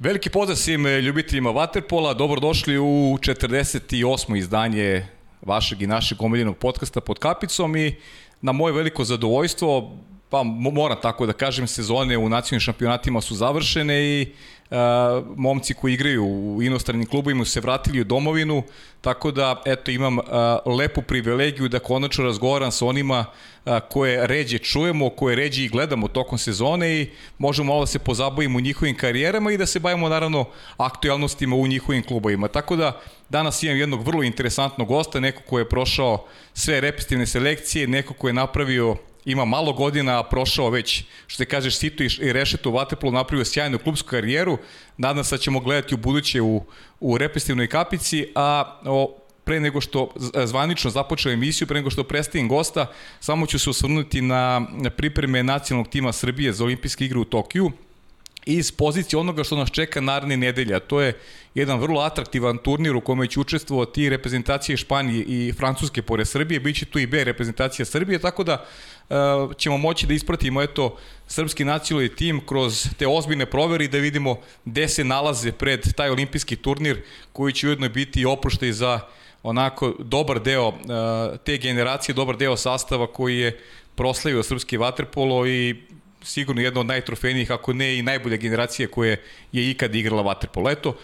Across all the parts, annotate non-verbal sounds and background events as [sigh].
Veliki pozdrav svim e, ljubiteljima Waterpola, dobrodošli u 48. izdanje vašeg i našeg omiljenog podcasta pod kapicom i na moje veliko zadovoljstvo, pa moram tako da kažem, sezone u nacionalnim šampionatima su završene i momci koji igraju u inostranim klubovima su se vratili u domovinu, tako da eto imam lepu privilegiju da konačno razgovaram sa onima koje ređe čujemo, koje ređe i gledamo tokom sezone i možemo malo da se pozabavimo u njihovim karijerama i da se bavimo naravno aktualnostima u njihovim klubovima. Tako da danas imam jednog vrlo interesantnog gosta, neko ko je prošao sve repestivne selekcije, neko ko je napravio ima malo godina, prošao već, što se kažeš, situ i rešetu u Vatepolu, napravio sjajnu klubsku karijeru. Nadam se da ćemo gledati u buduće u, u repestivnoj kapici, a o, pre nego što zvanično započeo emisiju, pre nego što predstavim gosta, samo ću se osvrnuti na pripreme nacionalnog tima Srbije za olimpijske igre u Tokiju iz pozicije onoga što nas čeka naredne nedelje, a to je jedan vrlo atraktivan turnir u kome će učestvovati reprezentacije Španije i Francuske pored Srbije, biće tu i B reprezentacija Srbije, tako da ćemo moći da ispratimo eto srpski nacionalni tim kroz te ozbiljne provere i da vidimo gde se nalaze pred taj olimpijski turnir koji će ujedno biti oproštaj za onako dobar deo uh, te generacije, dobar deo sastava koji je proslavio srpski vaterpolo i sigurno jedna od najtrofejnijih, ako ne i najbolje generacije koje je ikad igrala vaterpolo. Eto,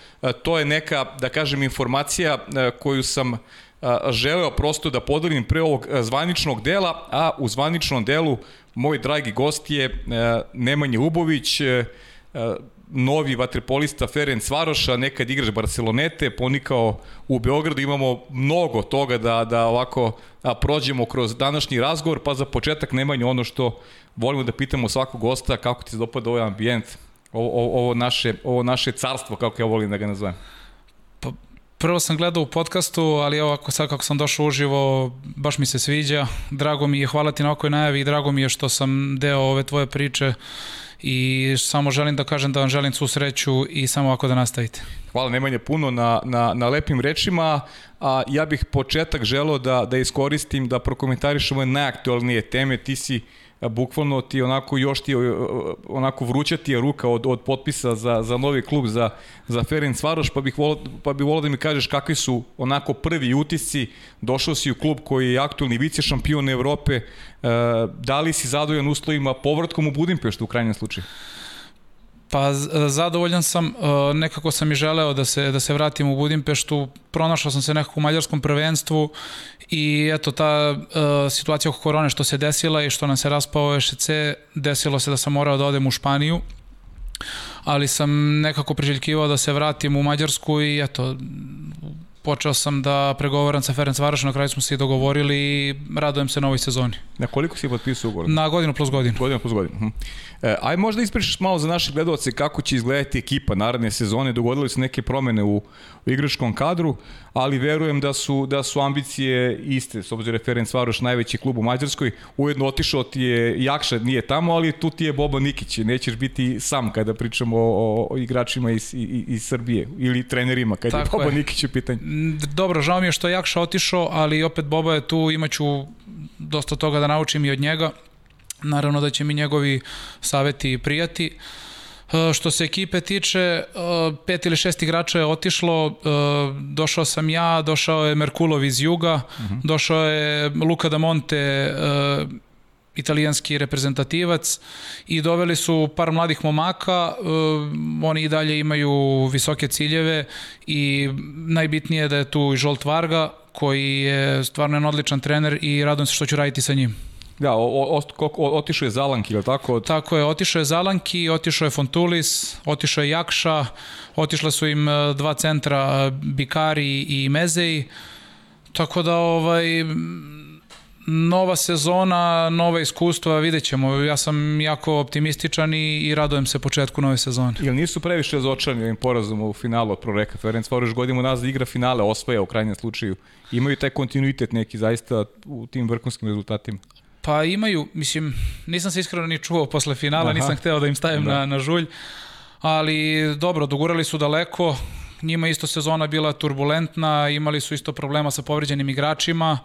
to je neka, da kažem, informacija koju sam želeo prosto da podelim pre ovog zvaničnog dela, a u zvaničnom delu moj dragi gost je Nemanja Ubović, novi vaterpolista Ferenc Varoša, nekad igrač Barcelonete, ponikao u Beogradu, imamo mnogo toga da, da ovako prođemo kroz današnji razgovor, pa za početak Nemanja ono što volimo da pitamo svakog gosta, kako ti se dopada ovaj ambijent, ovo, ovo, naše, ovo naše carstvo, kako ja volim da ga nazovem. Prvo sam gledao u podcastu, ali evo ako sad kako sam došao uživo, baš mi se sviđa. Drago mi je, hvala ti na ovoj najavi i drago mi je što sam deo ove tvoje priče i samo želim da kažem da vam želim svu sreću i samo ovako da nastavite. Hvala Nemanja puno na, na, na lepim rečima, a ja bih početak želeo da, da iskoristim da prokomentarišemo najaktualnije teme, ti si bukvalno ti onako još ti onako vruća ti je ruka od, od potpisa za, za novi klub za, za Ferenc Varoš, pa bih, volio, pa bih volio da mi kažeš kakvi su onako prvi utisci, došao si u klub koji je aktualni vice šampion Evrope, da li si zadovoljan uslovima povratkom u Budimpeštu u krajnjem slučaju? Pa zadovoljan sam, e, nekako sam i želeo da se, da se vratim u Budimpeštu, pronašao sam se nekako u mađarskom prvenstvu i eto ta uh, situacija oko korone što se desila i što nam se raspao EŠC, desilo se da sam morao da odem u Španiju, ali sam nekako priželjkivao da se vratim u Mađarsku i eto, počeo sam da pregovaram sa Ferenc Varošom, na kraju smo se i dogovorili i radujem se novoj sezoni. Na koliko si potpisao ugovor? Na godinu plus godinu. Godinu plus godinu. Hm. E, aj možda ispričaš malo za naše gledalce kako će izgledati ekipa naredne sezone, dogodile su neke promene u, u igračkom kadru, ali verujem da su, da su ambicije iste, s obzirom da Ferenc Varoš najveći klub u Mađarskoj, ujedno otišao ti je Jakša, nije tamo, ali tu ti je Boba Nikić, nećeš biti sam kada pričamo o, o igračima iz, iz, iz Srbije ili trenerima, kada Tako je Boba je. Nikić u pitanju. Dobro, žao mi je što je Jakša otišao, ali opet Boba je tu, imaću dosta toga da naučim i od njega. Naravno da će mi njegovi saveti prijati. E, što se ekipe tiče, e, pet ili šest igrača je otišlo, e, došao sam ja, došao je Merkulov iz Juga, uh mhm. -huh. došao je Luka da Monte, italijanski reprezentativac i doveli su par mladih momaka, oni i dalje imaju visoke ciljeve i najbitnije je da je tu i Žolt Varga koji je stvarno jedan odličan trener i radujem se što ću raditi sa njim. Da, o, o, o, otišao je Zalanki, ili tako? Tako je, otišao je Zalanki, otišao je Fontulis, otišao je Jakša, otišla su im e, dva centra, e, Bikari i Mezej, tako da ovaj, nova sezona, nova iskustva, vidjet ćemo. Ja sam jako optimističan i, i radojem se početku nove sezone. Jel nisu previše razočarani ovim porazom u finalu od Proreka Ferenc Varoš godinu nazad igra finale, osvaja u krajnjem slučaju. Imaju taj kontinuitet neki zaista u tim vrhunskim rezultatima. Pa imaju, mislim, nisam se iskreno ni čuo posle finala, Aha. nisam hteo da im stavim da. na, na žulj, ali dobro, dogurali su daleko, njima isto sezona bila turbulentna, imali su isto problema sa povređenim igračima,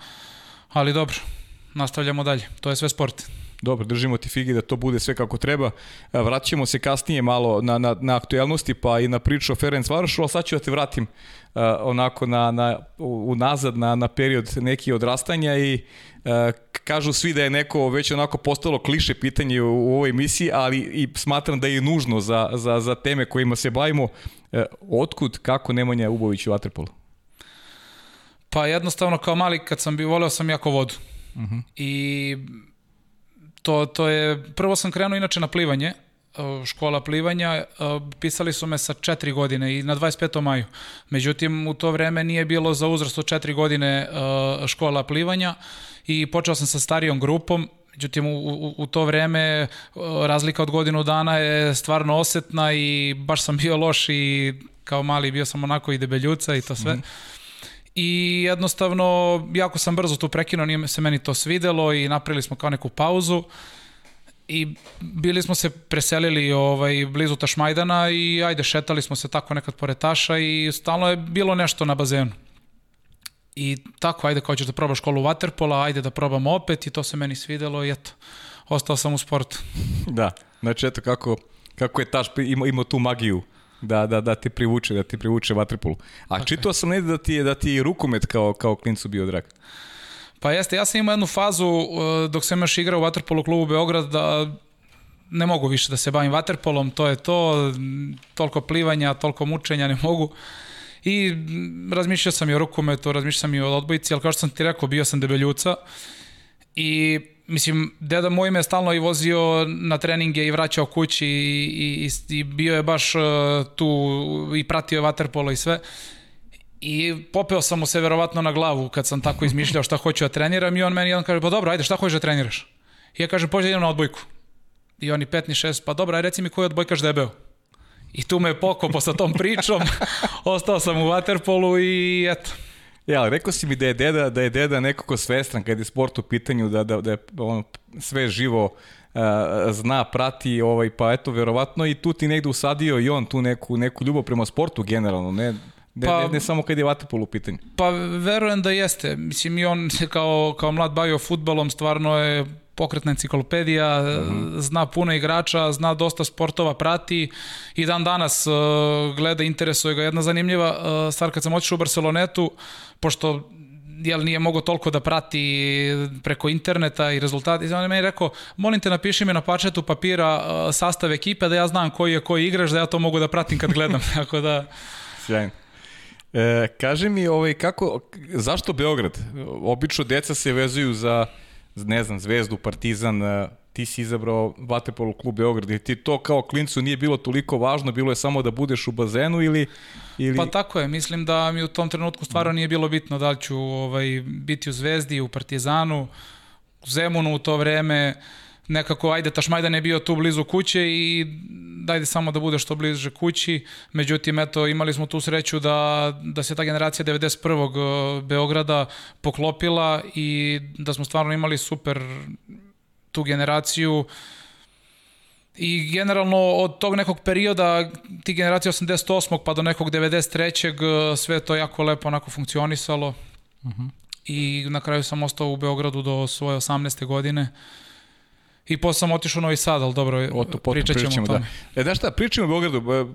ali dobro, nastavljamo dalje, to je sve sport. Dobro, držimo ti figi da to bude sve kako treba. Vraćamo se kasnije malo na, na, na aktuelnosti pa i na priču o Ferenc Varošu, ali sad ću da te vratim uh, onako na, na, unazad na, na period neki odrastanja i uh, kažu svi da je neko već onako postalo kliše pitanje u, u ovoj emisiji, ali i smatram da je nužno za, za, za teme kojima se bavimo. Uh, otkud, kako Nemanja Ubović u Waterpolu? Pa jednostavno kao mali kad sam bio, voleo sam jako vodu. Uh mhm. -huh. I to, to je, prvo sam krenuo inače na plivanje, škola plivanja, pisali su me sa četiri godine i na 25. maju. Međutim, u to vreme nije bilo za uzrast od četiri godine škola plivanja i počeo sam sa starijom grupom, Međutim, u, u, u to vreme razlika od godinu dana je stvarno osetna i baš sam bio loš i kao mali bio sam onako i debeljuca i to sve. Mm -hmm. I jednostavno, jako sam brzo tu prekinuo, nije se meni to svidelo i napravili smo kao neku pauzu. I bili smo se preselili ovaj, blizu Tašmajdana i ajde, šetali smo se tako nekad pored Taša i stalno je bilo nešto na bazenu. I tako, ajde, kao ćeš da probaš školu Waterpola, ajde da probamo opet i to se meni svidelo i eto, ostao sam u sportu. Da, znači eto kako, kako je Taš imao, imao tu magiju da, da, da te privuče, da te privuče vaterpolu. A okay. čitao sam negde da ti je, da ti je rukomet kao, kao klincu bio drag. Pa jeste, ja sam imao jednu fazu uh, dok sam još igrao u vaterpolu klubu Beograd da ne mogu više da se bavim vaterpolom, to je to, toliko plivanja, toliko mučenja ne mogu. I razmišljao sam i o rukometu, razmišljao sam i o odbojici, ali kao što sam ti rekao, bio sam debeljuca i mislim, deda moj me stalno i vozio na treninge i vraćao kući i, i, i bio je baš uh, tu i pratio vaterpolo i sve. I popeo sam mu se verovatno na glavu kad sam tako izmišljao šta hoću da treniram i on meni jedan kaže, pa dobro, ajde, šta hoćeš da treniraš? I ja kažem, pođe idem na odbojku. I oni petni šest, pa dobro, aj reci mi koji odbojkaš debeo. I tu me je pokopo sa tom pričom, [laughs] ostao sam u vaterpolu i eto, Ja, rekao si mi da je deda, da je deda nekako svestran kad je sport u pitanju, da, da, da je ono, sve živo uh, zna, prati, ovaj, pa eto, verovatno i tu ti negde usadio i on tu neku, neku ljubav prema sportu generalno, ne, Ne, pa, ne, ne samo kad je vatopol u pitanju. Pa verujem da jeste. Mislim i on kao, kao mlad bavio futbalom, stvarno je pokretna enciklopedija, mm zna puno igrača, zna dosta sportova, prati i dan danas uh, gleda, interesuje ga. Jedna zanimljiva uh, stvar kad sam otišao u Barcelonetu, pošto jel nije mogo toliko da prati preko interneta i rezultati. I on je meni rekao, molim te napiši mi na pačetu papira uh, sastav ekipe da ja znam koji je koji igrač, da ja to mogu da pratim kad gledam. [laughs] Tako da... Sjajno. E, kaži mi, ovaj, kako, zašto Beograd? Obično deca se vezuju za, ne znam, Zvezdu, Partizan, e, ti si izabrao Vatepolu klub Beograd, i ti to kao klincu nije bilo toliko važno, bilo je samo da budeš u bazenu ili... ili... Pa tako je, mislim da mi u tom trenutku stvarno nije bilo bitno da li ću ovaj, biti u Zvezdi, u Partizanu, u Zemunu u to vreme, nekako, ajde, Tašmajdan je bio tu blizu kuće i dajde samo da bude što bliže kući. Međutim, eto, imali smo tu sreću da, da se ta generacija 91. Beograda poklopila i da smo stvarno imali super tu generaciju i generalno od tog nekog perioda, ti generacije 88. pa do nekog 93. sve to jako lepo onako funkcionisalo. Uh mhm. -huh. I na kraju sam ostao u Beogradu do svoje 18. godine. Uh, I posle sam otišao u Novi Sad, ali dobro, o to, potom pričat ćemo, o tome. Da. E, znaš šta, pričamo o Beogradu,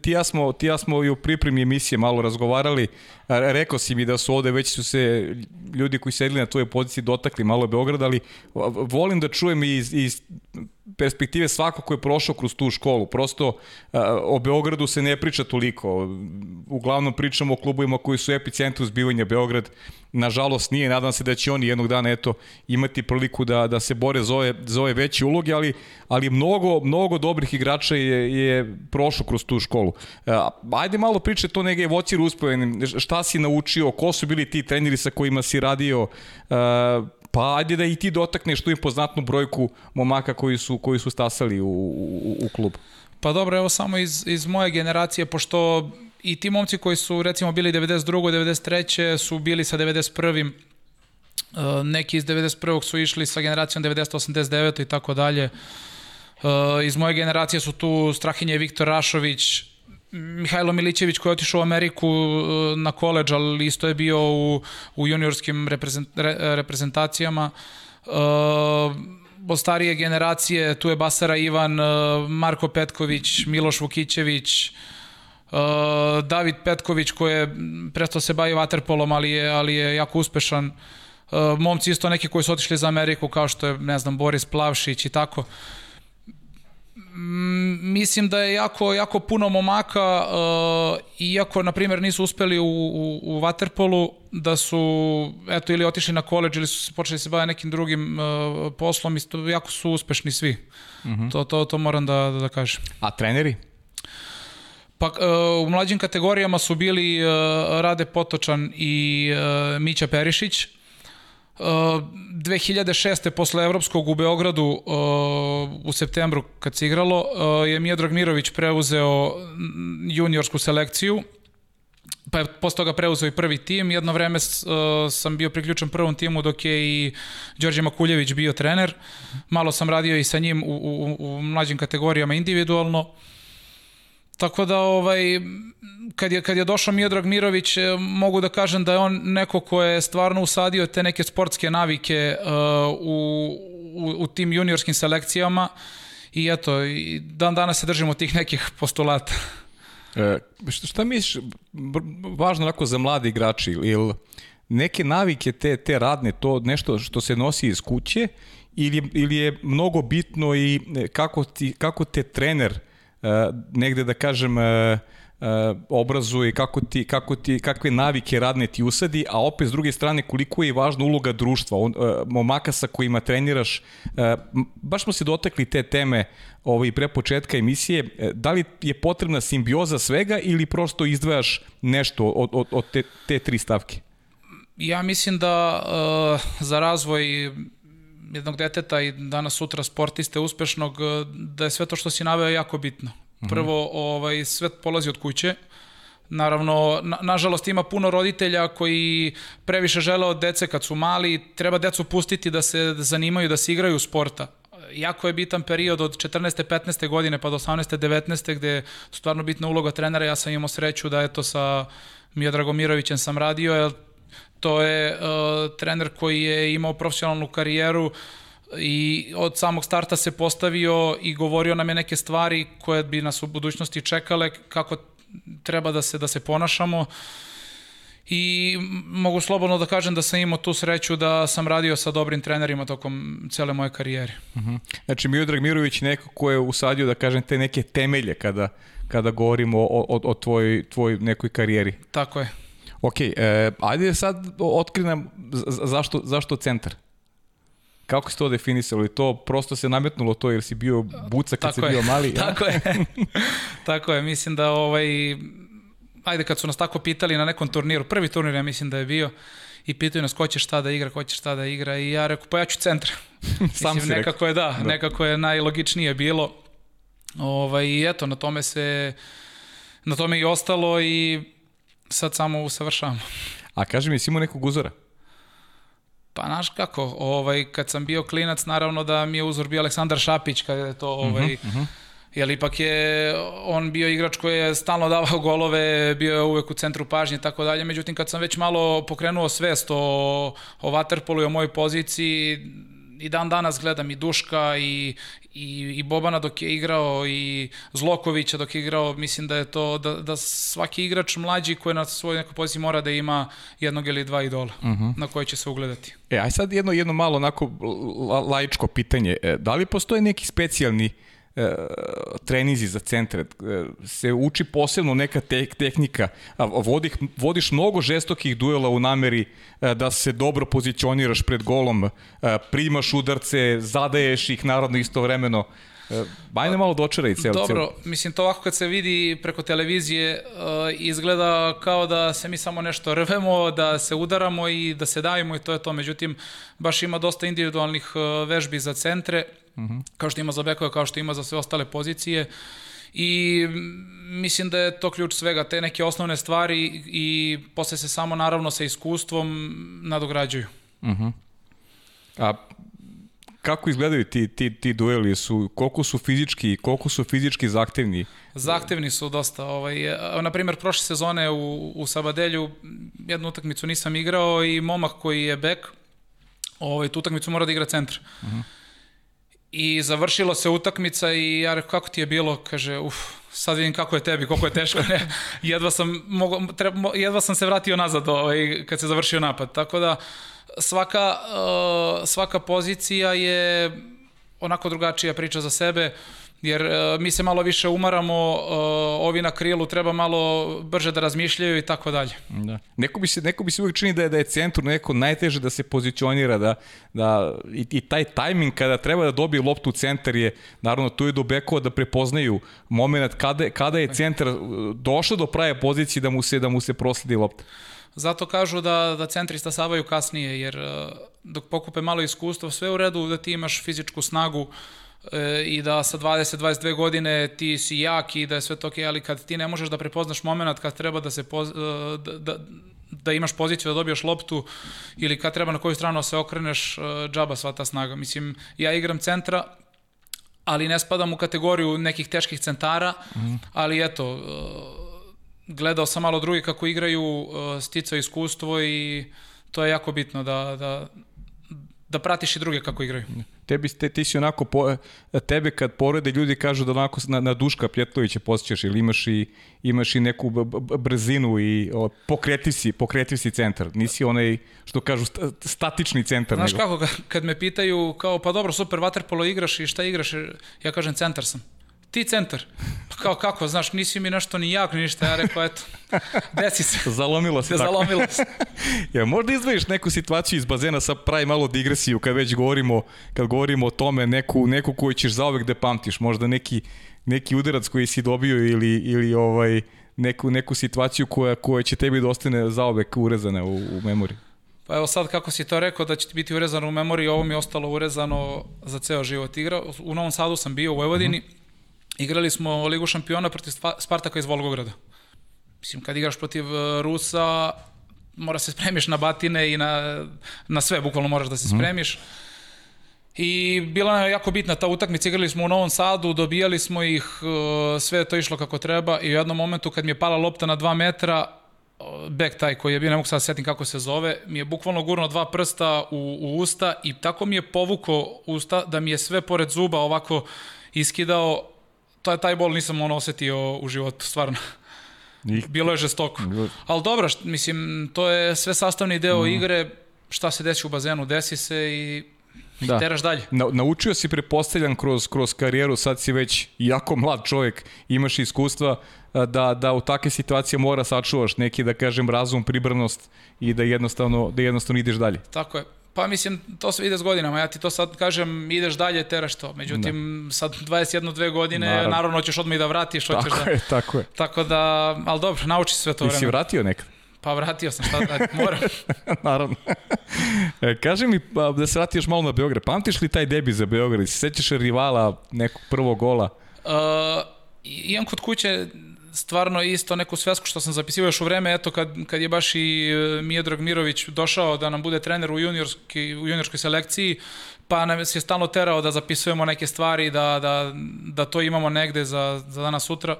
ti ja, smo, ti ja smo i u pripremi emisije malo razgovarali, rekao si mi da su ovde već su se ljudi koji sedili na tvojoj poziciji dotakli malo Beograda, ali volim da čujem iz, iz perspektive svako ko je prošao kroz tu školu. Prosto o Beogradu se ne priča toliko. Uglavnom pričamo o klubovima koji su epicentru zbivanja Beograd. Nažalost nije, nadam se da će oni jednog dana eto, imati priliku da, da se bore za ove, za ove veće uloge, ali, ali mnogo, mnogo dobrih igrača je, je prošlo kroz tu školu. Ajde malo priče to nege vocir uspojenim. Šta si naučio, ko su bili ti treneri sa kojima si radio, pa ajde da i ti dotakneš tu impoznatnu brojku momaka koji su, koji su stasali u, u, u klub. Pa dobro, evo samo iz, iz moje generacije, pošto i ti momci koji su recimo bili 92. 93. su bili sa 91. Uh, neki iz 91. su išli sa generacijom 90. 89. i tako dalje. Uh, iz moje generacije su tu Strahinje Viktor Rašović, Mihajlo Milićević koji je otišao u Ameriku uh, na koleđ, ali isto je bio u, u juniorskim reprezent, re, reprezentacijama. Uh, od starije generacije, tu je Basara Ivan, uh, Marko Petković, Miloš Vukićević, uh, David Petković koji je presto se bavi vaterpolom, ali je, ali je jako uspešan. Uh, momci isto neki koji su otišli za Ameriku, kao što je, ne znam, Boris Plavšić i tako. Mm, mislim da je jako, jako puno momaka, uh, iako, na primjer, nisu uspeli u, u, u Waterpolu, da su, eto, ili otišli na koleđ, ili su se počeli se baviti nekim drugim uh, poslom, isto, jako su uspešni svi. Uh -huh. to, to, to moram da, da, da kažem. A treneri? Pa uh, u mlađim kategorijama su bili uh, Rade Potočan i uh, Mića Perišić, 2006. posle Evropskog u Beogradu uh, u septembru kad se igralo uh, je Miodrag Mirović preuzeo juniorsku selekciju pa je posle toga preuzeo i prvi tim. Jedno vreme uh, sam bio priključen prvom timu dok je i Đorđe Makuljević bio trener. Malo sam radio i sa njim u, u, u mlađim kategorijama individualno. Tako da ovaj kad je kad je došao Miodrag Mirović e, mogu da kažem da je on neko ko je stvarno usadio te neke sportske navike uh, u, u, u tim juniorskim selekcijama i eto i dan danas se držimo tih nekih postulata. E, šta misliš važno onako za mladi igrači ili neke navike te te radne to nešto što se nosi iz kuće ili ili je mnogo bitno i kako ti kako te trener negde da kažem obrazuje kako ti, kako ti, kakve navike radne ti usadi, a opet s druge strane koliko je važna uloga društva, on, momaka sa kojima treniraš, baš smo se dotakli te teme ovaj, pre početka emisije, da li je potrebna simbioza svega ili prosto izdvajaš nešto od, od, od te, te tri stavke? Ja mislim da uh, za razvoj jednog deteta i danas sutra sportiste uspešnog, da je sve to što si naveo jako bitno. Prvo, ovaj, sve polazi od kuće. Naravno, na, nažalost ima puno roditelja koji previše žele od dece kad su mali, treba decu pustiti da se zanimaju, da se igraju sporta. Jako je bitan period od 14. 15. godine pa do 18. 19. gde je stvarno bitna uloga trenera. Ja sam imao sreću da eto sa Mio Dragomirovićem sam radio, jer to je uh, trener koji je imao profesionalnu karijeru i od samog starta se postavio i govorio nam je neke stvari koje bi nas u budućnosti čekale, kako treba da se, da se ponašamo i mogu slobodno da kažem da sam imao tu sreću da sam radio sa dobrim trenerima tokom cele moje karijere. Uh -huh. Znači Miodrag Mirović neko ko je usadio da kažem te neke temelje kada, kada govorimo o, o, o tvoj, tvoj nekoj karijeri. Tako je. Ok, e, ajde sad otkrinem zašto, zašto centar? Kako si to definisalo? I to prosto se nametnulo to jer si bio buca kad tako si bio mali? [laughs] tako je. [laughs] tako je. Mislim da ovaj... Ajde, kad su nas tako pitali na nekom turniru, prvi turnir ja mislim da je bio, i pitaju nas ko će šta da igra, ko će šta da igra i ja rekao, pa ja ću centra. [laughs] Sam mislim, nekako rekao. je da, da, nekako je najlogičnije bilo. Ovaj, I eto, na tome se, na tome i ostalo i sad samo usavršavamo. A kaži mi, si imao nekog uzora? Pa znaš kako, ovaj, kad sam bio klinac, naravno da mi je uzor bio Aleksandar Šapić, kada je to, ovaj, uh -huh, uh -huh. jer ipak je on bio igrač koji je stalno davao golove, bio je uvek u centru pažnje i tako dalje, međutim kad sam već malo pokrenuo svest o, o Waterpolu i o mojoj poziciji, i dan danas gledam i Duška i, i, i Bobana dok je igrao i Zlokovića dok je igrao, mislim da je to, da, da svaki igrač mlađi koji na svojoj nekoj poziciji mora da ima jednog ili dva idola uh mhm. -huh. na koje će se ugledati. E, aj sad jedno, jedno malo onako laičko pitanje. E, da li postoji neki specijalni uh, trenizi za centre, e, se uči posebno neka te, tehnika, a vodih, vodiš mnogo žestokih duela u nameri e, da se dobro pozicioniraš pred golom, e, primaš udarce, zadaješ ih narodno istovremeno, Bajne malo dočeraj cel. Dobro, cel... mislim to ovako kad se vidi preko televizije uh, izgleda kao da se mi samo nešto rvemo, da se udaramo i da se davimo i to je to. Međutim, baš ima dosta individualnih uh, vežbi za centre, mhm. -huh. kao što ima za bekove, kao što ima za sve ostale pozicije. I mislim da je to ključ svega, te neke osnovne stvari i posle se samo naravno sa iskustvom nadograđuju. Uh mhm. -huh. A kako izgledaju ti, ti, ti dueli? Su, koliko su fizički, koliko su fizički zahtevni? Zahtevni su dosta. Ovaj, na primjer, prošle sezone u, u Sabadelju jednu utakmicu nisam igrao i momak koji je bek, ovaj, tu utakmicu mora da igra centar. Uh -huh. I završilo se utakmica i ja rekao, kako ti je bilo? Kaže, uf, sad vidim kako je tebi, koliko je teško. Ne, [laughs] jedva, sam, mogo, treba, jedva sam se vratio nazad ovaj, kad se završio napad. Tako da svaka, uh, svaka pozicija je onako drugačija priča za sebe jer uh, mi se malo više umaramo, uh, ovi na krilu treba malo brže da razmišljaju i tako dalje. Da. Neko bi se neko bi se uvijek čini da je da je centru neko najteže da se pozicionira da da i, i taj tajming kada treba da dobije loptu u centar je naravno tu je do bekova da prepoznaju momenat kada kada je centar došao do prave pozicije da mu se da mu se prosledi lopta. Zato kažu da, da centri stasavaju kasnije, jer dok pokupe malo iskustva, sve u redu da ti imaš fizičku snagu, e, i da sa 20-22 godine ti si jak i da je sve to ok, ali kad ti ne možeš da prepoznaš moment kad treba da se poz, da, da, da imaš poziciju da dobiješ loptu ili kad treba na koju stranu da se okreneš, džaba sva ta snaga. Mislim, ja igram centra, ali ne spadam u kategoriju nekih teških centara, ali eto, gledao sam malo drugi kako igraju, sticao iskustvo i to je jako bitno da, da, da pratiš i druge kako igraju. Tebi, te, ti si onako, po, tebe kad porede ljudi kažu da onako na, na Duška Pjetlovića posjećaš ili imaš i, imaš i neku brzinu i o, pokretiv, si, pokretiv si centar. Nisi onaj, što kažu, statični centar. Znaš nego. kako, kad me pitaju kao, pa dobro, super, vaterpolo igraš i šta igraš? Ja kažem, centar sam ti centar. Pa kao kako, znaš, nisi mi nešto ni jak, ni ništa. Ja rekao, eto, desi se. [laughs] Zalomilo se. Zalomilo se. [laughs] ja, možda izdvojiš neku situaciju iz bazena, sa pravi malo digresiju, kad već govorimo, kad govorimo o tome, neku, neku koju ćeš zaovek da pamtiš, možda neki, neki udarac koji si dobio ili, ili ovaj, neku, neku situaciju koja, koja će tebi da ostane zaovek urezana u, u memoriji. Pa evo sad kako si to rekao da će ti biti urezano u memoriji, ovo mi je ostalo urezano za ceo život igra. U Novom Sadu sam bio u Vojvodini, mm -hmm Igrali smo Ligu šampiona protiv Spartaka iz Volgograda. Mislim, kad igraš protiv e, Rusa, mora se spremiš na batine i na, na sve, bukvalno moraš da se mhm. spremiš. I bila je jako bitna ta utakmica, igrali smo u Novom Sadu, dobijali smo ih, e, sve je to išlo kako treba i u jednom momentu kad mi je pala lopta na dva metra, e, bek taj koji je bio, ne mogu sad da setim kako se zove, mi je bukvalno gurno dva prsta u, u usta i tako mi je povuko usta da mi je sve pored zuba ovako iskidao taj, taj bol nisam ono osetio u životu, stvarno. Bilo je žestoko. Ali dobro, mislim, to je sve sastavni deo mm. igre, šta se desi u bazenu, desi se i da. teraš dalje. Na, naučio si, prepostavljam, kroz, kroz karijeru, sad si već jako mlad čovjek, imaš iskustva, da, da u takve situacije mora sačuvaš neki, da kažem, razum, pribranost i da jednostavno, da jednostavno ideš dalje. Tako je. Pa mislim, to se ide s godinama, ja ti to sad kažem, ideš dalje, teraš to. Međutim, da. sad 21-2 dve naravno. naravno hoćeš odmah i da vratiš, hoćeš tako da... Je, tako je. Tako da, ali dobro, nauči sve to vreme. I si vratio nekad? Pa vratio sam, šta da moram. [laughs] Naravno. E, kaži mi, pa, da se vrati još malo na Beograd, pamtiš li taj debi za Beograd? Se sećaš rivala nekog prvog gola? Uh, imam kod kuće stvarno isto neku svesku što sam zapisivao još u vreme, eto kad, kad je baš i e, Mijedrag Mirović došao da nam bude trener u, juniorski, u juniorskoj selekciji, pa nam je stalno terao da zapisujemo neke stvari, da, da, da to imamo negde za, za danas sutra.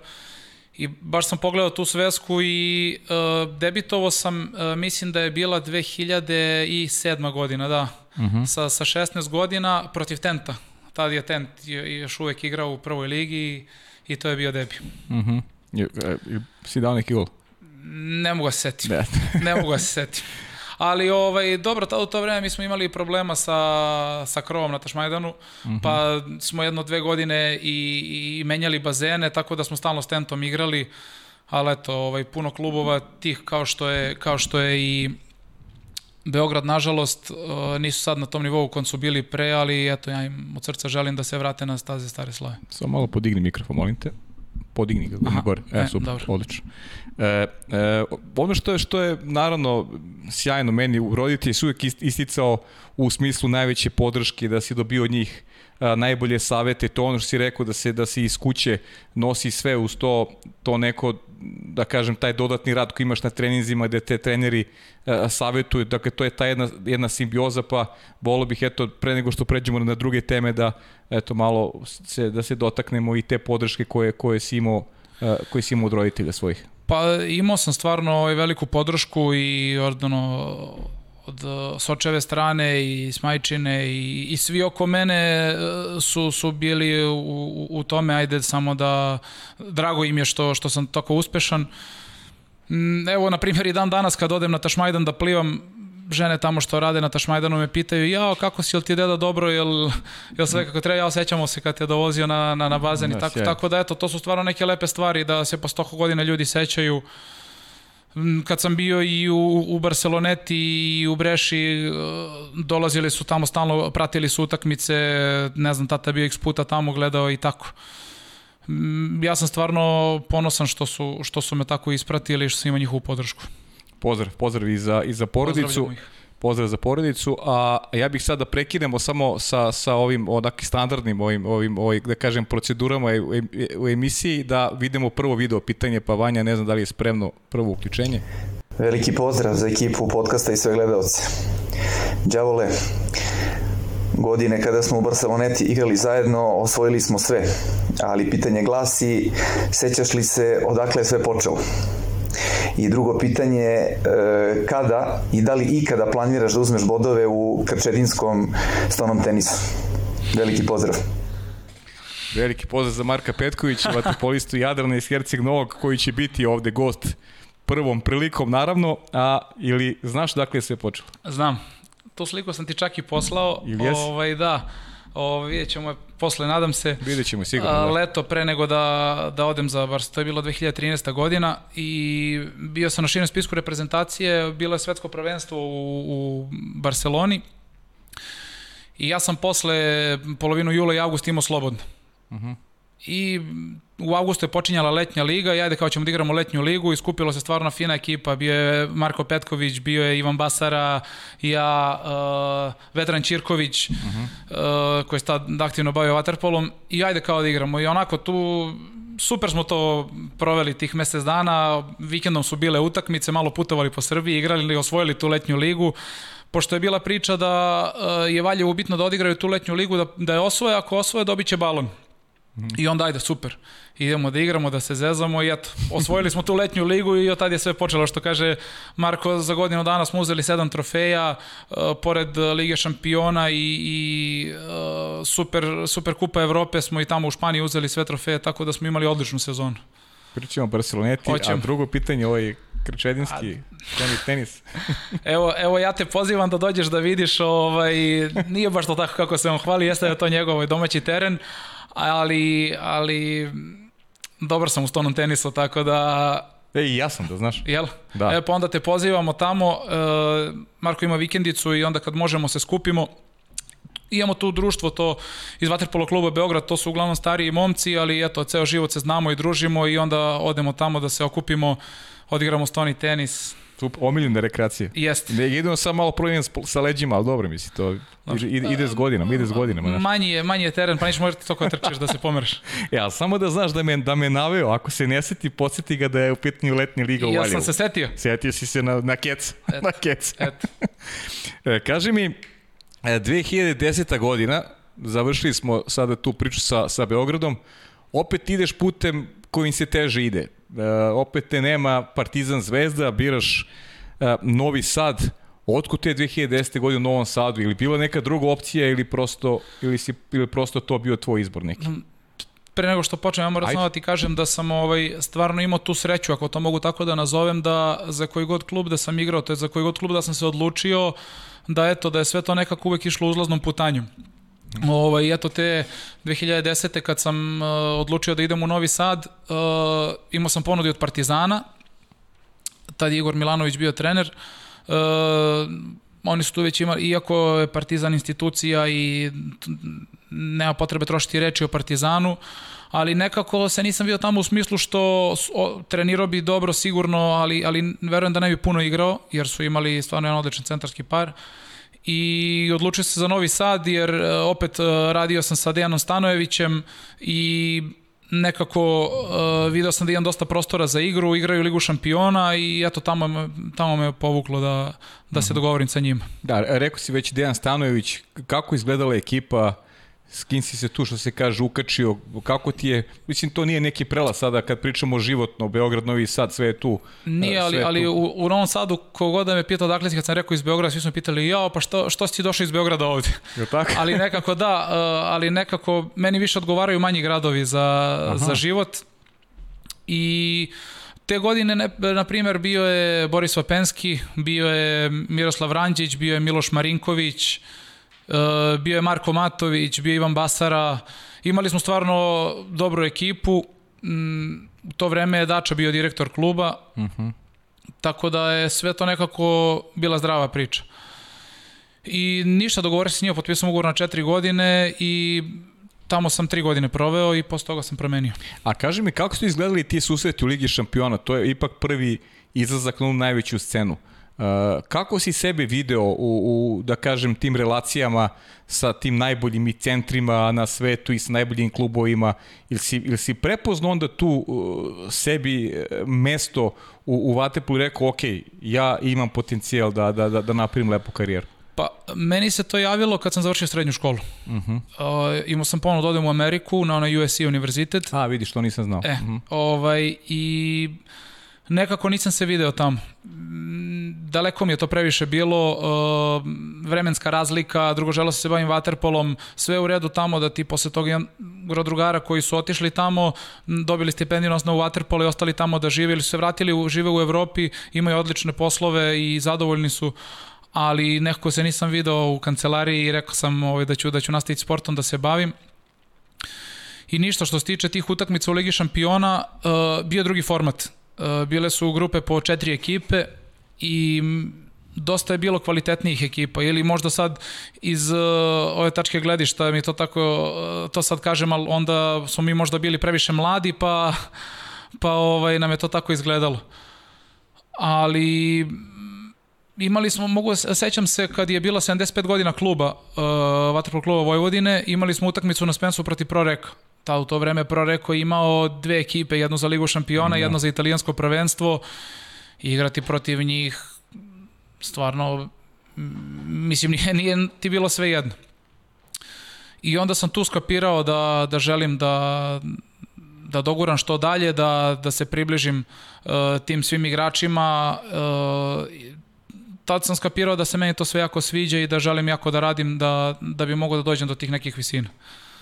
I baš sam pogledao tu svesku i uh, debitovo sam, uh, mislim da je bila 2007. godina, da, uh mhm. -huh. sa, sa 16 godina protiv Tenta. Tad je Tent još uvek igrao u prvoj ligi i, i to je bio debi. Uh mhm. -huh. Je, je, si dao neki gol? Ne mogu da se setim. Ne. [laughs] ne mogu da se setim. Ali ovaj, dobro, tada u to vreme mi smo imali problema sa, sa krovom na Tašmajdanu, mm -hmm. pa smo jedno dve godine i, i menjali bazene, tako da smo stalno s tentom igrali, ali eto, ovaj, puno klubova tih kao što je, kao što je i Beograd, nažalost, nisu sad na tom nivou kon su bili pre, ali eto, ja im od srca želim da se vrate na staze stare slave. Samo malo podigni mikrofon, molim te podigni ga Aha, gore. E, e super, dobro. odlično. E, e, ono što je, što je naravno sjajno meni, roditelj su uvijek isticao u smislu najveće podrške, da si dobio od njih a, najbolje savete, to ono što si rekao da se da se iz kuće nosi sve uz to, to neko da kažem, taj dodatni rad koji imaš na treninzima gde te treneri a, savetuju, dakle to je ta jedna, jedna simbioza, pa volio bih eto pre nego što pređemo na druge teme da eto malo se, da se dotaknemo i te podrške koje, koje si imao koje si imao od roditelja svojih. Pa imao sam stvarno ovaj veliku podršku i ordano od uh, Sočeve strane i Smajčine i, i svi oko mene uh, su, su bili u, u, tome, ajde samo da drago im je što, što sam tako uspešan. Mm, Evo, na primjer, i dan danas kad odem na Tašmajdan da plivam, žene tamo što rade na Tašmajdanu me pitaju, jao, kako si, jel ti je deda dobro, jel, jel sve kako treba, ja sećamo se kad te dovozio na, na, na bazen i tako, tako da, eto, to su stvarno neke lepe stvari da se po 100 godina ljudi sećaju. Mm, Kad sam bio i u, u Barceloneti i u Breši, e, dolazili su tamo stalno, pratili su utakmice, ne znam, tata bio x puta tamo gledao i tako. Mm, Ja sam stvarno ponosan što su, što su me tako ispratili i što sam imao njihovu podršku. Pozdrav, pozdrav i za, i za porodicu. Pozdravljamo ih. Pozdrav za porodicu, a ja bih sad da prekinemo samo sa, sa ovim onak standardnim ovim, ovim, ovim, da kažem, procedurama u emisiji, da vidimo prvo video pitanje, pa Vanja, ne znam da li je spremno prvo uključenje. Veliki pozdrav za ekipu podcasta i sve gledalce. Đavole, godine kada smo u Barceloneti igrali zajedno, osvojili smo sve. Ali pitanje glasi, sećaš li se odakle je sve počelo? I drugo pitanje, e, kada i da li ikada planiraš da uzmeš bodove u krčedinskom stonom tenisu? Veliki pozdrav. Veliki pozdrav za Marka Petkovića, vaterpolistu Jadrana iz Herceg Novog, koji će biti ovde gost prvom prilikom, naravno, a ili znaš dakle je sve počelo? Znam. Tu sliku sam ti čak i poslao. Ili jesi? Ovaj, da. Ovo, vidjet ćemo posle, nadam se. Vidjet ćemo sigurno. Da. leto pre nego da, da odem za Bars. To je bilo 2013. godina i bio sam na širem spisku reprezentacije. Bilo je svetsko prvenstvo u, u Barceloni i ja sam posle polovinu jula i avgusta imao slobodno. I u avgustu je počinjala letnja liga i ajde kao ćemo da igramo letnju ligu i skupilo se stvarno fina ekipa. Bio je Marko Petković, bio je Ivan Basara, ja, uh, Vedran Ćirković, uh koji je tad aktivno bavio vaterpolom i ajde kao da igramo. I onako tu super smo to proveli tih mesec dana, vikendom su bile utakmice, malo putovali po Srbiji, igrali i osvojili tu letnju ligu pošto je bila priča da uh, je Valjevu bitno da odigraju tu letnju ligu, da, da je osvoje, ako osvoje dobit će balon. I onda ajde, super. Idemo da igramo, da se zezamo i eto, osvojili smo tu letnju ligu i od tad je sve počelo. Što kaže Marko, za godinu dana smo uzeli sedam trofeja, uh, pored Lige šampiona i, i uh, super, super kupa Evrope smo i tamo u Španiji uzeli sve trofeje, tako da smo imali odličnu sezonu. Pričamo o Barceloneti, a Hoćemo. drugo pitanje, ovaj krčedinski tenis, tenis. [laughs] Evo, evo ja te pozivam da dođeš da vidiš, ovaj, nije baš to tako kako se on hvali, jeste da je to njegov ovaj, domaći teren, ali, ali dobar sam u stonom tenisu, tako da E, i ja sam, da znaš. Jel? Da. E, pa onda te pozivamo tamo, e, Marko ima vikendicu i onda kad možemo se skupimo, imamo tu društvo to iz Vaterpolo kluba Beograd, to su uglavnom stariji momci, ali eto, ceo život se znamo i družimo i onda odemo tamo da se okupimo, odigramo stoni tenis. Super, omiljene rekreacije. Jeste. Ne, idemo samo malo promijen sa leđima, ali dobro misli, to ide, ide s godinama, ide s godinama. Znaš. Manji je, manji je teren, pa morati toliko da trčeš da se pomeraš. [laughs] E, ali samo da znaš da me, da me naveo, ako se ne seti, podsjeti ga da je u pitanju letnja liga u I ja Valjevu. sam se setio. Sjetio si se na, na kec. [laughs] Na kec. Eto. [laughs] E, kaži mi, e, 2010. godina, završili smo sada tu priču sa, sa Beogradom, opet ideš putem kojim se teže ide. E, opet te nema Partizan Zvezda, biraš e, Novi Sad, Otkud te 2010. godine u Novom Sadu? Ili bila neka druga opcija ili prosto, ili si, ili prosto to bio tvoj izbor neki? Pre nego što počnem, ja moram Ajde. samo da ti kažem da sam ovaj, stvarno imao tu sreću, ako to mogu tako da nazovem, da za koji god klub da sam igrao, to je za koji god klub da sam se odlučio, da eto, da je sve to nekako uvek išlo uzlaznom putanjom. Ovaj, eto te 2010. kad sam uh, odlučio da idem u Novi Sad, uh, imao sam ponudi od Partizana, tad je Igor Milanović bio trener, uh, oni su tu već imali, iako je Partizan institucija i nema potrebe trošiti reči o Partizanu, ali nekako se nisam bio tamo u smislu što o, trenirao bi dobro sigurno, ali, ali verujem da ne bi puno igrao, jer su imali stvarno jedan odličan centarski par i odlučio se za Novi Sad jer e, opet e, radio sam sa Dejanom Stanojevićem i nekako uh, video sam da imam dosta prostora za igru, igraju Ligu šampiona i eto tamo, tamo me povuklo da, da se dogovorim sa njima. Da, rekao si već Dejan Stanojević, kako izgledala ekipa s kim si se tu, što se kaže, ukačio, kako ti je, mislim, to nije neki prelaz sada kad pričamo životno, Beograd, Novi Sad, sve je tu. Nije, ali, sve ali tu. u, u Novom Sadu, kogod da me pitao dakle kad sam rekao iz Beograda, svi su me pitali, jao, pa što, što si došao iz Beograda ovde? Je tako? [laughs] ali nekako da, uh, ali nekako meni više odgovaraju manji gradovi za, Aha. za život i te godine, ne, na primjer, bio je Boris Vapenski, bio je Miroslav Ranđić, bio je Miloš Marinković, uh, bio je Marko Matović, bio je Ivan Basara, imali smo stvarno dobru ekipu, mm, u to vreme je Dača bio direktor kluba, uh -huh. tako da je sve to nekako bila zdrava priča. I ništa, dogovorio se s njima, potpisao ugovor na četiri godine i tamo sam tri godine proveo i posle toga sam promenio. A kaži mi, kako su izgledali ti susreti u Ligi šampiona? To je ipak prvi izlazak na najveću scenu. Uh, kako si sebe video u, u, da kažem, tim relacijama sa tim najboljim i centrima na svetu i sa najboljim klubovima? Ili si, ili si prepoznao onda tu uh, sebi uh, mesto u, u Vateplu i rekao, ok, ja imam potencijal da, da, da, da napravim lepu karijeru? Pa, meni se to javilo kad sam završio srednju školu. Uh -huh. uh, imao sam ponovno da odem u Ameriku na onaj USC univerzitet. A, vidiš, to nisam znao. E, uh -huh. ovaj, i nekako nisam se video tamo. Daleko mi je to previše bilo, uh, vremenska razlika, drugo želo se bavim vaterpolom, sve u redu tamo da ti posle toga imam drugara koji su otišli tamo, dobili stipendiju na osnovu vaterpola i ostali tamo da žive ili su se vratili, žive u Evropi, imaju odlične poslove i zadovoljni su ali nekako se nisam video u kancelariji i rekao sam ovaj, da ću, da ću nastaviti sportom da se bavim. I ništa što se tiče tih utakmica u Ligi šampiona, uh, bio drugi format. Uh, bile su grupe po četiri ekipe i dosta je bilo kvalitetnijih ekipa ili možda sad iz uh, ove tačke gledišta mi to tako uh, to sad kažem, ali onda smo mi možda bili previše mladi pa pa ovaj nam je to tako izgledalo. Ali imali smo, mogu, sećam se kad je bila 75 godina kluba, uh, Vatrpol kluba Vojvodine, imali smo utakmicu na Spensu protiv Proreka. Ta u to vreme Proreko imao dve ekipe, jednu za Ligu šampiona, mm, jednu za italijansko prvenstvo. Igrati protiv njih stvarno mislim nije, nije ti bilo sve jedno. I onda sam tu skapirao da, da želim da, da doguram što dalje, da, da se približim uh, tim svim igračima, uh, tad sam skapirao da se meni to sve jako sviđa i da želim jako da radim da, da bi mogao da dođem do tih nekih visina.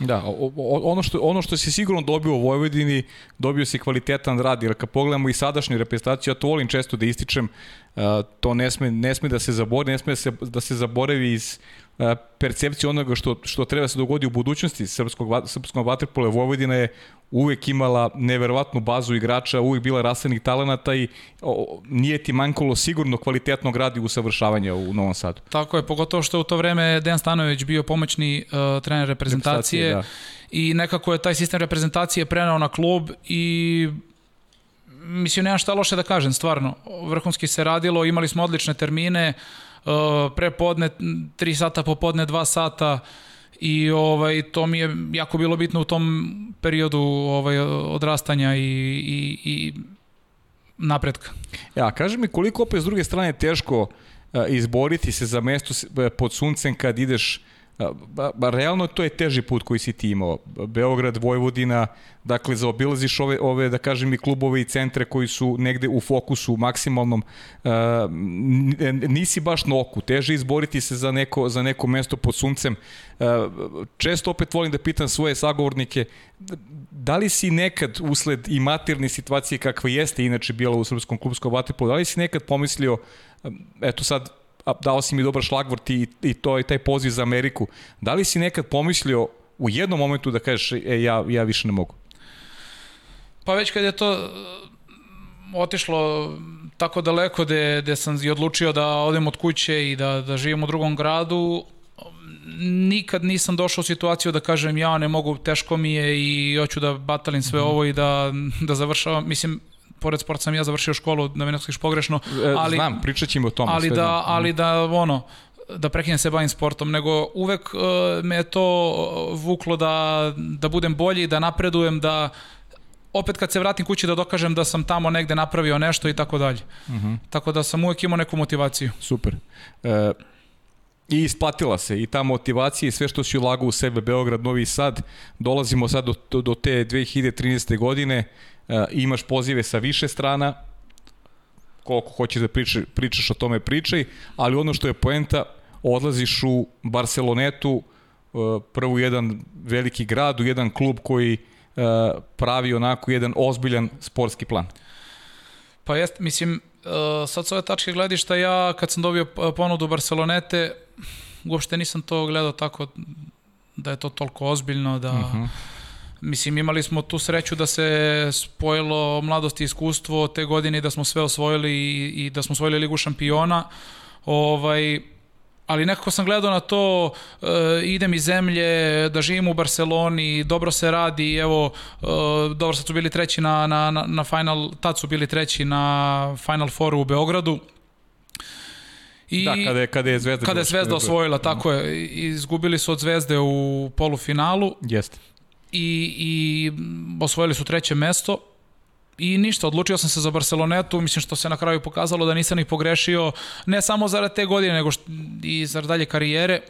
Da, o, o, ono što, ono što si sigurno dobio u Vojvodini, dobio si kvalitetan rad, jer kad pogledamo i sadašnju reprezentaciju, ja to volim često da ističem, uh, to ne sme, ne sme da se zaboravi, ne sme da se, da se zaboravi iz percepciju onoga što, što treba se dogodi u budućnosti srpskog, srpskog vaterpola Vojvodina je uvek imala neverovatnu bazu igrača, uvek bila rasenih talenata i o, nije ti mankalo sigurno kvalitetnog radi usavršavanja u Novom Sadu. Tako je, pogotovo što u to vreme Dejan Stanović bio pomoćni uh, trener reprezentacije da. i nekako je taj sistem reprezentacije prenao na klub i mislim, nemam šta loše da kažem, stvarno. Vrhunski se radilo, imali smo odlične termine, uh, pre podne 3 sata, popodne 2 sata i ovaj to mi je jako bilo bitno u tom periodu ovaj odrastanja i, i, i napretka. Ja, kaži mi koliko opet s druge strane teško uh, izboriti se za mesto pod suncem kad ideš Ba, ba, realno to je teži put koji si ti imao. Beograd, Vojvodina, dakle zaobilaziš ove, ove da kažem i klubove i centre koji su negde u fokusu maksimalnom. Uh, nisi baš na oku, teže izboriti se za neko, za neko mesto pod suncem. Uh, često opet volim da pitam svoje sagovornike, da li si nekad usled i materne situacije kakva jeste inače bila u srpskom klubskom vaterpolu, da li si nekad pomislio eto sad dao si mi dobar šlagvort i, i to je taj poziv za Ameriku. Da li si nekad pomislio u jednom momentu da kažeš e, ja, ja više ne mogu? Pa već kad je to uh, otišlo tako daleko da da sam i odlučio da odem od kuće i da, da živim u drugom gradu, nikad nisam došao u situaciju da kažem ja ne mogu, teško mi je i hoću da batalim sve mm. ovo i da, da završavam. Mislim, pored sporta sam ja završio školu, da me ne pogrešno. E, ali, Znam, pričat ćemo o tome. Ali, da, znam. ali da, ono, da prekinem se bavim sportom, nego uvek uh, me je to vuklo da, da budem bolji, da napredujem, da opet kad se vratim kući da dokažem da sam tamo negde napravio nešto i tako dalje. -huh. Tako da sam uvek imao neku motivaciju. Super. E, I isplatila se i ta motivacija i sve što si ulagao u sebe, Beograd, Novi Sad, dolazimo sad do, do, te 2013. godine, imaš pozive sa više strana, koliko hoćeš da priča, pričaš o tome pričaj, ali ono što je poenta, odlaziš u Barcelonetu, uh, prvo jedan veliki grad, u jedan klub koji uh, pravi onako jedan ozbiljan sportski plan. Pa jest, mislim, uh, sad s ove tačke gledišta ja kad sam dobio ponudu Barcelonete, uopšte nisam to gledao tako da je to toliko ozbiljno, da... Uh mhm. -huh. Mislim, imali smo tu sreću da se spojilo mladost i iskustvo te godine i da smo sve osvojili i, i da smo osvojili Ligu šampiona. Ovaj, ali nekako sam gledao na to, e, idem iz zemlje, da živim u Barceloni, dobro se radi, evo, e, dobro sad su bili treći na, na, na final, tad su bili treći na Final Fouru u Beogradu. I da, kada je, kada je Zvezda... Kada je Zvezda osvojila, tako je. Izgubili su od Zvezde u polufinalu. Jeste. I, I osvojili su treće mesto i ništa, odlučio sam se za Barcelonetu, mislim što se na kraju pokazalo da nisam ih pogrešio, ne samo zarad te godine, nego što, i zarad dalje karijere.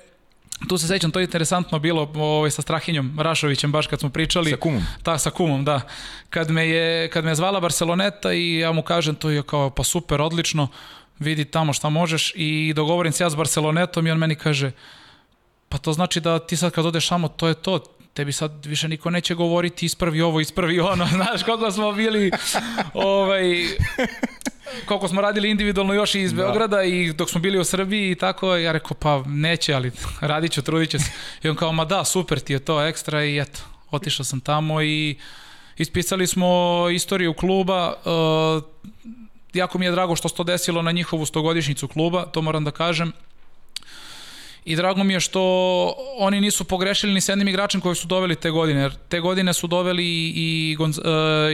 Tu se sećam, to je interesantno bilo ovaj, sa Strahinjom Rašovićem, baš kad smo pričali. Sa kumom. Ta, sa kumom, da. Kad me je, kad me je zvala Barceloneta i ja mu kažem, to je kao, pa super, odlično, vidi tamo šta možeš i dogovorim se ja s Barcelonetom i on meni kaže, pa to znači da ti sad kad odeš tamo, to je to, tebi sad više niko neće govoriti ispravi ovo, ispravi ono, [laughs] znaš koliko smo bili ovaj, koliko smo radili individualno još i iz da. Beograda i dok smo bili u Srbiji i tako, ja rekao pa neće, ali radit ću, trudit ću se. I on kao, ma da, super ti je to ekstra i eto, otišao sam tamo i ispisali smo istoriju kluba, uh, jako mi je drago što se to desilo na njihovu stogodišnjicu kluba, to moram da kažem i drago mi je što oni nisu pogrešili ni s jednim igračem koji su doveli te godine. Jer te godine su doveli i, Gonz, uh,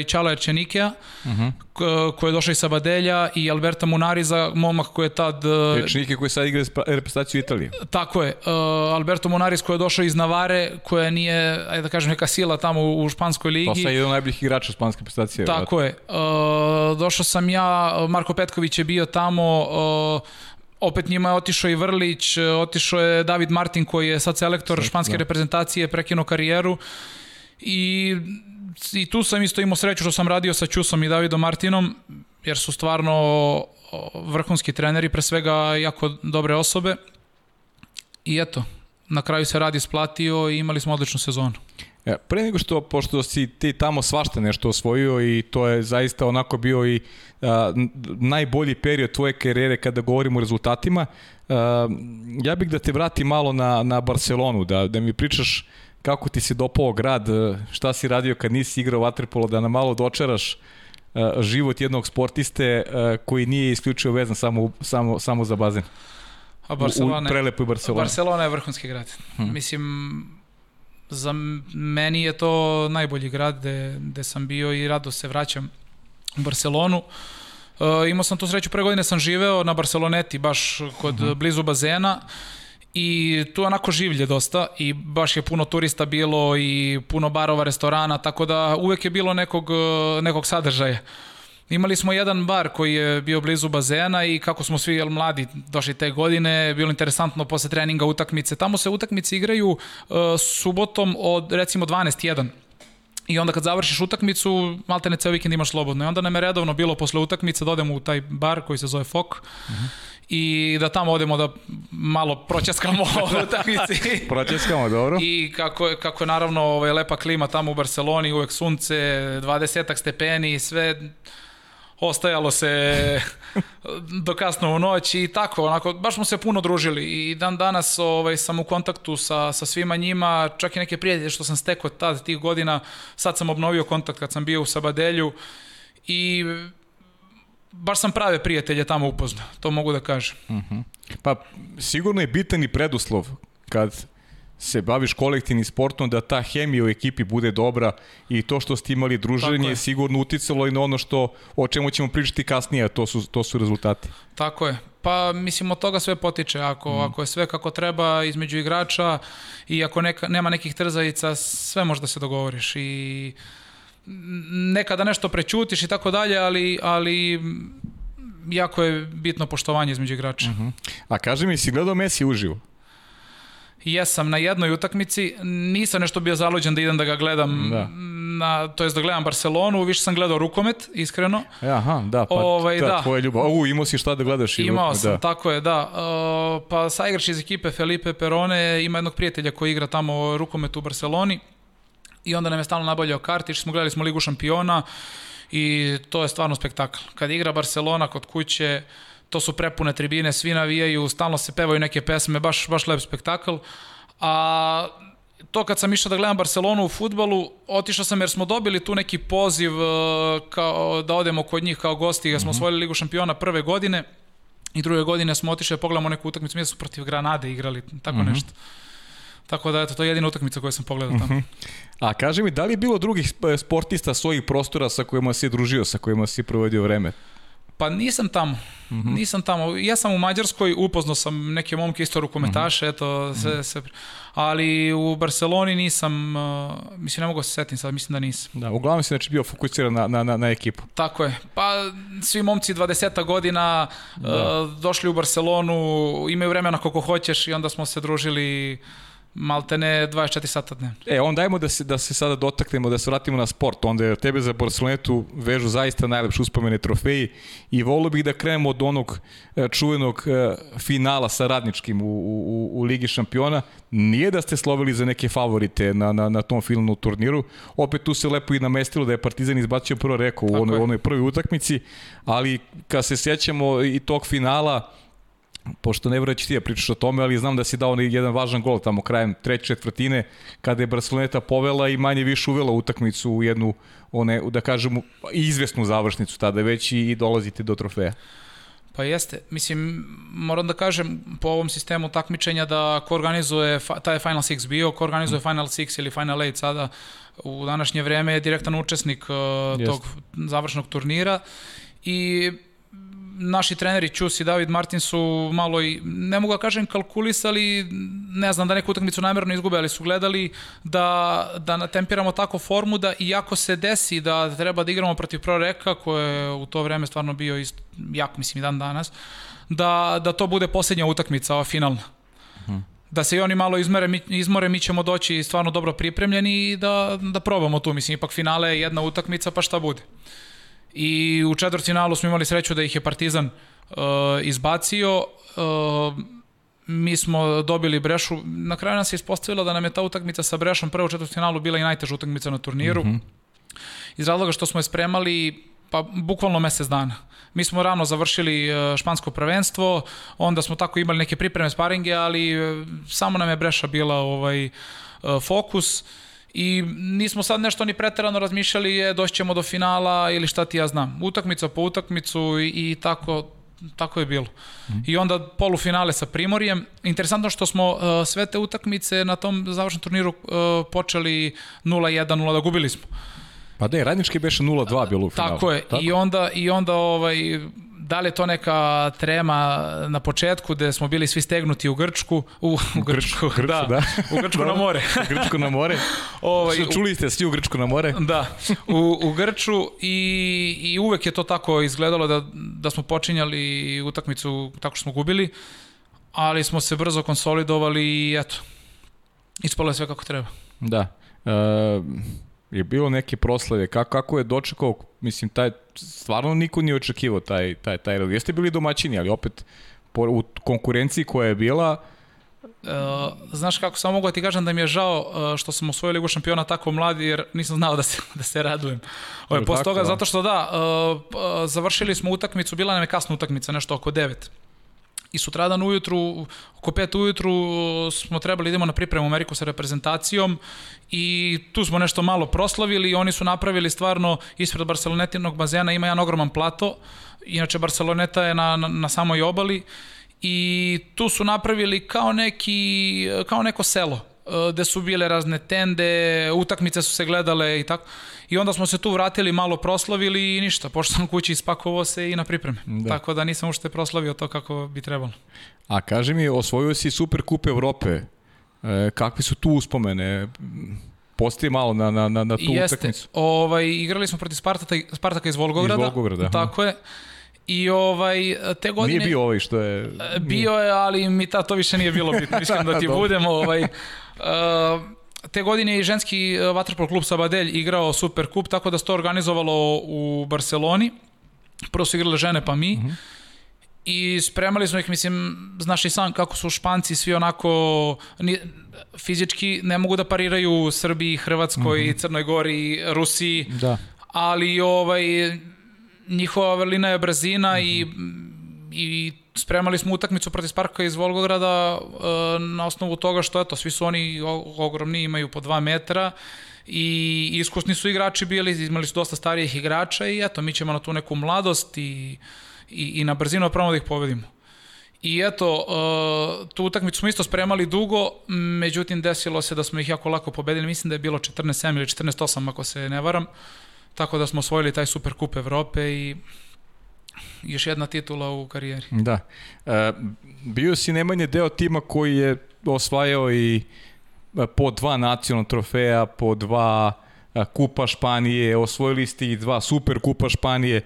i Čala Erčenikija, uh mhm. -huh. koji je došao iz Sabadelja, i Alberta Munariza, momak koji je tad... Uh, Erčenike koji sad igra reprezentaciju Italije. Tako je. Uh, Alberto Munariz koji je došao iz Navare, koja nije, ajde da kažem, neka sila tamo u, španskoj ligi. To sad je jedan najboljih igrača španske reprezentacije. Tako je. Uh, došao sam ja, Marko Petković je bio tamo, uh, opet njima je otišao i Vrlić, otišao je David Martin koji je sad selektor španske da. reprezentacije, prekinuo karijeru i, i tu sam isto imao sreću što sam radio sa Ćusom i Davidom Martinom, jer su stvarno vrhunski treneri, pre svega jako dobre osobe. I eto, na kraju se radi isplatio i imali smo odličnu sezonu. Ja, pre nego što, pošto si ti tamo svašta nešto osvojio i to je zaista onako bio i a, najbolji period tvoje karijere kada govorimo o rezultatima, a, ja bih da te vrati malo na, na Barcelonu, da, da mi pričaš kako ti se dopao grad, šta si radio kad nisi igrao vaterpolo, da nam malo dočaraš a, život jednog sportiste a, koji nije isključio vezan samo, samo, samo za bazen. A Barcelona, u, u prelepoj Barcelona. Barcelona je vrhunski grad. Hmm. Mislim, za meni je to najbolji grad gde, gde sam bio i rado se vraćam u Barcelonu. Uh, imao sam tu sreću, pre godine sam živeo na Barceloneti, baš kod uh mhm. -huh. blizu bazena i tu onako življe dosta i baš je puno turista bilo i puno barova, restorana, tako da uvek je bilo nekog, nekog sadržaja. Imali smo jedan bar koji je bio blizu bazena i kako smo svi jel, mladi došli te godine, bilo interesantno posle treninga utakmice. Tamo se utakmice igraju uh, subotom od recimo 12.1. I onda kad završiš utakmicu, malte ne ceo vikend imaš slobodno. I onda nam je redovno bilo posle utakmice da odemo u taj bar koji se zove Fok. Uh. -huh i da tamo odemo da malo proćeskamo [laughs] u utakmici. [laughs] proćeskamo, dobro. I kako je, kako je naravno ovaj, lepa klima tamo u Barceloni, uvek sunce, 20 stepeni, i sve ostajalo se do kasno u noć i tako, onako, baš smo se puno družili i dan danas ovaj, sam u kontaktu sa, sa svima njima, čak i neke prijatelje što sam stekao tad tih godina, sad sam obnovio kontakt kad sam bio u Sabadelju i baš sam prave prijatelje tamo upoznao, to mogu da kažem. Uh mhm. -huh. Pa sigurno je bitan i preduslov kad se baviš kolektivnim sportom, da ta hemija u ekipi bude dobra i to što ste imali druženje je sigurno uticalo i na ono što, o čemu ćemo pričati kasnije, to su, to su rezultati. Tako je. Pa mislim od toga sve potiče. Ako, mm. ako je sve kako treba između igrača i ako neka, nema nekih trzajica, sve može da se dogovoriš i nekada nešto prećutiš i tako dalje, ali, ali jako je bitno poštovanje između igrača. Mm -hmm. A kaži mi, si gledao Messi uživo? Jesam na jednoj utakmici, nisam nešto bio zaluđen da idem da ga gledam da. Na, to jest da gledam Barcelonu, više sam gledao rukomet, iskreno. E, aha, da, pa ovaj, da, da. tvoja ljubav. U, imao si šta da gledaš i Imao rukomet, sam, da. tako je, da. Uh, pa saigrač iz ekipe Felipe Perone ima jednog prijatelja koji igra tamo rukomet u Barceloni i onda nam je stalno nabavljao karti, smo gledali smo Ligu šampiona i to je stvarno spektakl. Kad igra Barcelona kod kuće, to su prepune tribine, svi navijaju, stalno se pevaju neke pesme, baš, baš lep spektakl. A to kad sam išao da gledam Barcelonu u futbalu, otišao sam jer smo dobili tu neki poziv uh, kao, da odemo kod njih kao gosti, jer smo mm -hmm. osvojili Ligu šampiona prve godine i druge godine smo otišli da pogledamo neku utakmicu, mi su protiv Granade igrali, tako mm -hmm. nešto. Tako da, eto, to je jedina utakmica koju sam pogledao tamo. Mhm. A kaži mi, da li je bilo drugih sportista svojih prostora sa kojima si družio, sa kojima si provodio vreme? Pa nisam tamo. Mm -hmm. Nisam tamo. Ja sam u Mađarskoj, upoznao sam neke momke isto rukometaše, mm -hmm. eto, se, mm -hmm. se, ali u Barceloni nisam, uh, mislim, ne mogu se setim sad, mislim da nisam. Da, uglavnom si znači bio fokusiran na, na, na, na ekipu. Tako je. Pa svi momci 20 godina da. uh, došli u Barcelonu, imaju vremena koliko hoćeš i onda smo se družili maltene 24 sata dnevno. E, onda dajmo da se, da se sada dotaknemo, da se vratimo na sport. Onda je tebe za Barcelonetu vežu zaista najlepše uspomene trofeji i volio bih da krenemo od onog e, čuvenog e, finala sa radničkim u, u, u Ligi šampiona. Nije da ste slovili za neke favorite na, na, na tom finalnom turniru. Opet tu se lepo i namestilo da je Partizan izbacio prvo reko u onoj, onoj prvoj utakmici, ali kad se sjećamo i tog finala, pošto ne vreći ti da pričaš o tome, ali znam da si dao jedan važan gol tamo krajem treće četvrtine, kada je Barceloneta povela i manje više uvela utakmicu u jednu, one, da kažem, izvesnu završnicu tada već i dolazite do trofeja. Pa jeste. Mislim, moram da kažem po ovom sistemu takmičenja da ko organizuje, taj je Final Six bio, ko organizuje Final Six ili Final Eight sada u današnje vreme je direktan učesnik uh, tog završnog turnira i naši treneri Ćus i David Martin su malo i, ne mogu da kažem kalkulisali, ne znam da neku utakmicu namjerno izgube, ali su gledali da, da natempiramo tako formu da iako se desi da treba da igramo protiv Proreka, koje je u to vreme stvarno bio isto, jako mislim i dan danas, da, da to bude poslednja utakmica, ova finalna. Hmm da se i oni malo izmere, mi, izmore, mi ćemo doći stvarno dobro pripremljeni i da, da probamo tu. Mislim, ipak finale je jedna utakmica, pa šta bude i u četvrtfinalu smo imali sreću da ih je Partizan uh, izbacio. Uh, mi smo dobili Brešu. Na kraju nas je ispostavilo da nam je ta utakmica sa Brešom prvo u četvrtfinalu bila i najteža utakmica na turniru. Mm -hmm. Iz razloga što smo je spremali pa bukvalno mesec dana. Mi smo rano završili uh, špansko prvenstvo, onda smo tako imali neke pripreme sparinge, ali samo nam je Breša bila ovaj fokus. Uh, i nismo sad nešto ni preterano razmišljali je doći ćemo do finala ili šta ti ja znam. Utakmica po utakmicu i, i tako tako je bilo. Mm. I onda polufinale sa Primorjem. Interesantno što smo uh, sve te utakmice na tom završnom turniru uh, počeli 0-1, 0 da gubili smo. Pa je, radnički beše 0-2 bilo u finalu. Tako je. Tako? I onda, i onda ovaj, da li je to neka trema na početku gde smo bili svi stegnuti u Grčku, u, u Grčku, Grčku, da, da, u Grčku na more. u Grčku na more. [laughs] ovaj, Čuli ste svi u Grčku na more? Da, u, u Grču i, i uvek je to tako izgledalo da, da smo počinjali utakmicu tako što smo gubili, ali smo se brzo konsolidovali i eto, ispalo je sve kako treba. Da. Uh, je bilo neke proslave, kako, kako je dočekao, mislim, taj, stvarno niko nije očekivao taj, taj, taj rad. Jeste bili domaćini, ali opet po, u konkurenciji koja je bila, Uh, znaš kako, samo mogu da ti kažem da mi je žao uh, što sam osvojio Ligu šampiona tako mladi jer nisam znao da se, [laughs] da se radujem. Ove, posle toga, da? zato što da, uh, uh, završili smo utakmicu, bila nam je kasna utakmica, nešto oko 9 i sutradan ujutru, oko 5 ujutru smo trebali da idemo na pripremu u Ameriku sa reprezentacijom i tu smo nešto malo proslavili. I oni su napravili stvarno ispred Barcelonetinog bazena ima jedan ogroman plato, inače Barceloneta je na, na, na samoj obali. I tu su napravili kao neki, kao neko selo gde su bile razne tende, utakmice su se gledale i tako. I onda smo se tu vratili, malo proslavili i ništa. Pošto sam kući ispakovao se i na pripreme. Da. Tako da nisam ušte proslavio to kako bi trebalo. A kaži mi, osvojio si Super Kup Evrope. E, kakve su tu uspomene? Postoji malo na, na, na, na tu Jeste. utakmicu. Ovaj, igrali smo protiv Spartaka, Spartaka iz Volgograda. Iz Volgograda. Tako je. I ovaj, te godine... Nije bio ovaj što je... Bio je, ali mi ta to više nije bilo bitno, [laughs] iskreno da ti budemo. Ovaj, te godine je i ženski vaterpolo klub Sabadelj igrao Super Kup, tako da se to organizovalo u Barceloni. Prvo su igrale žene pa mi. Uh mhm. -huh. I spremali smo ih, mislim, znaš i sam kako su Španci svi onako ni, fizički ne mogu da pariraju Srbiji, Hrvatskoj, uh mhm. -huh. Crnoj Gori, Rusiji. Da. Ali ovaj njihova vrlina je brzina uh -huh. i i spremali smo utakmicu protiv Sparka iz Volgograda e, na osnovu toga što eto, svi su oni ogromni, imaju po 2 metra i iskusni su igrači bili, imali su dosta starijih igrača i eto, mi ćemo na tu neku mladost i, i, i na brzinu pravo da ih povedimo. I eto, uh, tu utakmicu smo isto spremali dugo, međutim desilo se da smo ih jako lako pobedili, mislim da je bilo 14-7 ili 14-8 ako se ne varam, tako da smo osvojili taj Super Kup Evrope i još jedna titula u karijeri. Da. E, bio si nemanje deo tima koji je osvajao i e, po dva nacionalna trofeja, po dva e, kupa Španije, osvojili ste i dva super kupa Španije. E,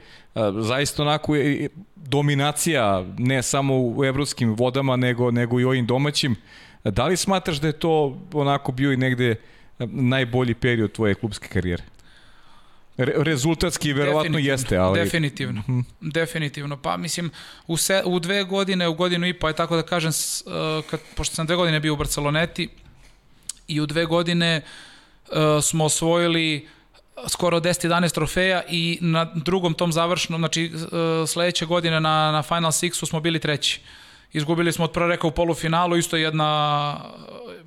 zaista onako je dominacija ne samo u evropskim vodama, nego, nego i ovim domaćim. Da li smatraš da je to onako bio i negde najbolji period tvoje klubske karijere? Re, rezultatski verovatno jeste, ali... Definitivno, mm. definitivno. Pa mislim, u, se, u dve godine, u godinu i pa je tako da kažem, uh, kad, pošto sam dve godine bio u Barceloneti i u dve godine uh, smo osvojili skoro 10-11 trofeja i na drugom tom završnom, znači uh, sledeće godine na, na Final Sixu smo bili treći. Izgubili smo od proreka u polufinalu, isto jedna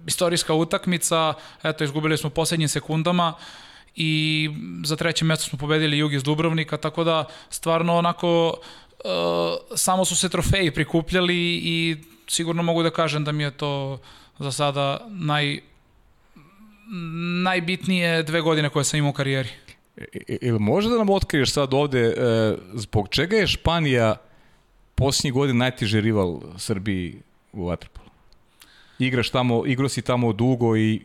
istorijska utakmica, eto, izgubili smo poslednjim sekundama, uh, i za treće mesto smo pobedili Jug iz Dubrovnika, tako da stvarno onako uh, samo su se trofeji prikupljali i sigurno mogu da kažem da mi je to za sada naj, najbitnije dve godine koje sam imao u karijeri. Ili može da nam otkriješ sad ovde e, zbog čega je Španija posljednjih godina najteži rival Srbiji u Vatrpolu? Igraš tamo, igrao si tamo dugo i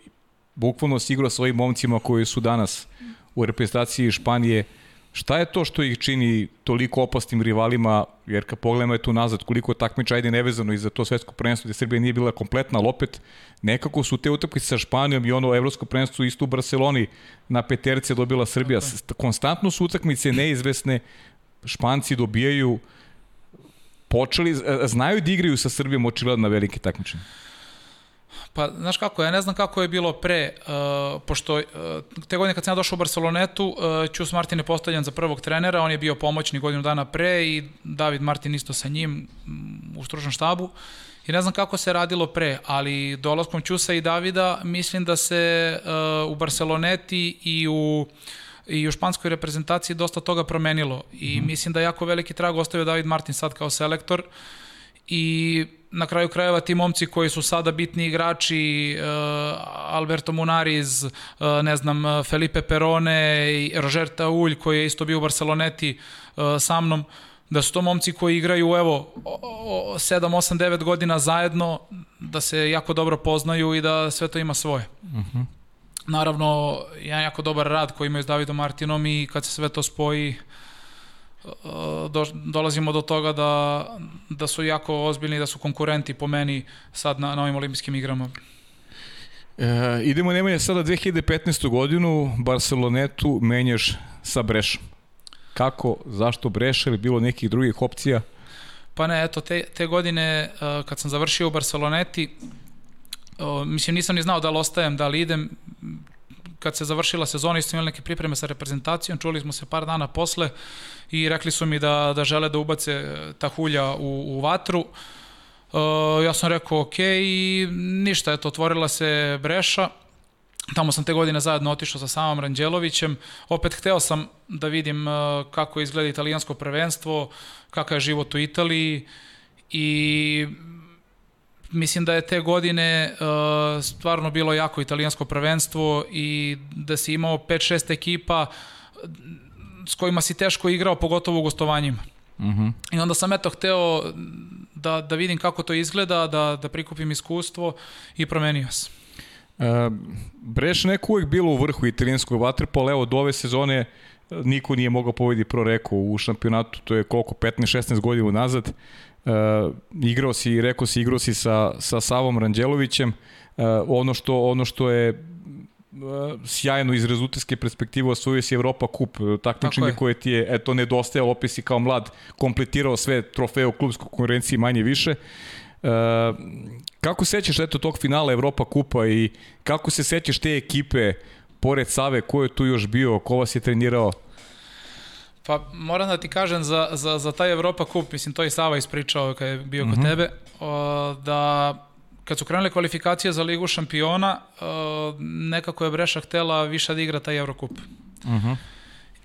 bukvalno si igrao svojim momcima koji su danas u reprezentaciji Španije. Šta je to što ih čini toliko opasnim rivalima, jer kad pogledamo je tu nazad koliko takmiča, ajde nevezano i za to svetsko prvenstvo gde Srbija nije bila kompletna, ali opet nekako su te utakmice sa Španijom i ono evropsko prvenstvo isto u Barceloni na peterce dobila Srbija. Konstantno su utakmice neizvesne, Španci dobijaju počeli, znaju da igraju sa Srbijom očigledno na velike takmičenje. Pa, znaš kako, ja ne znam kako je bilo pre, uh, pošto uh, te godine kad sam ja došao u Barcelonetu, uh, Ćus Martin je postavljan za prvog trenera, on je bio pomoćni godinu dana pre i David Martin isto sa njim um, u stručnom štabu. I ne znam kako se radilo pre, ali dolaskom Ćusa i Davida mislim da se uh, u Barceloneti i u i u španskoj reprezentaciji dosta toga promenilo i mm. mislim da jako veliki trag ostavio David Martin sad kao selektor i na kraju krajeva ti momci koji su sada bitni igrači, uh, Alberto Munariz, uh, ne znam, Felipe Perone i Roger Taulj koji je isto bio u Barceloneti uh, sa mnom, da su to momci koji igraju evo 7, 8, 9 godina zajedno, da se jako dobro poznaju i da sve to ima svoje. Uh mhm. -huh. Naravno, jedan jako dobar rad koji imaju s Davidom Martinom i kad se sve to spoji, uh, do, dolazimo do toga da, da su jako ozbiljni, da su konkurenti po meni sad na, na ovim olimpijskim igrama. E, idemo Nemanja sada 2015. godinu, Barcelonetu menjaš sa Brešom. Kako, zašto Breša ili bilo nekih drugih opcija? Pa ne, eto, te, te godine e, kad sam završio u Barceloneti, mislim nisam ni znao da li ostajem, da li idem, kad se završila sezona, isto imali neke pripreme sa reprezentacijom, čuli smo se par dana posle i rekli su mi da, da žele da ubace e, Tahulja u, u vatru. Uh, ja sam rekao ok i ništa, eto, otvorila se Breša, Tamo sam te godine zajedno otišao sa samom Ranđelovićem. Opet hteo sam da vidim uh, kako izgleda italijansko prvenstvo, kakav je život u Italiji i mislim da je te godine uh, stvarno bilo jako italijansko prvenstvo i da si imao 5-6 ekipa s kojima si teško igrao, pogotovo u gostovanjima. Uh mhm. -huh. I onda sam eto hteo da, da vidim kako to izgleda, da, da prikupim iskustvo i promenio se. Uh, Breš neko uvek bilo u vrhu italijanskog vaterpola, evo do ove sezone e, niko nije mogao povedi pro reku u šampionatu, to je koliko, 15-16 godina nazad. Uh, igrao si, rekao si, igrao si sa, sa Savom Ranđelovićem. Uh, ono, što, ono što je sjajno iz rezultatske perspektive osvojio si Evropa kup, takmičenje koje ti je eto nedostajalo, opet si kao mlad kompletirao sve trofeje u klubskoj konkurenciji manje više. Uh, kako sećaš eto tog finala Evropa kupa i kako se sećaš te ekipe pored Save, ko je tu još bio, ko vas je trenirao? Pa moram da ti kažem za, za, za taj Evropa kup, mislim to je Sava ispričao kad je bio mm -hmm. kod mhm. tebe, o, da kad su krenule kvalifikacije za Ligu šampiona, o, nekako je Breša htela više da igra taj Eurocup. Mhm. Uh -huh.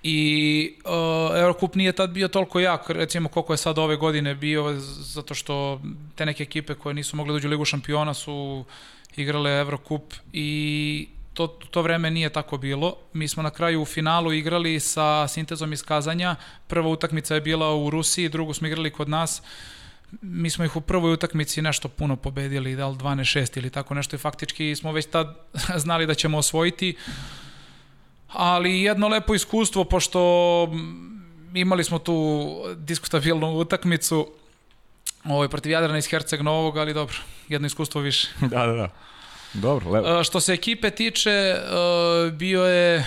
I uh, Eurocup nije tad bio toliko jak, recimo koliko je sad ove godine bio, zato što te neke ekipe koje nisu mogle da uđu u Ligu šampiona su igrale Eurocup i to, to vreme nije tako bilo. Mi smo na kraju u finalu igrali sa sintezom iz Kazanja. Prva utakmica je bila u Rusiji, drugu smo igrali kod nas. Mi smo ih u prvoj utakmici nešto puno pobedili, da li 12-6 ili tako nešto i faktički smo već tad [laughs] znali da ćemo osvojiti. Ali jedno lepo iskustvo, pošto imali smo tu diskutabilnu utakmicu ovaj, protiv Jadrana iz Herceg Novog, ali dobro, jedno iskustvo više. [laughs] da, da, da. Dobro, lepo. Što se ekipe tiče, bio je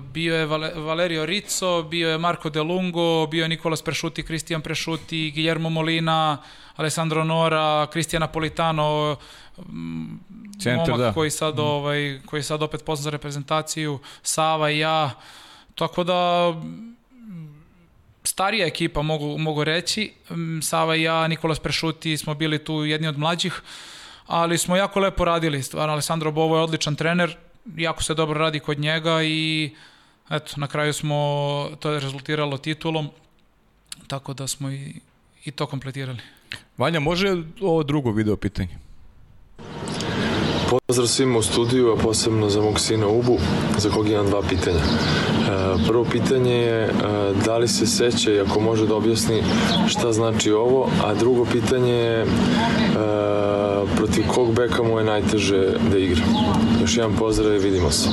bio je Valerio Rizzo, bio je Marco De Lungo, bio je Nikolas Prešuti, Cristian Prešuti, Guillermo Molina, Alessandro Nora, Cristian Napolitano, Centar, momak da. koji sad, mm. ovaj, koji sad opet pozna za reprezentaciju, Sava i ja, tako da starija ekipa mogu, mogu reći, Sava i ja, Nikolas Prešuti smo bili tu jedni od mlađih, ali smo jako lepo radili, stvarno Alessandro Bovo je odličan trener, jako se dobro radi kod njega i eto, na kraju smo, to je rezultiralo titulom, tako da smo i, i to kompletirali. Vanja, može ovo drugo video pitanje? Pozdrav svima u studiju, a posebno za mog sina Ubu, za kog imam dva pitanja. E, prvo pitanje je e, da li se seća i ako može da objasni šta znači ovo, a drugo pitanje je e, protiv kog beka mu je najteže da igra. Još jedan pozdrav i vidimo se.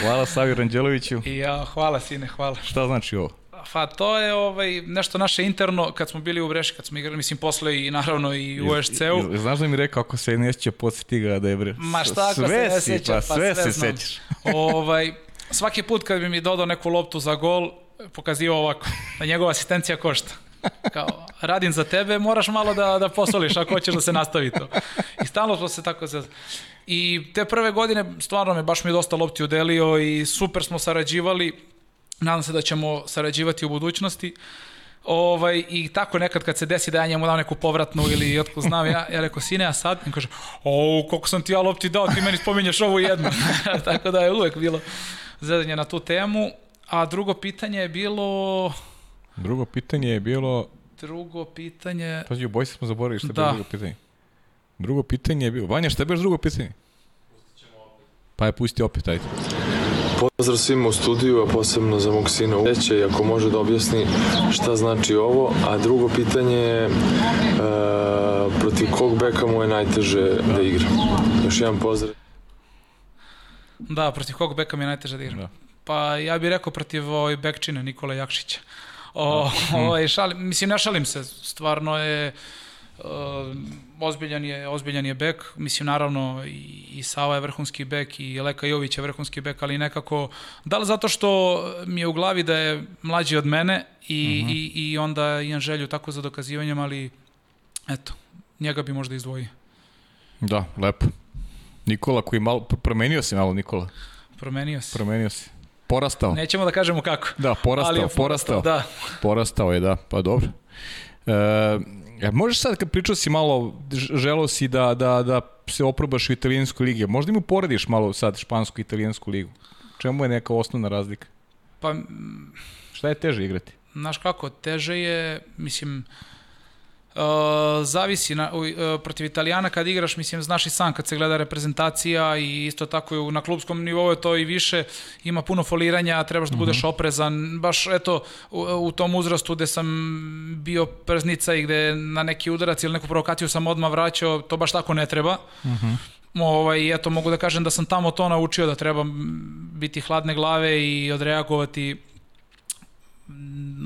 Hvala Savi Ranđeloviću. I ja, hvala sine, hvala. Šta znači ovo? Pa to je ovaj, nešto naše interno, kad smo bili u Breši, kad smo igrali, mislim, posle i naravno i u OSC-u. Znaš da mi rekao, ako se ne sjeća, podsjeti ga da je bre. Ma šta ako sve se ne sjeća, pa, pa sve, sve se sećaš. [laughs] ovaj, svaki put kad bi mi dodao neku loptu za gol, pokazio ovako, da njegova asistencija košta. Kao, radim za tebe, moraš malo da, da posoliš ako hoćeš da se nastavi to. I stalno smo se tako se... I te prve godine, stvarno me, baš mi je dosta lopti udelio i super smo sarađivali Nadam se da ćemo sarađivati u budućnosti. Ovaj, I tako nekad kad se desi da ja njemu dam neku povratnu ili otko znam, ja, ja rekao, sine, a sad? I kaže, o, koliko sam ti ja lopti dao, ti meni spominješ ovu jednu. [laughs] tako da je uvek bilo zedanje na tu temu. A drugo pitanje je bilo... Drugo pitanje je bilo... Drugo pitanje... Pazi, u boj smo zaboravili što je da. drugo pitanje. Drugo pitanje je bilo... Vanja, šta je baš drugo pitanje? Pa je pusti opet, ajde. Pozdrav svima u studiju, a posebno za mog sina Uleće, ako može da objasni šta znači ovo, a drugo pitanje je e, protiv kog beka mu je najteže da igra. Još jedan pozdrav. Da, protiv kog beka mi je najteže da igra? Da. Pa ja bih rekao protiv ovaj bekčine Nikola Jakšića. O, da. [laughs] ovaj, šalim, mislim, ne šalim se, stvarno je Uh, ozbiljan je, ozbiljan je bek, mislim naravno i, i Sava je vrhunski bek i Leka Jović je vrhunski bek, ali nekako, da li zato što mi je u glavi da je mlađi od mene i, uh mhm. -huh. i, i onda imam želju tako za dokazivanjem, ali eto, njega bi možda izdvojio. Da, lepo. Nikola koji malo, promenio se malo Nikola. Promenio se. Promenio se. Porastao. Nećemo da kažemo kako. Da, porastao, ali porastao. porastao. Da. Porastao je, da, pa dobro. E, Ja, možeš sad kad pričao si malo, želeo si da, da, da se oprobaš u italijanskoj ligi, možda im uporediš malo sad špansku i italijansku ligu? Čemu je neka osnovna razlika? Pa... Šta je teže igrati? Znaš kako, teže je, mislim, Uh, zavisi na, uh, protiv Italijana kad igraš, mislim, znaš i sam kad se gleda reprezentacija i isto tako i na klubskom nivou je to i više, ima puno foliranja, trebaš da budeš oprezan, baš eto u, u tom uzrastu gde sam bio preznica i gde na neki udarac ili neku provokaciju sam odmah vraćao, to baš tako ne treba. Ovaj, eto, mogu da kažem da sam tamo to naučio, da treba biti hladne glave i odreagovati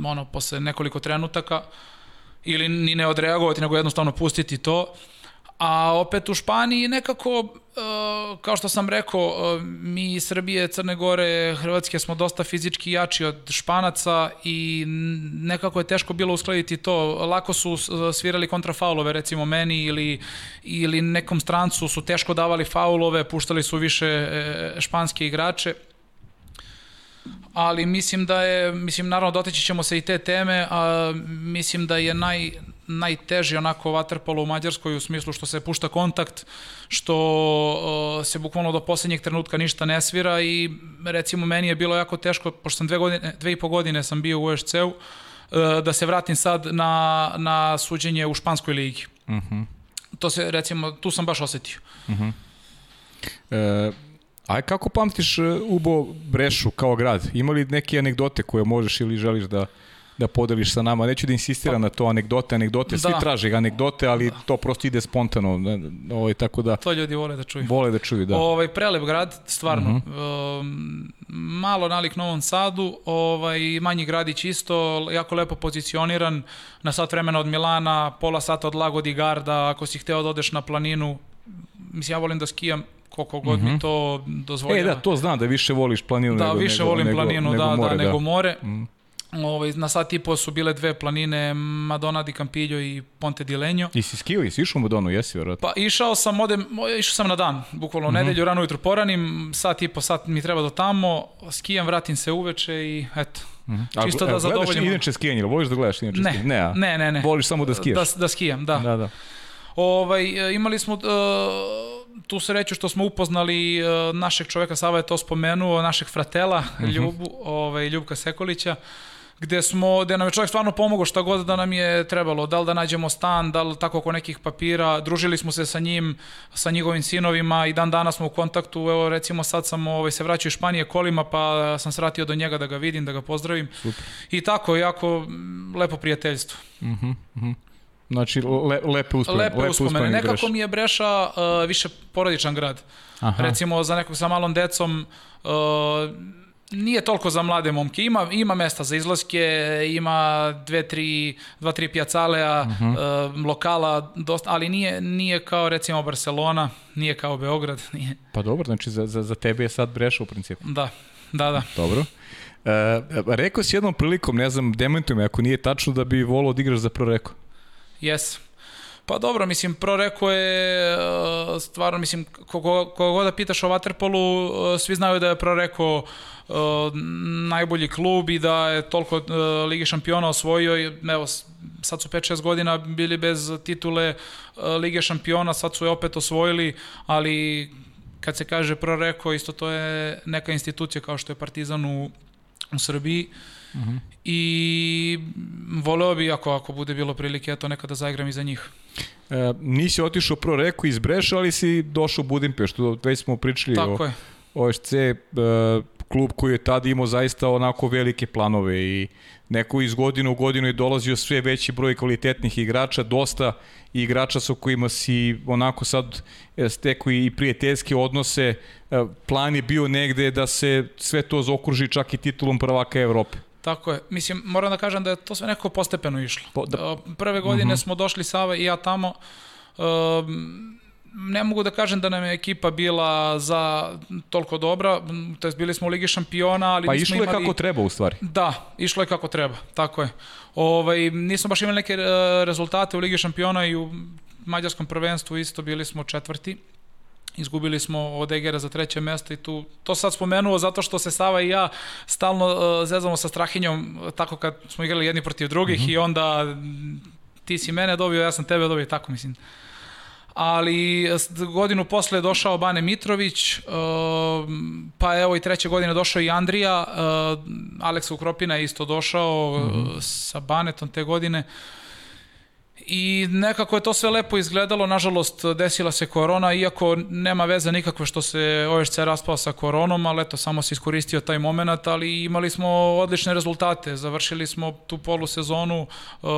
ono, posle nekoliko trenutaka ili ni ne odreagovati, nego jednostavno pustiti to. A opet u Španiji nekako, uh, kao što sam rekao, uh, mi iz Srbije, Crne Gore, Hrvatske smo dosta fizički jači od Španaca i nekako je teško bilo uskladiti to. Lako su svirali kontrafaulove, recimo meni ili, ili nekom strancu su teško davali faulove, puštali su više e, španske igrače ali mislim da je, mislim naravno doteći ćemo se i te teme, a mislim da je naj, najteži onako vaterpolo u Mađarskoj u smislu što se pušta kontakt, što uh, se bukvalno do poslednjeg trenutka ništa ne svira i recimo meni je bilo jako teško, pošto sam dve, godine, dve i po godine sam bio u USC-u, uh, da se vratim sad na, na suđenje u Španskoj ligi. Uh -huh. To se, recimo, tu sam baš osetio. E, aj kako pamtiš e, Ubo Brešu kao grad? Ima li neke anegdote koje možeš ili želiš da da podeliš sa nama. Neću da insistiram na to anegdote, anegdote, svi Da. traže anegdote, ali to prosto ide spontano, ovaj, tako da To ljudi vole da čuju. vole da čuju, da. Ovaj prelep grad, stvarno. Uh -huh. um, malo nalik Novom Sadu, ovaj manji gradić isto, jako lepo pozicioniran, na sat vremena od Milana, pola sata od Lago di Garda, ako si hteo da odeš na planinu, mislim ja volim da skijam koliko god uh -huh. mi to dozvoljava. E, da, to znam da više voliš planinu Da, nego, više nego, volim nego, planinu, nego da, more, da, nego more. Mm. Ovaj, na sat i po su bile dve planine, Madonna di Campiglio i Ponte di Legno. I si skio, i si išao u Madonu, jesi vjerojatno? Pa išao sam, odem, išao sam na dan, bukvalno mm -hmm. nedelju, rano ujutro poranim, sat i po sat mi treba do tamo, skijam, vratim se uveče i eto. Mm -hmm. Čisto da zadovoljimo. Gledaš inače skijanje, voliš da gledaš inače ne, skijanje? Ne, ne, ne, ne. Voliš samo da skijaš? Da, da skijam, da. Da, da. Ovaj, imali smo uh, tu sreću što smo upoznali uh, našeg čoveka, Sava je to spomenuo, našeg fratela, mm -hmm. Ljubu, ovaj, Ljubka Sekolića, gde smo, gde nam je čovjek stvarno pomogao šta god da nam je trebalo, da li da nađemo stan, da li tako oko nekih papira, družili smo se sa njim, sa njihovim sinovima i dan danas smo u kontaktu, evo recimo sad sam ovaj, se vraćao iz Španije kolima, pa sam se vratio do njega da ga vidim, da ga pozdravim. Super. I tako, jako lepo prijateljstvo. Mhm, mm mhm. Mm Znači, le, lepe uspomene. Lepe, lepe uspomene. Nekako breš. mi je Breša uh, više porodičan grad. Aha. Recimo, za nekog sa malom decom, uh, nije toliko za mlade momke. Ima, ima mesta za izlaske, ima dve, tri, dva, tri pijacalea, uh -huh. uh, lokala, dosta, ali nije, nije kao recimo Barcelona, nije kao Beograd. [laughs] Nije. Pa dobro, znači za, za, za tebe je sad Breša u principu. Da, da, da. Dobro. E, rekao si jednom prilikom, ne znam, demantuj me ako nije tačno da bi volao da igraš za Proreko. Jes. Pa dobro, mislim, Pro Reko je stvarno, mislim, kogo god da pitaš o Waterpolu, svi znaju da je Pro Reko uh, najbolji klub i da je toliko Lige šampiona osvojio i evo, sad su 5-6 godina bili bez titule Lige šampiona, sad su je opet osvojili, ali kad se kaže Pro Reko, isto to je neka institucija kao što je Partizan u, u Srbiji, -huh. i voleo bi ako, ako bude bilo prilike eto nekada zaigram i za njih. E, nisi otišao pro reku iz Breša, ali si došao u Budimpeštu, već smo pričali Tako o je. OSC, e, klub koji je tada imao zaista onako velike planove i neko iz godine u godinu je dolazio sve veći broj kvalitetnih igrača, dosta igrača sa kojima si onako sad stekao i prijateljske odnose, e, plan je bio negde da se sve to zaokruži čak i titulom prvaka Evrope. Tako je. Mislim, moram da kažem da je to sve nekako postepeno išlo. Po, da. Prve godine uh -huh. smo došli Sava i ja tamo. Um, ne mogu da kažem da nam je ekipa bila za toliko dobra, to jest bili smo u Ligi šampiona, ali pa nismo išlo imali... je kako treba u stvari. Da, išlo je kako treba, tako je. Ovaj, nismo baš imali neke uh, rezultate u Ligi šampiona i u mađarskom prvenstvu isto bili smo četvrti. Izgubili smo od Egera za treće mesto i tu, to sad spomenuo zato što se Sava i ja stalno uh, zezamo sa Strahinjom, tako kad smo igrali jedni protiv drugih mm -hmm. i onda ti si mene dobio, ja sam tebe dobio, tako mislim. Ali godinu posle je došao Bane Mitrović, uh, pa evo i treće godine došao i Andrija, uh, Aleksa Ukropina je isto došao mm -hmm. sa Banetom te godine. I nekako je to sve lepo izgledalo, nažalost desila se korona, iako nema veze nikakve što se OSC raspao sa koronom, ali eto, samo se iskoristio taj moment, ali imali smo odlične rezultate, završili smo tu polusezonu, uh,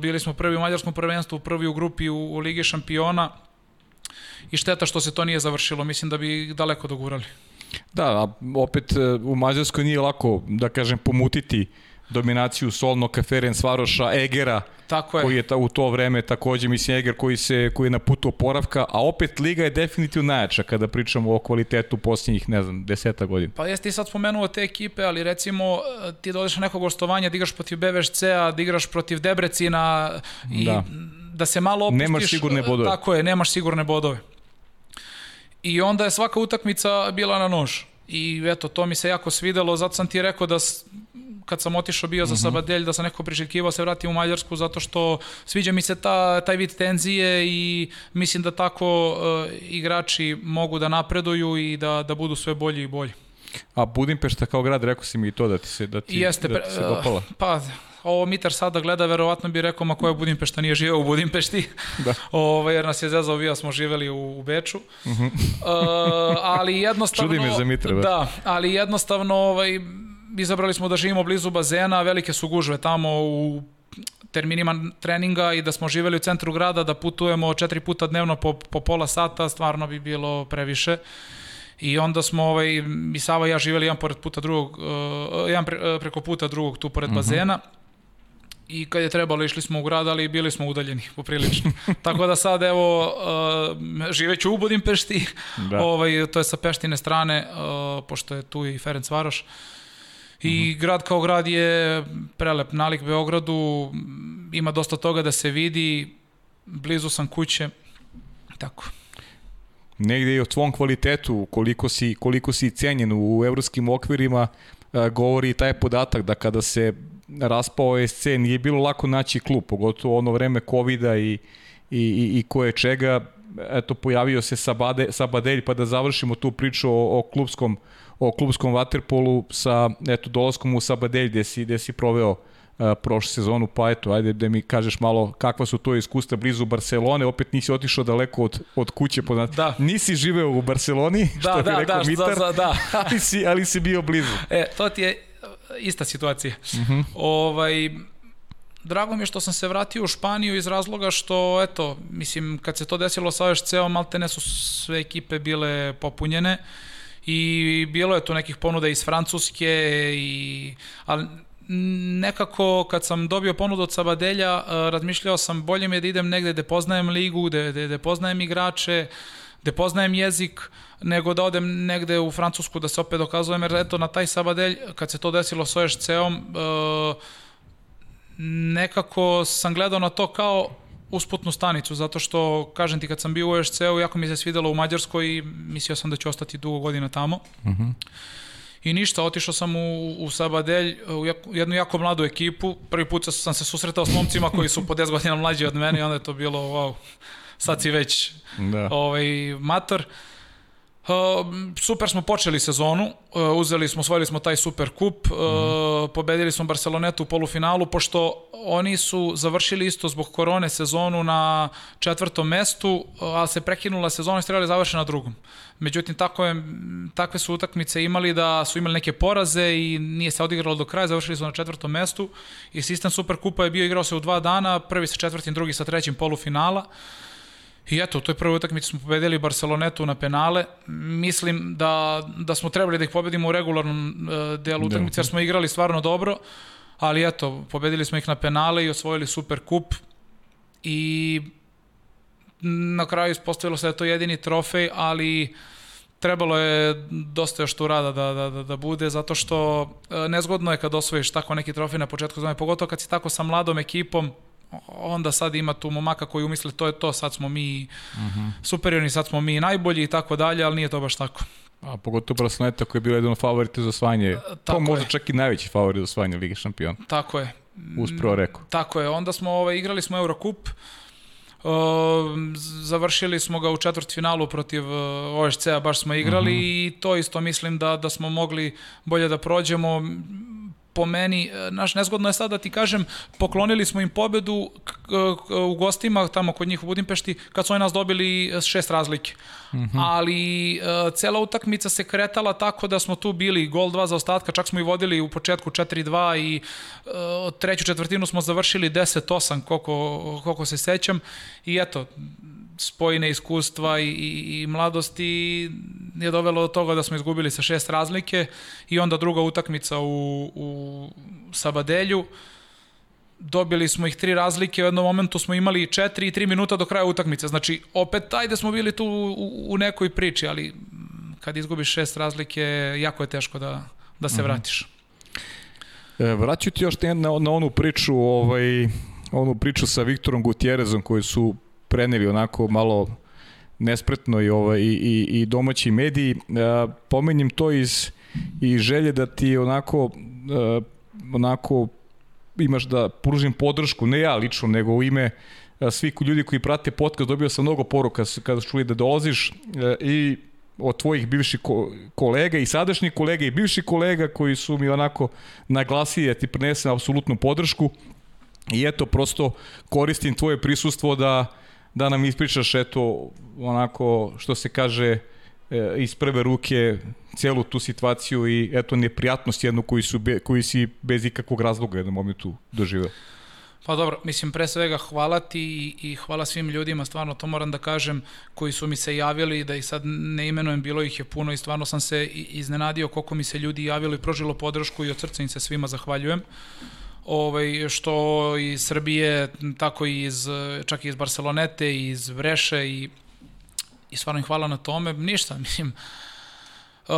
bili smo prvi u mađarskom prvenstvu, prvi u grupi u, u Ligi šampiona i šteta što se to nije završilo, mislim da bi daleko dogurali. Da, a opet e, u Mađarskoj nije lako, da kažem, pomutiti dominaciju Solnoka, Ferenc Varoša, Egera, Tako je. koji je ta, u to vreme takođe, mislim, Eger koji, se, koji je na putu oporavka, a opet Liga je definitivno najjača kada pričamo o kvalitetu posljednjih, ne znam, deseta godina. Pa jesi ti sad spomenuo te ekipe, ali recimo ti dođeš na neko gostovanje, da igraš protiv BVŠC-a, da igraš protiv Debrecina i da, da se malo opustiš. Nemaš sigurne bodove. Tako je, nemaš sigurne bodove. I onda je svaka utakmica bila na nož. I eto, to mi se jako svidelo, zato sam ti rekao da kad sam otišao bio za mhm. Sabadelj, da sam neko priželjkivao da se vratim u Mađarsku, zato što sviđa mi se ta, taj vid tenzije i mislim da tako uh, igrači mogu da napreduju i da, da budu sve bolji i bolji. A Budimpešta kao grad, rekao si mi i to da ti se, da ti, Jeste, da ti se dopala. Pa, ovo Mitar sada gleda, verovatno bi rekao, ma ko je Budimpešta nije živeo u Budimpešti, da. [laughs] ovo, jer nas je zezao, bio smo živeli u, u Beču. Uh -huh. uh, ali jednostavno... Čudi me za Mitra. Da, ali jednostavno ovaj, izabrali smo da živimo blizu bazena, velike su gužve tamo u terminima treninga i da smo živeli u centru grada, da putujemo četiri puta dnevno po, po pola sata, stvarno bi bilo previše. I onda smo, ovaj, i Sava i ja živeli jedan pored puta drugog, uh, jedan pre, uh, preko puta drugog tu pored uh mhm. -huh. bazena. I kad je trebalo išli smo u grad, ali bili smo udaljeni poprilično. [laughs] Tako da sad evo uh, živeću u Budimpešti, [laughs] da. ovaj, to je sa Peštine strane, uh, pošto je tu i Ferenc Varoš. I uh mhm. grad kao grad je prelep nalik Beogradu, ima dosta toga da se vidi, blizu sam kuće, tako negde i o tvom kvalitetu, koliko si, koliko si cenjen u evropskim okvirima, govori taj podatak da kada se raspao SC nije bilo lako naći klub, pogotovo ono vreme covid i, i, i, i koje čega, eto pojavio se Sabade, Sabadelj pa da završimo tu priču o, o klubskom o klubskom waterpolu sa eto dolaskom u Sabadelj gde si, gde si proveo uh, prošlu sezonu, pa eto, ajde da mi kažeš malo kakva su to iskustva blizu Barcelone, opet nisi otišao daleko od, od kuće, poznat. Da. nisi živeo u Barceloni, da, što da, bi rekao da, Mitar, da, da. [laughs] ali, si, ali si bio blizu. E, to ti je ista situacija. Uh mhm. -huh. ovaj, drago mi je što sam se vratio u Španiju iz razloga što, eto, mislim, kad se to desilo sa OSC-om, maltene su sve ekipe bile popunjene i bilo je tu nekih ponuda iz Francuske, i, ali nekako kad sam dobio ponudu od Sabadelja, razmišljao sam bolje mi je da idem negde gde poznajem ligu, gde, gde, gde poznajem igrače, gde poznajem jezik, nego da odem negde u Francusku da se opet dokazujem, jer eto na taj Sabadelj, kad se to desilo s OSC-om, nekako sam gledao na to kao usputnu stanicu, zato što, kažem ti, kad sam bio u OSC-u, jako mi se svidelo u Mađarskoj i mislio sam da ću ostati dugo godina tamo. Uh mhm. -huh. I ništa, otišao sam u, u Sabadelj, u jednu jako mladu ekipu. Prvi put sam se susretao s momcima koji su po 10 godina mlađi od mene i onda je to bilo, wow, sad si već da. ovaj, mator. Uh, super smo počeli sezonu, uh, uzeli smo, osvojili smo taj super kup, uh, mm. pobedili smo Barcelonetu u polufinalu, pošto oni su završili isto zbog korone sezonu na četvrtom mestu, ali se prekinula sezona i trebali završiti na drugom. Međutim, tako je, takve su utakmice imali da su imali neke poraze i nije se odigralo do kraja, završili su na četvrtom mestu i sistem Superkupa je bio igrao se u dva dana, prvi sa četvrtim, drugi sa trećim polufinala. I eto, u toj prvoj utakmici smo pobedili Barcelonetu na penale. Mislim da, da smo trebali da ih pobedimo u regularnom uh, delu utakmice, jer smo igrali stvarno dobro, ali eto, pobedili smo ih na penale i osvojili super kup i na kraju ispostavilo se da je to jedini trofej, ali trebalo je dosta još tu rada da, da, da, da bude, zato što e, nezgodno je kad osvojiš tako neki trofej na početku zove, pogotovo kad si tako sa mladom ekipom, onda sad ima tu momaka koji umisle to je to, sad smo mi uh. -huh. superiorni, sad smo mi najbolji i tako dalje, ali nije to baš tako. A pogotovo Brasloneta koji je bio jedan favorit za osvajanje, e, to možda je. čak i najveći favorit za osvajanje Lige šampiona. Tako je. Uz prvo reku. Tako je, onda smo ovaj, igrali smo Eurocup, Uh, završili smo ga u četvrtfinalu protiv uh, OSC-a, baš smo igrali uh mhm. -huh. i to isto mislim da, da smo mogli bolje da prođemo po meni, e, naš nezgodno je sad da ti kažem, poklonili smo im pobedu u gostima tamo kod njih u Budimpešti kad su oni nas dobili šest razlike. Mm -hmm. Ali uh, cela utakmica se kretala tako da smo tu bili gol dva za ostatka, čak smo i vodili u početku 4-2 i treću četvrtinu smo završili 10-8 koliko, koliko se sećam i eto, spojine iskustva i, i, i mladosti je dovelo do toga da smo izgubili sa šest razlike i onda druga utakmica u, u Sabadelju dobili smo ih tri razlike, u jednom momentu smo imali četiri i tri minuta do kraja utakmice. Znači, opet ajde smo bili tu u, u nekoj priči, ali kad izgubiš šest razlike, jako je teško da, da se mhm. vratiš. E, vraću ti još na, na onu priču, ovaj, onu priču sa Viktorom Gutjerezom koji su preneli onako malo nespretno i, ovaj, i, i, i domaći mediji. E, pomenjem to iz i želje da ti onako e, onako imaš da pružim podršku, ne ja lično, nego u ime e, svih ljudi koji prate podcast, dobio sam mnogo poruka kada čuli da dolaziš i od tvojih bivših kolega i sadašnjih kolega i bivših kolega koji su mi onako naglasili da ti prenesem apsolutnu podršku i eto prosto koristim tvoje prisustvo da da nam ispričaš eto onako što se kaže e, iz prve ruke celu tu situaciju i eto neprijatnost jednu koju, su be, koju si bez ikakvog razloga u jednom momentu doživeo. Pa dobro, mislim pre svega hvala ti i, i hvala svim ljudima, stvarno to moram da kažem, koji su mi se javili, da ih sad ne imenujem, bilo ih je puno i stvarno sam se iznenadio koliko mi se ljudi javili, prožilo podršku i od srca im se svima zahvaljujem. Uh, ovaj, što iz Srbije, tako i iz, čak i iz Barcelonete, i iz Vreše i, i stvarno im hvala na tome. Ništa, [laughs] mislim, Uh,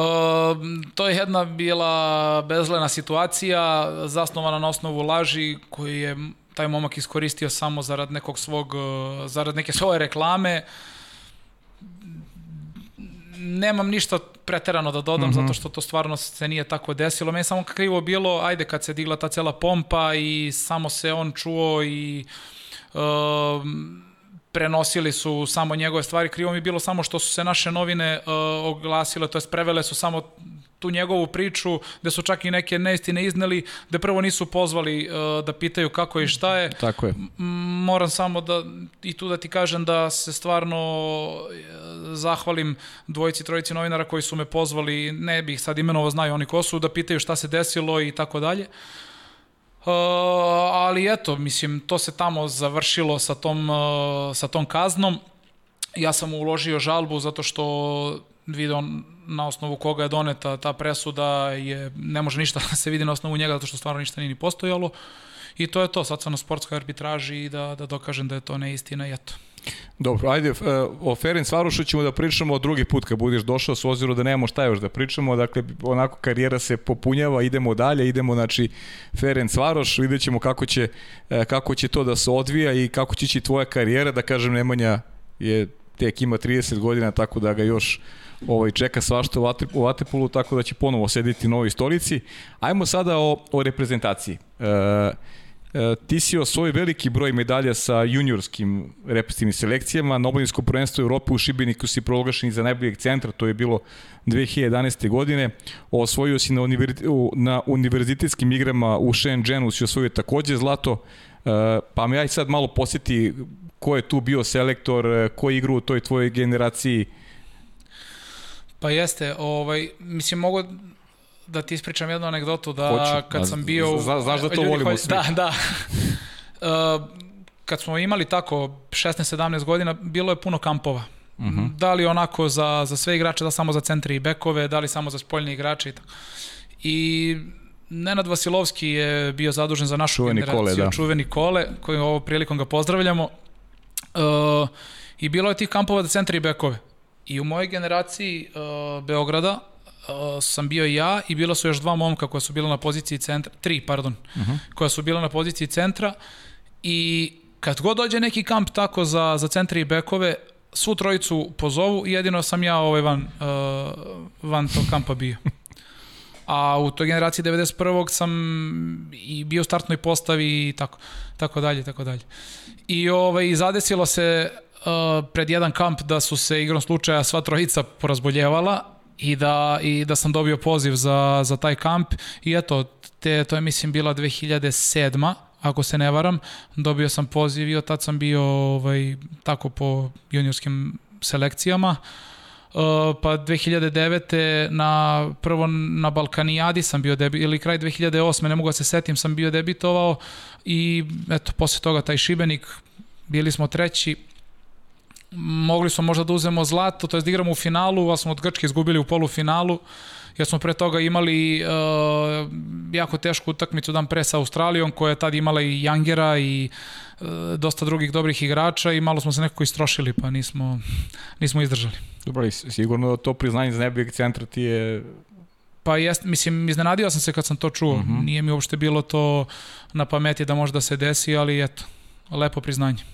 to je jedna bila bezlena situacija zasnovana na osnovu laži koji je taj momak iskoristio samo zarad nekog svog zarad neke svoje reklame uh, nemam ništa preterano da dodam, mm -hmm. zato što to stvarno se nije tako desilo. Meni samo krivo bilo, ajde kad se digla ta cela pompa i samo se on čuo i uh, prenosili su samo njegove stvari. Krivo mi bilo samo što su se naše novine uh, oglasile, to jest prevele su samo tu njegovu priču, gde su čak i neke neistine izneli, gde prvo nisu pozvali uh, da pitaju kako i šta je. Tako je. Moram samo da i tu da ti kažem da se stvarno uh, zahvalim dvojici, trojici novinara koji su me pozvali, ne bih sad imenovo znaju oni ko su, da pitaju šta se desilo i tako dalje. Uh, ali eto, mislim, to se tamo završilo sa tom, uh, sa tom kaznom. Ja sam uložio žalbu zato što video na osnovu koga je doneta ta presuda je, ne može ništa [laughs] da se vidi na osnovu njega zato što stvarno ništa nije ni postojalo i to je to, sad sam na sportskoj arbitraži i da, da dokažem da je to neistina i eto. Dobro, ajde, e, o Ferenc Varošu ćemo da pričamo drugi put kad budeš došao, s ozirom da nemamo šta još da pričamo, dakle, onako karijera se popunjava, idemo dalje, idemo, znači, Ferenc Varoš, vidjet ćemo kako će, e, kako će to da se odvija i kako će ići tvoja karijera, da kažem, Nemanja je tek ima 30 godina, tako da ga još ovaj, čeka svašta u Vatepolu, tako da će ponovo sediti na ovoj stolici. Ajmo sada o, o reprezentaciji. E, ti si osvoj veliki broj medalja sa juniorskim reprezentativnim selekcijama. Na oboljinsko prvenstvo Europe u Šibeniku si proglašen za najboljeg centra, to je bilo 2011. godine. Osvojio si na, univerzi, na univerzitetskim igrama u Shenzhenu, si osvojio takođe zlato. E, pa me aj sad malo posjeti ko je tu bio selektor, ko je igrao u toj tvojoj generaciji, Pa jeste, ovaj, mislim, mogu da ti ispričam jednu anegdotu da Hoću, kad sam bio... Zna, znaš da to ljudi volimo svi. Da, da. uh, [laughs] kad smo imali tako 16-17 godina, bilo je puno kampova. Uh mhm. -huh. Da li onako za, za sve igrače, da samo za centre i bekove, da li samo za spoljne igrače i tako. I Nenad Vasilovski je bio zadužen za našu čuveni generaciju, kole, da. čuveni kole, kojim ovo prilikom ga pozdravljamo. Uh, I bilo je tih kampova za centre i bekove. I u mojoj generaciji uh, Beograda sam bio ja i bila su još dva momka koja su bila na poziciji centra, tri, pardon, uh mhm. -huh. koja su bila na poziciji centra i kad god dođe neki kamp tako za, za centre i bekove, svu trojicu pozovu i jedino sam ja ovaj van, uh, van tog kampa bio. A u toj generaciji 91. sam i bio u startnoj postavi i tako, tako dalje, tako dalje. I ovaj, zadesilo se Uh, pred jedan kamp da su se igrom slučaja sva trojica porazboljevala i da, i da sam dobio poziv za, za taj kamp i eto, te, to je mislim bila 2007 ako se ne varam, dobio sam poziv i od tad sam bio ovaj, tako po juniorskim selekcijama. Uh, pa 2009. na prvo na Balkanijadi sam bio debi, ili kraj 2008. ne mogu da se setim, sam bio debitovao i eto, posle toga taj Šibenik, bili smo treći, mogli smo možda da uzemo zlato, to je da igramo u finalu, ali smo od Grčke izgubili u polufinalu, jer smo pre toga imali uh, jako tešku utakmicu dan pre sa Australijom, koja je tad imala i Jangera i uh, dosta drugih dobrih igrača i malo smo se nekako istrošili, pa nismo, nismo izdržali. Dobro, sigurno to priznanje za nebijeg centra ti je Pa jest, mislim, iznenadio sam se kad sam to čuo. Mm -hmm. Nije mi uopšte bilo to na pameti da možda se desi, ali eto, lepo priznanje.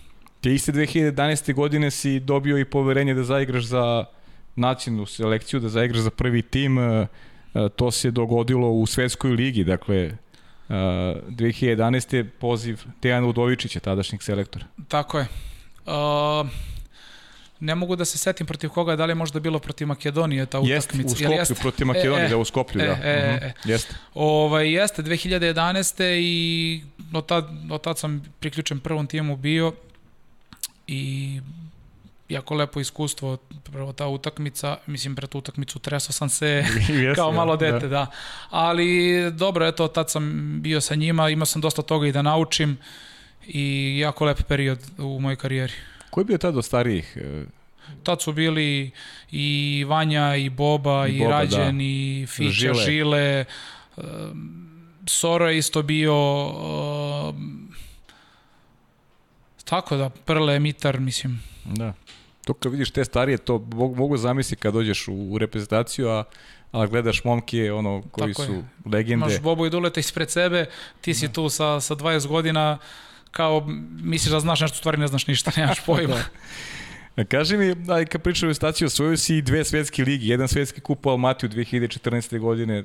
Te iste 2011. godine si dobio i poverenje da zaigraš za nacionalnu selekciju, da zaigraš za prvi tim. E, e, to se dogodilo u svetskoj ligi, dakle 2011. poziv Dejana Udovičića, tadašnjeg selektora. Tako je. Uh, ne mogu da se setim protiv koga, da li je možda bilo protiv Makedonije ta utakmica. Jeste, u Skoplju, jest? protiv Makedonije, e, da u Skoplju, e, da. E, uh -huh. e. Jeste. Ovaj, jeste, 2011. i od tad, od tad sam priključen prvom timu bio i jako lepo iskustvo, prvo ta utakmica, mislim pre tu utakmicu tresao sam se [laughs] yes, [laughs] kao malo da. dete, da. da. Ali dobro, eto, tad sam bio sa njima, imao sam dosta toga i da naučim i jako lep period u mojoj karijeri. Ko je bio tad od starijih? Tad su bili i Vanja, i Boba, i, i Boba, Rađen, da. i Fića, Žile. Žile. Soro je isto bio... Uh, tako da, Prle, Mitar, mislim. Da. To kad vidiš te starije, to mogu zamisliti kad dođeš u, u reprezentaciju, a a gledaš momke ono koji Tako su je. legende. Imaš Bobo i Duleta ispred sebe, ti si da. tu sa, sa 20 godina, kao misliš da znaš nešto, stvari ne znaš ništa, [laughs] nemaš [laughs] pojma. da. Kaži mi, aj, kad pričam o staciju, osvojio si dve svetske ligi, jedan svetski kup u Almatiju 2014. godine,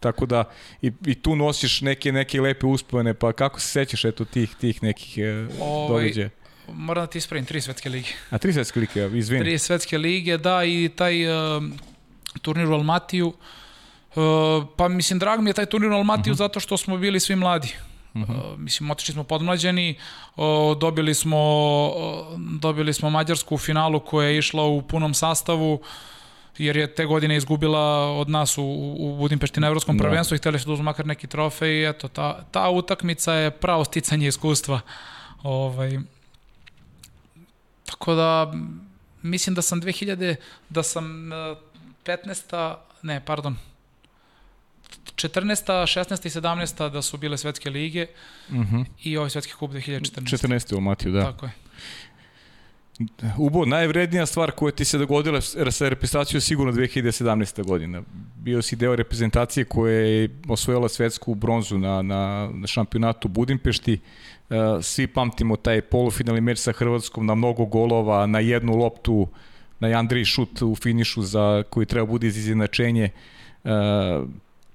tako da i, i tu nosiš neke neke lepe uspomene, pa kako se sećaš eto tih tih nekih e, ovaj, događaja? Moram da ti ispravim, tri svetske lige. A tri svetske lige, izvini. Tri svetske lige, da, i taj uh, turnir u Almatiju, uh, pa mislim, drag mi je taj turnir u Almatiju uh mhm. -huh. zato što smo bili svi mladi. Uh -huh. uh, mislim, otišli smo podmlađeni, uh, dobili smo uh, dobili smo Mađarsku u finalu koja je išla u punom sastavu, jer je te godine izgubila od nas u, u Budimpešti na evropskom da. prvenstvu i hteli su da uzmu makar neki trofej i eto, ta, ta utakmica je pravo sticanje iskustva. Ovaj, Tako da, mislim da sam 2000, da sam 15. ne, pardon, 14. 16. i 17. da su bile svetske lige uh mhm. -huh. i ovaj svetski kup 2014. 14. u Matiju, da. Tako je. Ubo, najvrednija stvar koja ti se dogodila sa reprezentacijom sigurno 2017. godina. Bio si deo reprezentacije koja je osvojila svetsku bronzu na, na, na šampionatu Budimpešti. Uh, svi pamtimo taj polufinalni meč sa Hrvatskom na mnogo golova, na jednu loptu, na Andriji šut u finišu za koji treba bude iz izjednačenje. Uh,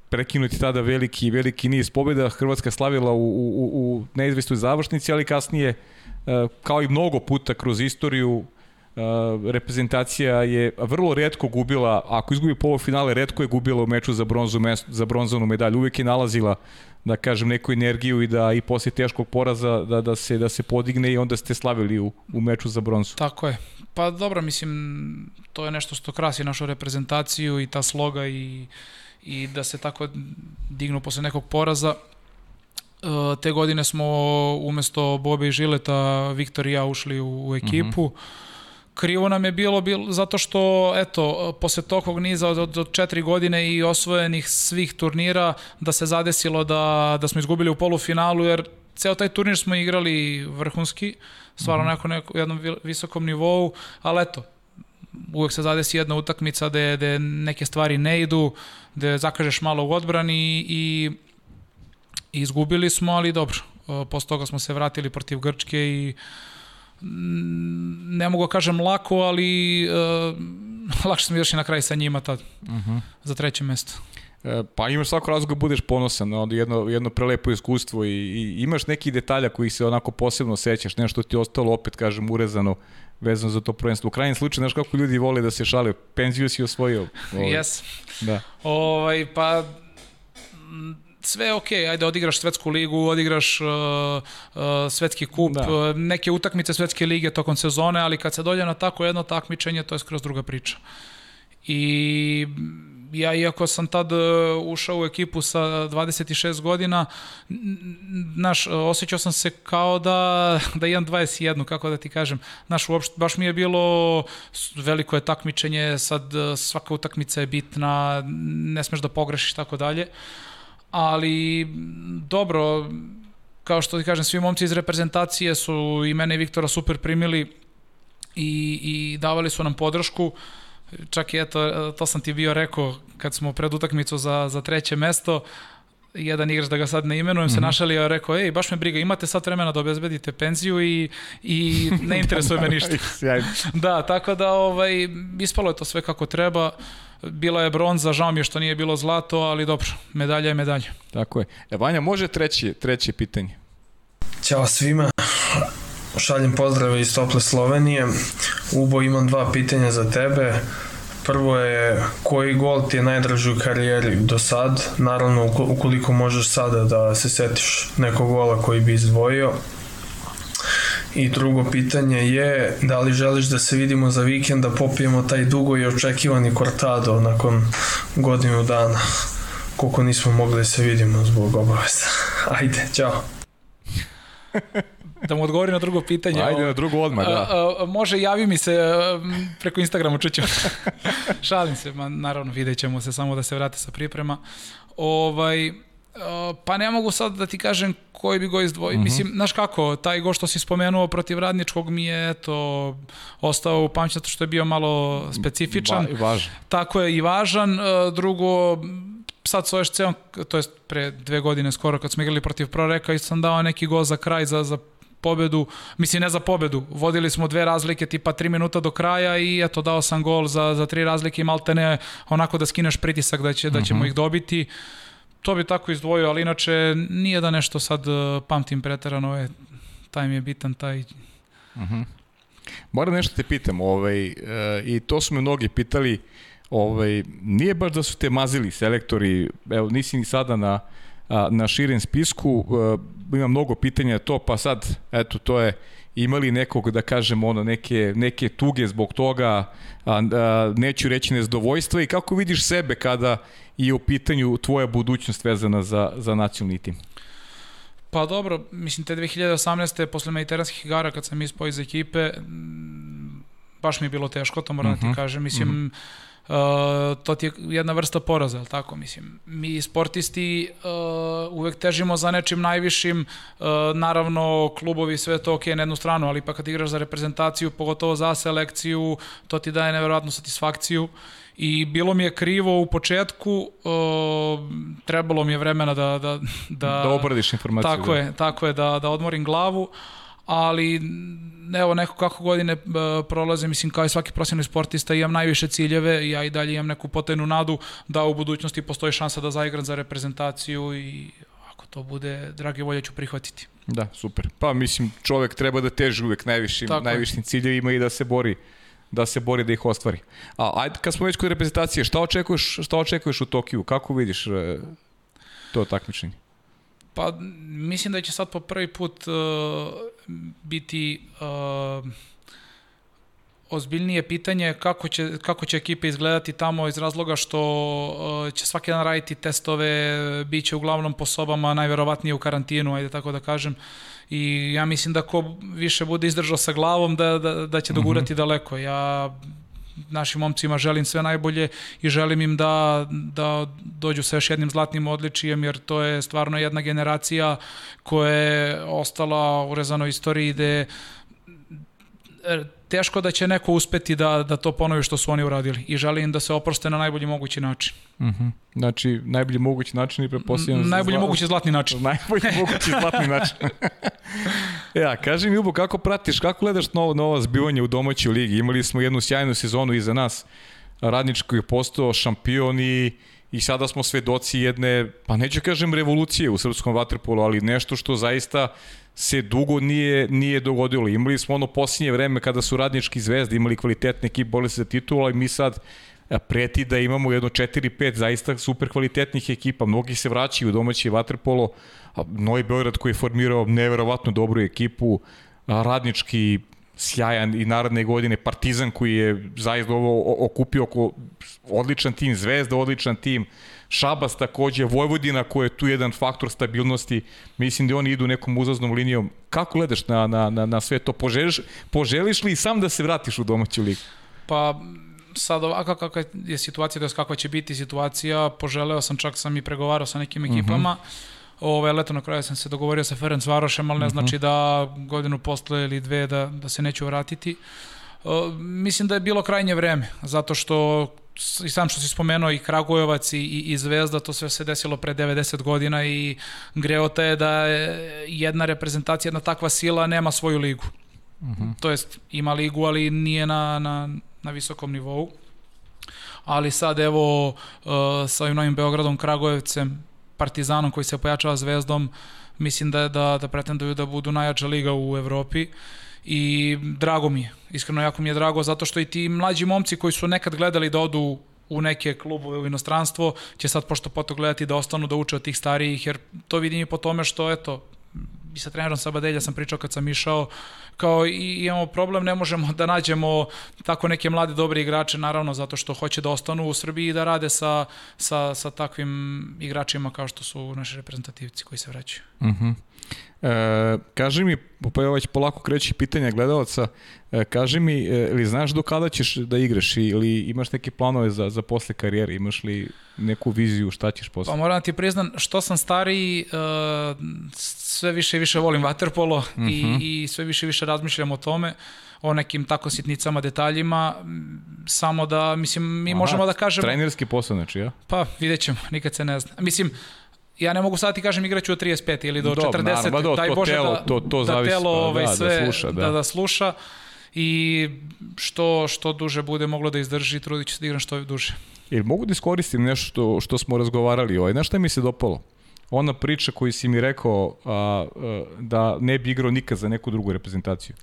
prekinuti tada veliki veliki niz pobjeda. Hrvatska slavila u, u, u neizvestoj završnici, ali kasnije uh, E, kao i mnogo puta kroz istoriju e, reprezentacija je vrlo redko gubila, ako izgubi polufinale, redko je gubila u meču za bronzu za bronzanu medalju. Uvek je nalazila da kažem neku energiju i da i posle teškog poraza da da se da se podigne i onda ste slavili u u meču za bronzu. Tako je. Pa dobro, mislim to je nešto što krasi našu reprezentaciju i ta sloga i i da se tako dignu posle nekog poraza te godine smo umesto Bobe i Žileta Viktor i ja ušli u, u ekipu. Mhm. -huh. Krivo nam je bilo, bilo zato što, eto, posle tokog niza od, od, od četiri godine i osvojenih svih turnira, da se zadesilo da, da smo izgubili u polufinalu, jer ceo taj turnir smo igrali vrhunski, stvarno mhm. -huh. neko, neko, jednom visokom nivou, ali eto, uvek se zadesi jedna utakmica gde, gde neke stvari ne idu, gde zakažeš malo u odbrani i Izgubili smo, ali dobro. E, posle toga smo se vratili protiv Grčke i ne mogu da kažem lako, ali uh, [laughs] lakše smo još i na kraj sa njima tad, uh mhm. -huh. za treće mesto. E, pa imaš svako razlog da budeš ponosan, onda jedno, jedno prelepo iskustvo i, i imaš neki detalja koji se onako posebno sećaš, nešto ti je ostalo opet, kažem, urezano vezano za to prvenstvo. U krajnjem slučaju, znaš kako ljudi vole da se šale, penziju si osvojio. [laughs] Ovaj. Yes. Da. Ovaj, pa sve okay, ajde odigraš svetsku ligu, odigraš uh, uh, svetski kup, da. uh, neke utakmice svetske lige tokom sezone, ali kad se dođe na tako jedno takmičenje, to je skroz druga priča. I ja iako sam tad uh, ušao u ekipu sa 26 godina, naš, osjećao sam se kao da, [laughs] da imam 21, kako da ti kažem. Naš, uopšte, baš mi je bilo veliko je takmičenje, sad uh, svaka utakmica je bitna, ne smeš da pogrešiš, tako dalje. Ali, dobro, kao što ti kažem, svi momci iz reprezentacije su i mene i Viktora super primili i, i davali su nam podršku. Uh, čak i eto, to sam ti bio rekao kad smo pred utakmicu za, za treće mesto, jedan igrač da ga sad ne imenujem mm -hmm. se mhm. našalio rekao ej baš me briga imate sad vremena da obezbedite penziju i, i ne interesuje me [laughs] ništa da tako da ovaj ispalo je to sve kako treba bila je bronza žao mi je što nije bilo zlato ali dobro medalja je medalja tako je e, Vanja može treće treće pitanje Ćao svima Šaljem pozdrave iz tople Slovenije. Ubo, imam dva pitanja za tebe. Prvo je koji gol ti je najdraži u karijeri do sad? Naravno, ukoliko možeš sada da se setiš nekog gola koji bi izdvojio. I drugo pitanje je da li želiš da se vidimo za vikend da popijemo taj dugo i očekivani kortado nakon godinu dana koliko nismo mogli da se vidimo zbog obaveza. [laughs] Ajde, čao. da mu odgovori na drugo pitanje. Ajde na drugo odmah, da. A, a, može, javi mi se preko Instagrama, čućemo. [laughs] Šalim se, ma, naravno vidjet ćemo se samo da se vrate sa priprema. Ovaj, pa ne mogu sad da ti kažem koji bi go izdvojio. Mm -hmm. Mislim, znaš kako, taj go što si spomenuo protiv radničkog mi je eto, ostao u pamćatu što je bio malo specifičan. Ba, važan. Tako je i važan. Drugo, sad s OSC-om, to je pre dve godine skoro kad smo igrali protiv Proreka i sam dao neki go za kraj za, za pobedu, mislim ne za pobedu, vodili smo dve razlike tipa 3 minuta do kraja i eto dao sam gol za, za tri razlike i malte ne onako da skineš pritisak da, će, da ćemo uh mhm. -huh. ih dobiti. To bi tako izdvojio, ali inače nije da nešto sad uh, pamtim preterano, je, taj mi je bitan, taj... Uh mhm. -huh. Moram nešto te pitam, ovaj, uh, i to su me mnogi pitali, ovaj, nije baš da su te mazili selektori, evo nisi ni sada na, na širem spisku, uh, ima mnogo pitanja to, pa sad, eto, to je imali nekog, da kažem, ono, neke, neke tuge zbog toga, a, a, neću reći nezdovoljstva i kako vidiš sebe kada je u pitanju tvoja budućnost vezana za, za nacionalni tim? Pa dobro, mislim te 2018. posle mediteranskih igara kad sam ispao iz ekipe, baš mi je bilo teško, to moram uh -huh. da ti mhm. kažem. Mislim, uh mhm. -huh Uh, to ti je jedna vrsta poraza, ali tako mislim. Mi sportisti uh, uvek težimo za nečim najvišim, uh, naravno klubovi sve to ok na jednu stranu, ali pa kad igraš za reprezentaciju, pogotovo za selekciju, to ti daje neverovatnu satisfakciju i bilo mi je krivo u početku, uh, trebalo mi je vremena da da da da obradiš informaciju. Tako da. je, tako je da da odmorim glavu, ali evo neko kako godine prolaze, mislim kao i svaki profesionalni sportista imam najviše ciljeve ja i dalje imam neku potajnu nadu da u budućnosti postoji šansa da zaigram za reprezentaciju i ako to bude, drage volje ću prihvatiti. Da, super. Pa mislim čovek treba da teži uvek najvišim, Tako najvišim je. ciljevima i da se bori da se bori da ih ostvari. A ajde kad smo već kod reprezentacije, šta očekuješ, šta očekuješ u Tokiju? Kako vidiš e, to takmičenje? Pa mislim da će sad po prvi put uh, biti uh, ozbiljnije pitanje kako će, kako će ekipe izgledati tamo iz razloga što uh, će svaki dan raditi testove, bit će uglavnom po sobama, najverovatnije u karantinu, ajde tako da kažem. I ja mislim da ko više bude izdržao sa glavom da, da, da će dogurati mm -hmm. daleko. Ja našim momcima želim sve najbolje i želim im da, da dođu sa još jednim zlatnim odličijem, jer to je stvarno jedna generacija koja je ostala u rezanoj istoriji gde teško da će neko uspeti da, da to ponovi što su oni uradili i želim da se oproste na najbolji mogući način. Uh mhm. -huh. Znači, najbolji mogući način i prepostavljam... Najbolji zla... mogući zlatni način. [laughs] najbolji mogući zlatni način. [laughs] ja, kaži mi Ubo, kako pratiš, kako gledaš novo, novo zbivanje u domaćoj ligi? Imali smo jednu sjajnu sezonu iza nas. Radničko je postao šampion i i sada smo svedoci jedne, pa neću kažem revolucije u srpskom vaterpolu, ali nešto što zaista se dugo nije, nije dogodilo. Imali smo ono posljednje vreme kada su radnički zvezde imali kvalitetne ekipe, boli za titulu, ali mi sad preti da imamo jedno 4-5 zaista super kvalitetnih ekipa. Mnogi se vraćaju u domaći vaterpolo. Novi Beograd koji je formirao neverovatno dobru ekipu, radnički sjajan i narodne godine Partizan koji je zaista ovo okupio oko odličan tim, Zvezda odličan tim, Šabas takođe, Vojvodina koja je tu jedan faktor stabilnosti, mislim da oni idu nekom uzaznom linijom. Kako gledaš na, na, na, na sve to? Poželiš, poželiš li sam da se vratiš u domaću ligu? Pa sad ovako kakva je situacija, to je kakva će biti situacija, poželeo sam, čak sam i pregovarao sa nekim ekipama, mm -hmm Ove, leto na kraju sam se dogovorio sa Ferenc Varošem, ali ne mhm. znači da godinu posle ili dve da, da se neću vratiti. Uh, mislim da je bilo krajnje vreme, zato što i sam što si spomenuo i Kragujevac i, i, i Zvezda, to sve se desilo pre 90 godina i greota je da je jedna reprezentacija, jedna takva sila nema svoju ligu. Uh mhm. -huh. To jest ima ligu, ali nije na, na, na visokom nivou. Ali sad evo uh, sa ovim novim Beogradom, Kragujevcem, Partizanom koji se pojačava zvezdom, mislim da, da, da pretenduju da budu najjača liga u Evropi i drago mi je, iskreno jako mi je drago zato što i ti mlađi momci koji su nekad gledali da odu u neke klubove u inostranstvo, će sad pošto poto gledati da ostanu da uče od tih starijih, jer to vidim i po tome što, eto, i sa trenerom Sabadelja sam pričao kad sam išao, kao i imamo problem, ne možemo da nađemo tako neke mlade dobre igrače, naravno zato što hoće da ostanu u Srbiji i da rade sa, sa, sa takvim igračima kao što su naši reprezentativci koji se vraćaju. Mhm. -huh. E, kaži mi, pa evo već polako kreći pitanja gledalaca, e, kaži mi, e, ili znaš do kada ćeš da igraš ili imaš neke planove za, za posle karijere, imaš li neku viziju šta ćeš posle? Pa moram da ti priznam, što sam stariji, e, sve više i više volim waterpolo uh -huh. i, mhm. i sve više i više razmišljam o tome, o nekim tako sitnicama, detaljima, samo da, mislim, mi Aha, možemo da kažemo... Trenerski posao, znači, ja? Pa, vidjet ćemo, nikad se ne zna. Mislim, ja ne mogu sad ti kažem igraću od 35 ili do Dob, 40, naravno, do, daj Bože telo, da, to, to da zavisi, telo da, ovaj, da, sve, da, sluša, da. da, da sluša i što, što duže bude moglo da izdrži, trudit ću se da igram što duže. Ili mogu da iskoristim nešto što, što smo razgovarali, ovaj, nešto mi se dopalo? Ona priča koju si mi rekao a, a, da ne bi igrao nikad za neku drugu reprezentaciju.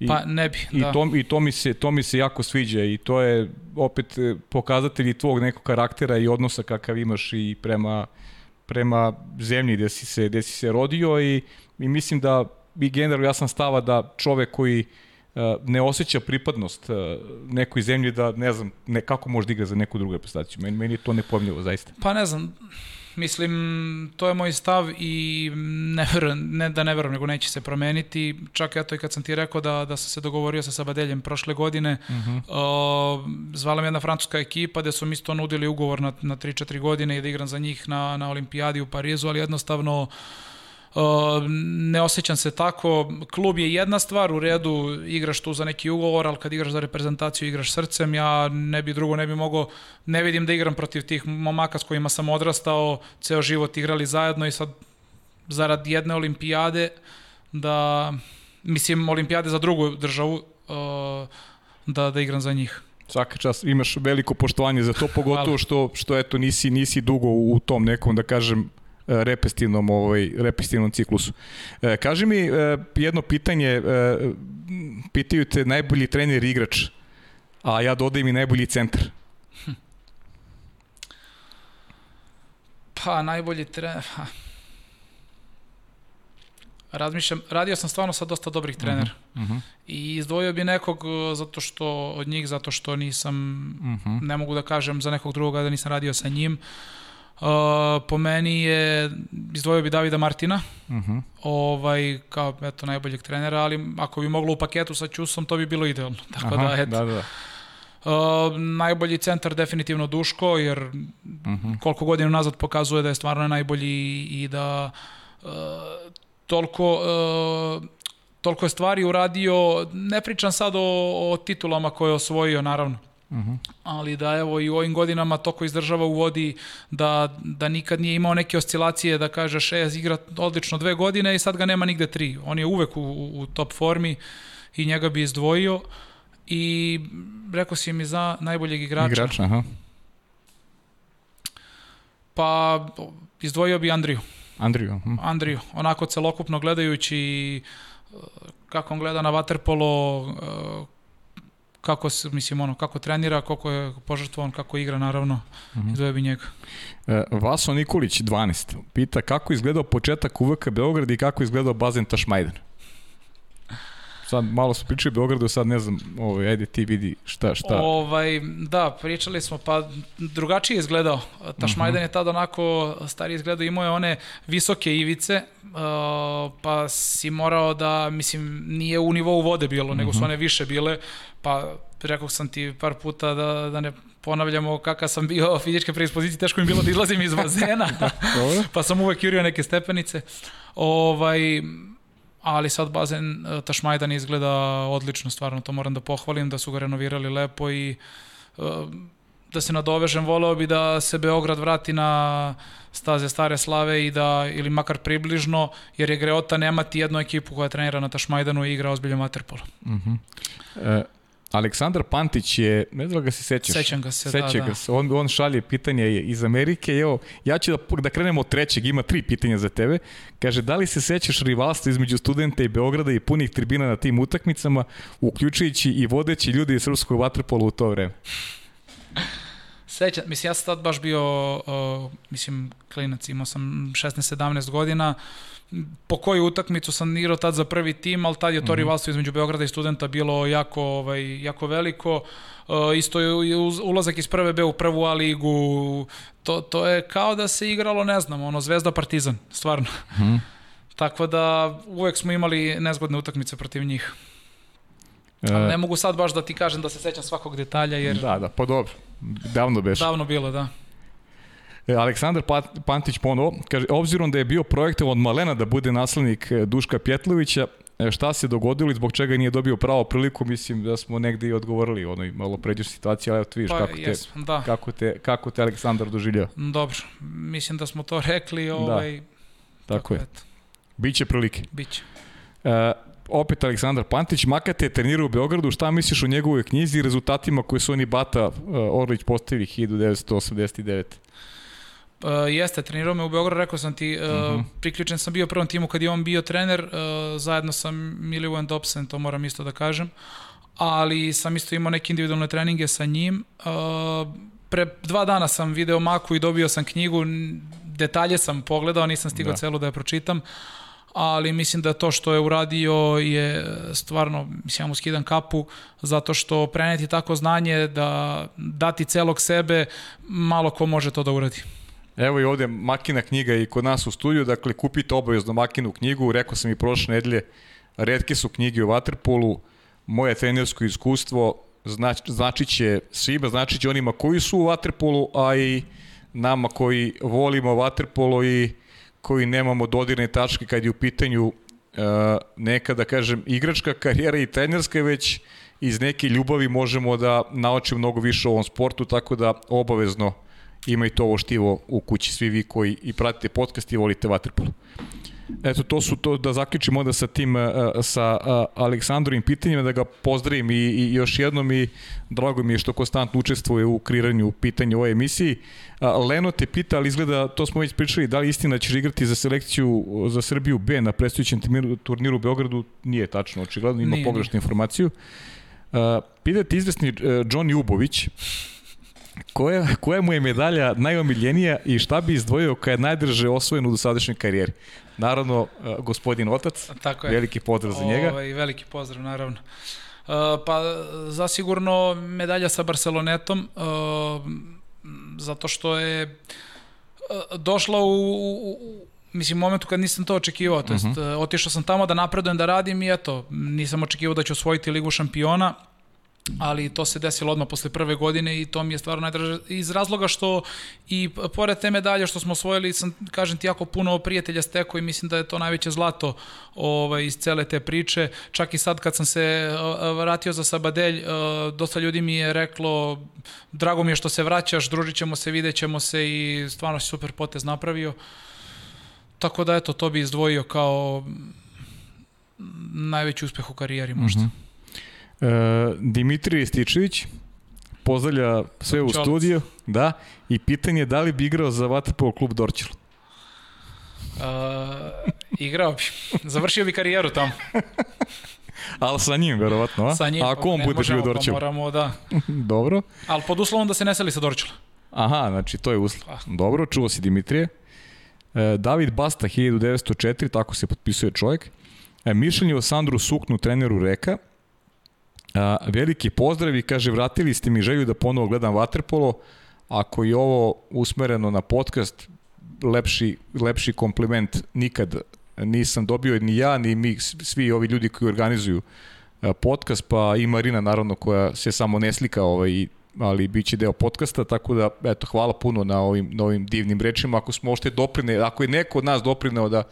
I, pa ne bi, i da. To, I to mi, se, to mi se jako sviđa i to je opet e, pokazatelji tvog nekog karaktera i odnosa kakav imaš i prema prema zemlji gde si se, gde si se rodio i, i mislim da i generalno ja sam stava da čovek koji uh, ne osjeća pripadnost uh, nekoj zemlji da ne znam ne, kako može da igra za neku drugu reprezentaciju. Meni, meni je to nepojmljivo zaista. Pa ne znam, Mislim, to je moj stav i ne, verujem, ne da ne verujem, nego neće se promeniti. Čak eto i kad sam ti rekao da, da sam se dogovorio sa Sabadeljem prošle godine, uh -huh. uh, zvala me jedna francuska ekipa gde su mi isto nudili ugovor na, na 3-4 godine i da igram za njih na, na olimpijadi u Parizu, ali jednostavno uh, ne osjećam se tako, klub je jedna stvar, u redu igraš tu za neki ugovor, ali kad igraš za reprezentaciju igraš srcem, ja ne bi drugo ne bi mogao, ne vidim da igram protiv tih momaka s kojima sam odrastao, ceo život igrali zajedno i sad zarad jedne olimpijade da, mislim, olimpijade za drugu državu, da, da igram za njih. Svaka čast, imaš veliko poštovanje za to, [laughs] pogotovo što, što eto, nisi, nisi dugo u tom nekom, da kažem, repestivnom, ovaj, repestivnom ciklusu. E, kaži mi e, jedno pitanje, e, pitaju te najbolji trener i igrač, a ja dodajem i najbolji centar. Hm. Pa, najbolji trener... Razmišljam, radio sam stvarno sa dosta dobrih trenera. Uh -huh, uh -huh. I izdvojio bi nekog e, zato što od njih zato što nisam uh -huh. ne mogu da kažem za nekog drugoga da nisam radio sa njim. Uh, Uh, po meni je, izdvojio bi Davida Martina, uh mhm. -huh. ovaj, kao eto, najboljeg trenera, ali ako bi moglo u paketu sa Ćusom, to bi bilo idealno. [laughs] Tako Aha, da, eto. Da, da. Uh, najbolji centar definitivno Duško, jer uh mhm. -huh. koliko godina nazad pokazuje da je stvarno najbolji i da uh, toliko, uh, toliko je stvari uradio, ne pričam sad o, o titulama koje je osvojio, naravno, -huh. Ali da evo i u ovim godinama to ko izdržava u vodi da, da nikad nije imao neke oscilacije da kaže šest igra odlično dve godine i sad ga nema nigde tri. On je uvek u, u top formi i njega bi izdvojio i rekao si mi za najboljeg igrača. Igrača, aha. Pa izdvojio bi Andriju. Andriju. Hm. Andriju, onako celokupno gledajući uh, kako on gleda na vaterpolo, uh, kako se, mislim, ono, kako trenira, koliko je požrtvovan, kako igra, naravno, mm -hmm. izdvojio bi njega. E, Vaso Nikolić, 12, pita kako izgledao početak UVK Beograd i kako izgledao bazen Tašmajdan? Sad malo smo pričali Beogradu, sad ne znam, ovaj, ajde ti vidi šta, šta. Ovaj, da, pričali smo, pa drugačije izgledao. Tašmajdan uh -huh. je tad onako stari izgledao, imao je one visoke ivice, uh, pa si morao da, mislim, nije u nivou vode bilo, uh -huh. nego su one više bile, pa rekao sam ti par puta da, da ne ponavljamo kakav sam bio [laughs] fizičke predispozicije, teško mi bilo da izlazim iz [laughs] bazena, pa sam uvek jurio neke stepenice. Ovaj, ali sad bazen e, Tašmajdan izgleda odlično, stvarno to moram da pohvalim, da su ga renovirali lepo i e, da se nadovežem, voleo bi da se Beograd vrati na staze stare slave i da, ili makar približno, jer je Greota nemati jednu ekipu koja trenira na Tašmajdanu i igra ozbiljan materpolo. Uh -huh. e, Aleksandar Pantić je, ne znam da ga se sećaš. Sećam ga se, Seća da, ga se. On, on šalje pitanje iz Amerike. Evo, ja ću da, da krenemo od trećeg, ima tri pitanja za tebe. Kaže, da li se sećaš rivalstva između studenta i Beograda i punih tribina na tim utakmicama, uključujući i vodeći ljudi iz srpskog vaterpola u to vreme? Sećam, mislim, ja sam tad baš bio, uh, mislim, klinac, imao sam 16-17 godina, po koju utakmicu sam igrao tad za prvi tim, ali tad je to mm -hmm. rivalstvo između Beograda i studenta bilo jako, ovaj, jako veliko. Uh, isto je ulazak iz prve B u prvu A ligu, to, to je kao da se igralo, ne znam, ono, Zvezda Partizan, stvarno. Mm -hmm. [laughs] Tako da uvek smo imali nezgodne utakmice protiv njih. E... Ne mogu sad baš da ti kažem da se sećam svakog detalja, jer... Da, da, pa dobro. Davno beš. Davno bilo, da. E, Aleksandar Pantić ponovo, kaže, obzirom da je bio projektom od Malena da bude naslednik e, Duška Pjetlovića, e, šta se dogodilo i zbog čega nije dobio pravo priliku, mislim da smo negde i odgovorili onoj malo pređu situaciji, ali evo ti vidiš pa, kako, jes, te, da. kako, te, kako te Aleksandar doživljava. Dobro, mislim da smo to [laughs] rekli. Da. Ovaj, da, tako, tako je. Eto. Biće prilike. Biće. E, opet Aleksandar Pantić, Makate je trenirao u Beogradu, šta misliš o njegovoj knjizi i rezultatima koje su oni Bata Orlić postavili 1989? Uh, jeste, trenirao me u Beogradu, rekao sam ti, uh, uh mhm. -huh. priključen sam bio prvom timu kad je on bio trener, uh, zajedno sam Milivojem Dobsen, to moram isto da kažem, ali sam isto imao neke individualne treninge sa njim. Uh, pre dva dana sam video Maku i dobio sam knjigu, detalje sam pogledao, nisam stigao da. celu da je pročitam, ali mislim da to što je uradio je stvarno, mislim, ja mu skidam kapu, zato što preneti tako znanje da dati celog sebe, malo ko može to da uradi. Evo i ovde Makina knjiga i kod nas u studiju, dakle kupite obavezno Makinu knjigu, rekao sam i prošle nedelje, redke su knjige o Waterpolu, moje trenersko iskustvo znač, znači će svima, znači će onima koji su u Waterpolu, a i nama koji volimo Waterpolo i koji nemamo dodirne tačke kad je u pitanju uh, neka, da kažem, igračka karijera i trenerska, već iz neke ljubavi možemo da naučimo mnogo više o ovom sportu, tako da obavezno imajte ovo štivo u kući, svi vi koji i pratite podcast i volite Waterpolo. Eto, to su to, da zaključimo onda sa tim, sa Aleksandrovim pitanjima, da ga pozdravim i, i još jednom i drago mi je što konstantno učestvuje u kreiranju pitanja u ovoj emisiji. Leno te pita, ali izgleda, to smo već pričali, da li istina da ćeš igrati za selekciju za Srbiju B na predstojićem turniru u Beogradu? Nije tačno, očigledno ima pogrešnu informaciju. Pitate izvesni e, John Jubović, Koja, koja mu je medalja najomiljenija i šta bi izdvojio kada je najdrže osvojen u dosadašnjoj karijeri? Naravno, e, gospodin Otac, Tako je. veliki pozdrav za njega. Ovaj, veliki pozdrav, naravno. Uh, pa, zasigurno medalja sa Barcelonetom, uh, zato što je uh, došla u, u, u mislim, momentu kad nisam to očekivao, to jest, uh. -huh. otišao sam tamo da napredujem, da radim i eto, nisam očekivao da ću osvojiti Ligu šampiona, ali to se desilo odmah posle prve godine i to mi je stvarno najdraže iz razloga što i pored te medalje što smo osvojili sam kažem ti jako puno prijatelja steko i mislim da je to najveće zlato ovaj iz cele te priče. Čak i sad kad sam se vratio za Sabadelj dosta ljudi mi je reklo drago mi je što se vraćaš družićemo se videćemo se i stvarno si super potez napravio. Tako da eto to bi izdvojio kao najveći uspeh u karijeri možda. Mm -hmm. E, Dimitrij Stičević pozdravlja sve u studiju, da, i pitanje je da li bi igrao za Vatrpolo klub Dorčel. Uh, igrao bi. Završio bi karijeru tamo. Ali sa njim, verovatno, a? Sa njim. Ako on bude bio pa Dorčel. Moramo, da. [laughs] Dobro. Ali pod uslovom da se ne seli sa Dorčela. Aha, znači to je uslov. Pa. Dobro, čuo si Dimitrije. E, David Basta, 1904, tako se potpisuje čovjek. E, mišljenje o Sandru Suknu, treneru Reka. A, veliki pozdrav i kaže, vratili ste mi želju da ponovo gledam Waterpolo. Ako je ovo usmereno na podcast, lepši, lepši kompliment nikad nisam dobio ni ja, ni mi, svi ovi ljudi koji organizuju podcast, pa i Marina naravno koja se samo ne slika ovaj, ali bit će deo podcasta, tako da eto, hvala puno na ovim, na ovim divnim rečima. Ako smo ošte doprine, ako je neko od nas doprineo da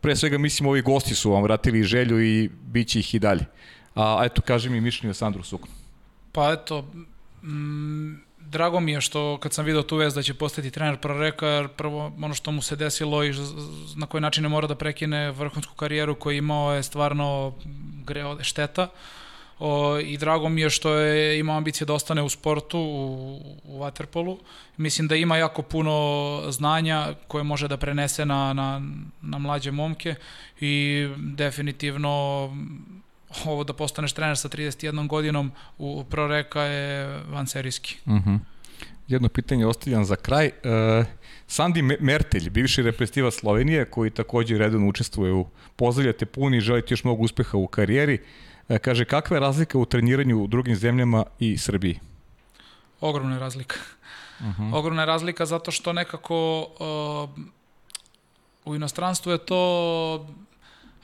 pre svega mislim ovi gosti su vam vratili želju i bit će ih i dalje. A eto, kaži mi mišljenje o Sandru Suknu. Pa eto, mm, drago mi je što kad sam video tu vez da će postati trener Proreka, jer prvo ono što mu se desilo i na koji način ne mora da prekine vrhunsku karijeru koju imao je stvarno greo šteta. O, I drago mi je što je imao ambicije da ostane u sportu, u, u Waterpolu. Mislim da ima jako puno znanja koje može da prenese na, na, na mlađe momke i definitivno ovo da postaneš trener sa 31 godinom u Proreka je vanserijski. Uh -huh. Jedno pitanje ostavljam za kraj. E, Sandi Me- Mertelj, bivši reprezentativac Slovenije, koji takođe redovno učestvuje u pozdravljate puni i želite još mnogo uspeha u karijeri, e, kaže kakva je razlika u treniranju u drugim zemljama i Srbiji? Ogromna je razlika. Uh -huh. Ogromna je razlika zato što nekako uh, u inostranstvu je to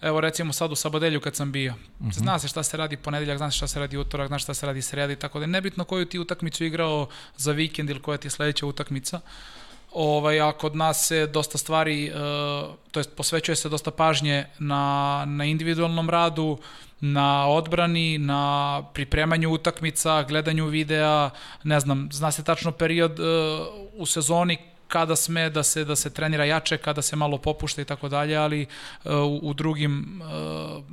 Evo recimo sad u Sabadelju kad sam bio. Uh -huh. Zna se šta se radi ponedeljak, zna se šta se radi utorak, zna se šta se radi sreda i tako da nebitno koju ti utakmicu igrao za vikend ili koja ti je sledeća utakmica. Ovaj, a kod nas se dosta stvari, uh, to jest posvećuje se dosta pažnje na, na individualnom radu, na odbrani, na pripremanju utakmica, gledanju videa, ne znam, zna se tačno period uh, u sezoni kada sme da se da se trenira jače, kada se malo popušta i tako dalje, ali uh, u, u drugim uh,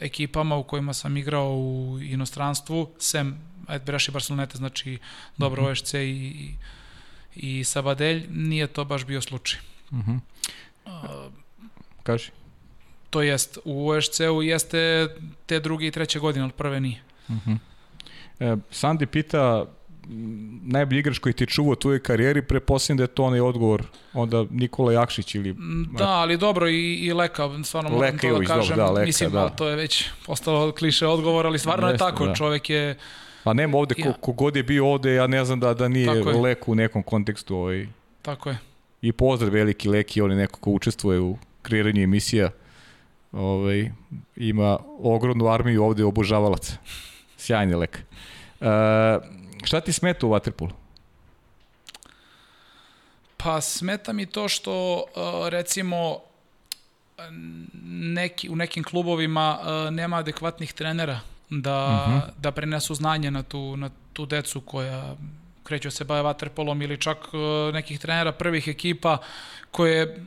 ekipama u kojima sam igrao u inostranstvu, sem ajde Beraš i Barceloneta, znači dobro OSC i, i, i Sabadelj, nije to baš bio slučaj. Uh -huh. Uh, Kaži. to jest, u OSC-u jeste te druge i treće godine, ali prve nije. Uh -huh. e, Sandi pita najbolji igrač koji ti čuva u tvojoj karijeri, preposljedam da je to onaj odgovor onda Nikola Jakšić ili... Da, ali dobro i, i Leka, stvarno moram Leka to Jović, da dobro, kažem, da, Leka, mislim, da. to je već postalo kliše odgovor, ali stvarno Jeste, je tako, da. čovek je, Pa nema ovde, ko, Ja. kogod je bio ovde, ja ne znam da, da nije. Leku u nekom kontekstu. Ovaj, tako je. I pozdrav veliki Leki, on je neko ko učestvuje u kreiranju emisija. Ovaj, ima ogromnu armiju ovde obožavalaca. Sjajni Lek. E, šta ti smeta u Waterpolu? Pa smeta mi to što uh, recimo neki, u nekim klubovima uh, nema adekvatnih trenera da, uh -huh. da prenesu znanje na tu, na tu decu koja kreću da se bave vaterpolom ili čak uh, nekih trenera prvih ekipa koje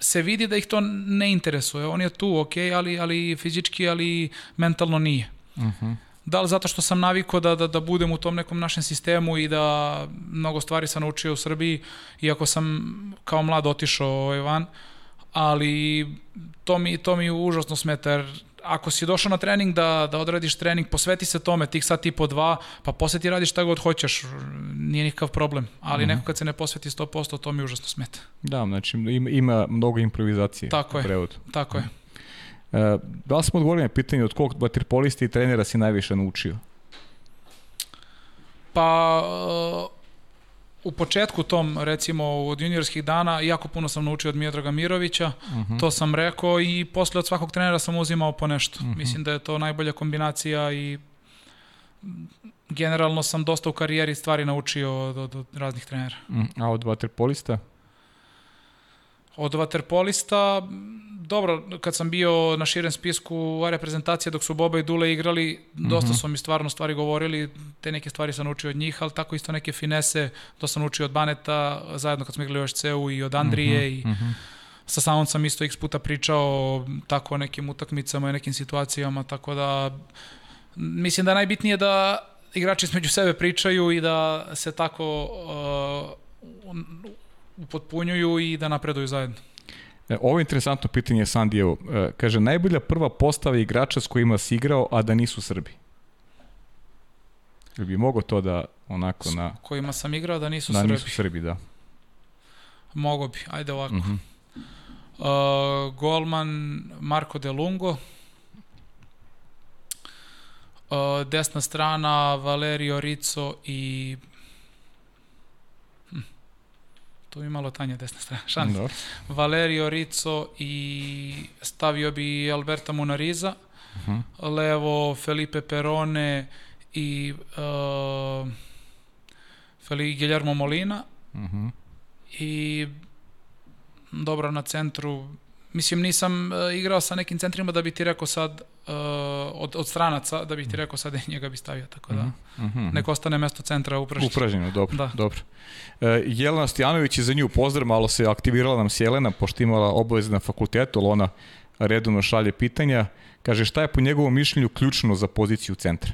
se vidi da ih to ne interesuje. On je tu, ok, ali, ali fizički, ali mentalno nije. Uh -huh. Da li zato što sam navikao da, da, da budem u tom nekom našem sistemu i da mnogo stvari sam naučio u Srbiji, iako sam kao mlad otišao ovaj van, ali to mi, to mi užasno smeta, jer ako si došao na trening da, da odradiš trening, posveti se tome, tih sat i po dva, pa posle ti radiš šta god hoćeš, nije nikakav problem. Ali mm -hmm. neko kad se ne posveti 100%, to mi užasno smeta. Da, znači ima, ima mnogo improvizacije Tako je. prevodu. Tako je. E, da li smo odgovorili na pitanje od kog vaterpolista i trenera si najviše naučio? Pa uh, u početku tom, recimo od juniorskih dana, jako puno sam naučio od Miodraga Mirovića, uh -huh. to sam rekao i posle od svakog trenera sam uzimao po nešto. Uh -huh. Mislim da je to najbolja kombinacija i generalno sam dosta u karijeri stvari naučio od, od, od raznih trenera. Uh, a od vaterpolista? Od vaterpolista, dobro, kad sam bio na širem spisku reprezentacije dok su Boba i Dule igrali, dosta su mi stvarno stvari govorili, te neke stvari sam naučio od njih, ali tako isto neke finese, to sam naučio od Baneta, zajedno kad smo igrali u OSC-u i od Andrije i sa samom sam isto x puta pričao o tako nekim utakmicama i nekim situacijama, tako da mislim da najbitnije da igrači među sebe pričaju i da se tako uh, upotpunjuju i da napreduju zajedno. E, ovo je interesantno pitanje Sandijevo. E, kaže, najbolja prva postava igrača s kojima si igrao, a da nisu Srbi. Ili bi mogo to da onako na... S kojima sam igrao da nisu da Srbi? Da nisu Srbi, da. Mogo bi, ajde ovako. Uh -huh. uh, golman Marko De Lungo. Uh, desna strana Valerio Rico i. tu mi malo tanja desna strana. Šans. No. Valerio Rico i stavio bi Alberta Munariza. Uh -huh. Levo Felipe Perone i uh, Felipe Guillermo Molina. Uh -huh. I dobro na centru mislim nisam uh, igrao sa nekim centrima da bi ti rekao sad uh, od, od stranaca da bih ti rekao sad njega bi stavio tako da uh -huh. neko ostane mesto centra upražnjeno. Upražnjeno, dobro. Da. dobro. Uh, Jelena Stojanović je za nju pozdrav, malo se aktivirala nam Sjelena pošto imala obaveze na fakultetu, ali ona redovno šalje pitanja. Kaže šta je po njegovom mišljenju ključno za poziciju centra?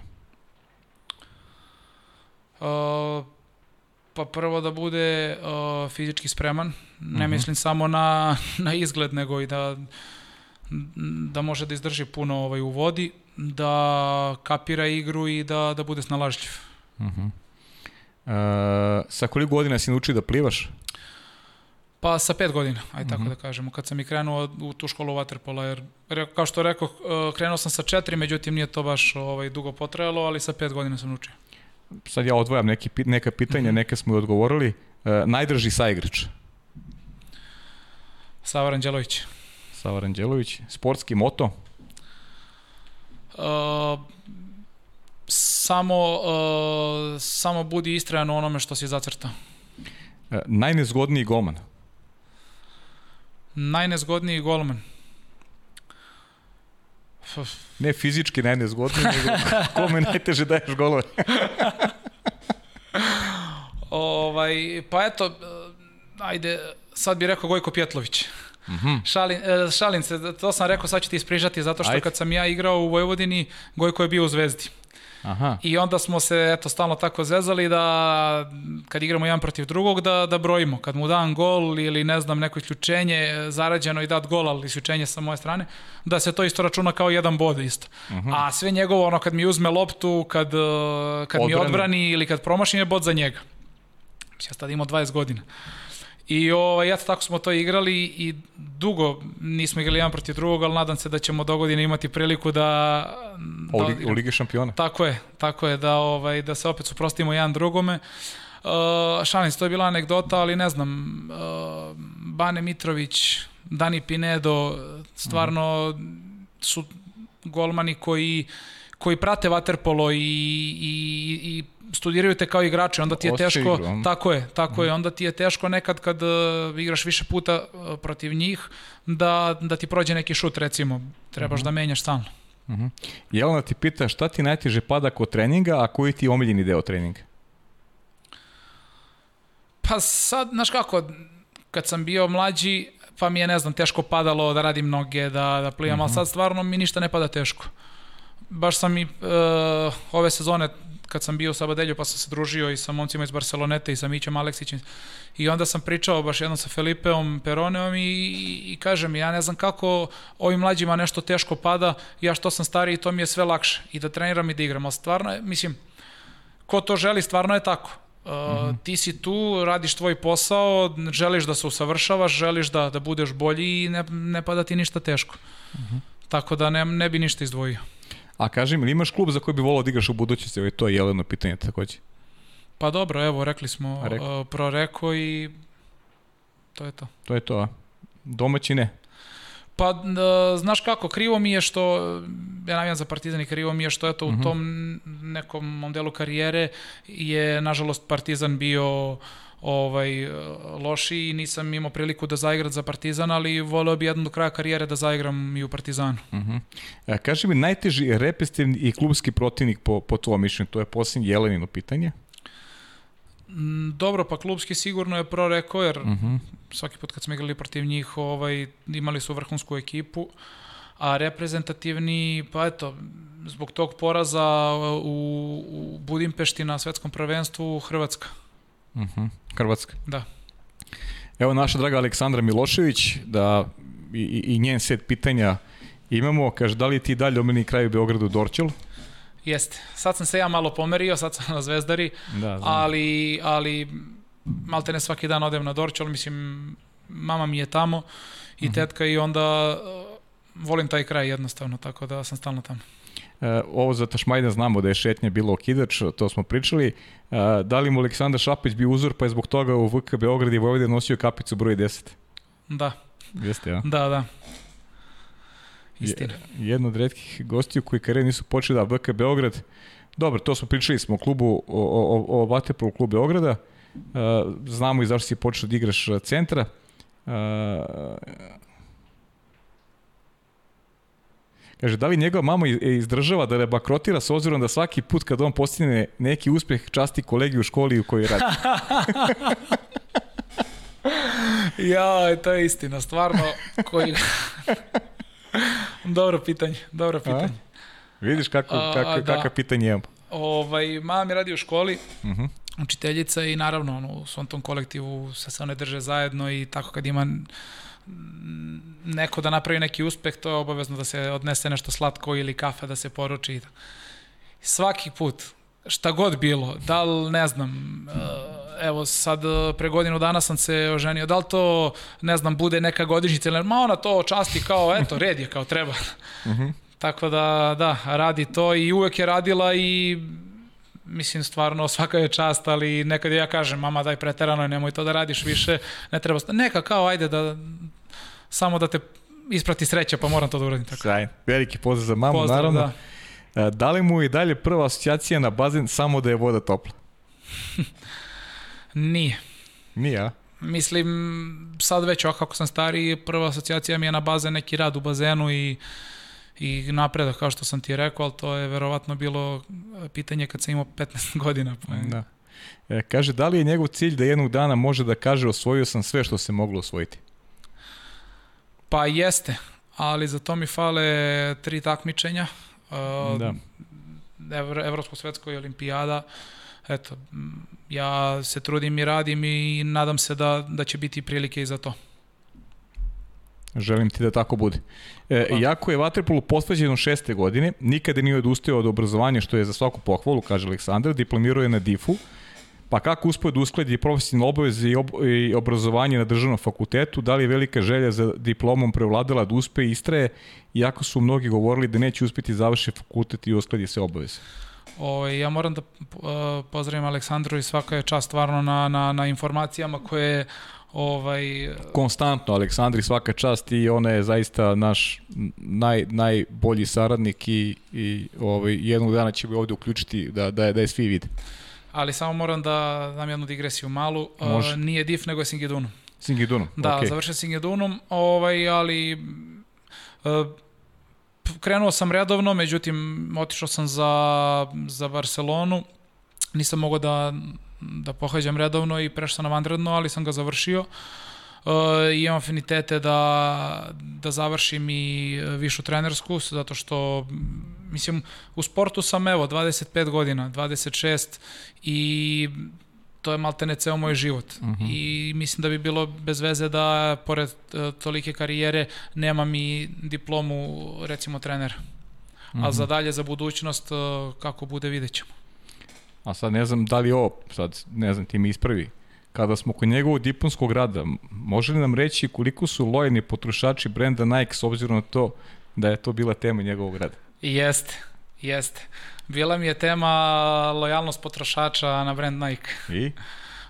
Uh, Pa prvo da bude uh, fizički spreman, ne uh Mhm. -huh. mislim samo na, na izgled, nego i da, da može da izdrži puno ovaj, u vodi, da kapira igru i da, da bude snalažljiv. Uh -huh. uh, sa koliko godina si naučio da plivaš? Pa sa pet godina, aj tako Mhm. da kažemo, kad sam i krenuo u tu školu vaterpola, jer kao što rekao, uh, krenuo sam sa četiri, međutim nije to baš ovaj, dugo potrajalo, ali sa pet godina sam naučio. Sad ja odvojam neki, neka pitanja, Mhm. neke smo i odgovorili. E, najdrži saigrač? Sava Ranđelović. Sava Ranđelović. Sportski moto? Uh, samo, uh, samo budi istrajan u onome što si zacrtao. E, najnezgodniji golman? Najnezgodniji golman. Ne fizički najnezgodniji, nego [laughs] kome najteže daješ golove? [laughs] ovaj, pa eto, ajde, sad bih rekao Gojko Pjetlović. Mm -hmm. Šalim, e, šalim se, to sam rekao, sad ću ti isprižati, zato što Ajde. kad sam ja igrao u Vojvodini, Gojko je bio u Zvezdi. Aha. I onda smo se eto stalno tako zezali da kad igramo jedan protiv drugog da da brojimo. Kad mu dam gol ili ne znam neko isključenje zarađeno i dat gol ali isključenje sa moje strane, da se to isto računa kao jedan bod isto. Uh -huh. A sve njegovo ono kad mi uzme loptu, kad uh, kad mi Odbrani. odbrani ili kad promaši je bod za njega. Ja sad imao 20 godina. I ovaj, eto tako smo to igrali i dugo nismo igrali jedan protiv drugog, ali nadam se da ćemo do godine imati priliku da... U, da Ligi, u Ligi šampiona? Tako je, tako je, da, ovaj, da se opet suprostimo jedan drugome. Uh, šalim se, to je bila anegdota, ali ne znam, uh, Bane Mitrović, Dani Pinedo, stvarno su golmani koji koji prate vaterpolo i, i, i studiraju te kao igrače, onda ti je teško, tako je, tako je, onda ti je teško nekad kad uh, igraš više puta uh, protiv njih da, da ti prođe neki šut recimo, trebaš da menjaš stalno. Uh -huh. Jelena ti pita šta ti najteže pada kod treninga, a koji ti je omiljeni deo treninga? Pa sad, znaš kako, kad sam bio mlađi, pa mi je, ne znam, teško padalo da radim noge, da, da plivam, uh -huh. ali sad stvarno mi ništa ne pada teško. Baš sam i uh, ove sezone, kad sam bio u Sabadelju, pa sam se družio i sa momcima iz Barcelonete i sa Mićem Aleksićem, i onda sam pričao baš jednom sa Felipeom Peroneom i, i, i kažem, ja ne znam kako ovim mlađima nešto teško pada, ja što sam stariji, to mi je sve lakše, i da treniram i da igram, ali stvarno je, mislim, ko to želi, stvarno je tako. Uh, mm -hmm. ti si tu, radiš tvoj posao, želiš da se usavršavaš, želiš da, da budeš bolji i ne, ne pada ti ništa teško. Mm -hmm. Tako da ne, ne bi ništa izdvojio. A kaži mi, imaš klub za koji bi volao da igraš u budućnosti? Ovo je to jeleno pitanje takođe. Pa dobro, evo, rekli smo Rekao. uh, pro Reko i to je to. To je to, a? Domaći ne. Pa, uh, znaš kako, krivo mi je što, ja navijam za Partizan i krivo mi je što eto, uh -huh. u tom nekom delu karijere je, nažalost, Partizan bio ovaj, loši i nisam imao priliku da zaigram za Partizan, ali voleo bi jednom do kraja karijere da zaigram i u Partizanu. Uh -huh. A, kaži mi, najteži repestivni i klubski protivnik po, po tvojom mišljenju, to je posljednje Jelenino pitanje. Mm, Dobro, pa klubski sigurno je pro rekao, jer uh Mhm. -huh. svaki put kad smo igrali protiv njih ovaj, imali su vrhunsku ekipu, a reprezentativni, pa eto, zbog tog poraza u, u Budimpešti na svetskom prvenstvu Hrvatska. Uh -huh. Hrvatska. Da. Evo naša draga Aleksandra Milošević, da i, i njen set pitanja imamo. Kaže, da li ti dalje omeni kraj u Beogradu Dorčel? Jeste. Sad sam se ja malo pomerio, sad sam na Zvezdari, da, znam. ali, ali malte ne svaki dan odem na Dorčel, mislim, mama mi je tamo i mhm. tetka uh -huh. i onda uh, volim taj kraj jednostavno, tako da sam stalno tamo. E, ovo za Tašmajdan znamo da je šetnja bilo okidač, to smo pričali. E, da li mu Aleksandar Šapić bio uzor, pa je zbog toga u VK Beograd i Vojvode nosio kapicu broj 10? Da. Jeste, ja? Da, da. Istina. Jedna od redkih gostiju koji kare nisu počeli da VK Beograd. Dobro, to smo pričali smo o klubu, o, o, o Vatepolu klubu Beograda. Uh, znamo i zašto si počeo da igraš centra. Uh, Kaže, da li njegova mama izdržava da ne bakrotira s obzirom da svaki put kad on postigne neki uspeh časti kolegi u školi u kojoj radi? [laughs] ja, to je istina, stvarno. Koji... [laughs] dobro pitanje, dobro pitanje. A? Vidiš kako, kako, A, da. kakav pitanje imam. Ovaj, mama mi radi u školi, uh mhm. -huh. učiteljica i naravno ono, u svom tom kolektivu se se one drže zajedno i tako kad ima neko da napravi neki uspeh, to je obavezno da se odnese nešto slatko ili kafe da se poruči. Svaki put, šta god bilo, da li, ne znam, eh, evo sad pre godinu dana sam se oženio, da li to, ne znam, bude neka godišnjica ili ma ona to časti kao, eto, red je kao treba. Mhm. Tako da, da, radi to i uvek je radila i mislim stvarno svaka je čast, ali nekad ja kažem mama daj preterano, nemoj to da radiš više, ne treba, neka kao ajde da samo da te isprati sreća, pa moram to da uradim tako. Sjajno. Veliki pozdrav za mamu, pozdrav, naravno. Da. E, da li mu i dalje prva asocijacija na bazen samo da je voda topla? [laughs] Nije. Nije, a? Mislim, sad već ovako kako sam stariji, prva asocijacija mi je na bazen neki rad u bazenu i i napredak, kao što sam ti rekao, ali to je verovatno bilo pitanje kad sam imao 15 [laughs] godina. Pa da. E, kaže, da li je njegov cilj da jednog dana može da kaže osvojio sam sve što se moglo osvojiti? Pa jeste, ali za to mi fale tri takmičenja. Uh, da. Evro, Evropsko-svetsko i olimpijada. Eto, ja se trudim i radim i nadam se da, da će biti prilike i za to. Želim ti da tako bude. E. Jako je Vaterpolu posveđen u šeste godine, nikada nije odustao od obrazovanja, što je za svaku pohvalu, kaže Aleksandar, diplomirao je na DIF-u, pa kako uspio da uskladi profesionalne obaveze i, ob i obrazovanje na državnom fakultetu, da li je velika želja za diplomom prevladala da uspe i istraje, iako su mnogi govorili da neće uspeti završi fakultet i uskladi se obaveze? O, ja moram da uh, pozdravim Aleksandru i svaka je čast stvarno na, na, na informacijama koje ovaj konstantno Aleksandri svaka čast i ona je zaista naš naj najbolji saradnik i i ovaj jednog dana će bi ovde uključiti da da je da je svi vide. Ali samo moram da dam jednu digresiju malu. Može. Uh, nije DIF nego je Singidunum. Singidunum. Da, okay. završio Singidunum, ovaj ali uh, krenuo sam redovno, međutim otišao sam za za Barcelonu. Nisam mogao da da pohađam redovno i prešao sam na vanredno, ali sam ga završio. Uh, imam afinitete da, da završim i višu trenersku, zato što, mislim, u sportu sam, evo, 25 godina, 26 i to je maltene ceo moj život. Uh mhm. -huh. I mislim da bi bilo bez veze da, pored uh, tolike karijere, nemam i diplomu, recimo, trenera. Uh -huh. A za mhm. dalje, za budućnost, uh, kako bude, vidjet ćemo. A sad ne znam da li ovo, sad ne znam, ti mi ispravi. Kada smo kod njegovog diplomskog rada, može li nam reći koliko su lojeni potrošači brenda Nike s obzirom na to da je to bila tema njegovog rada? Jeste, jeste. Bila mi je tema lojalnost potrošača na brand Nike. I?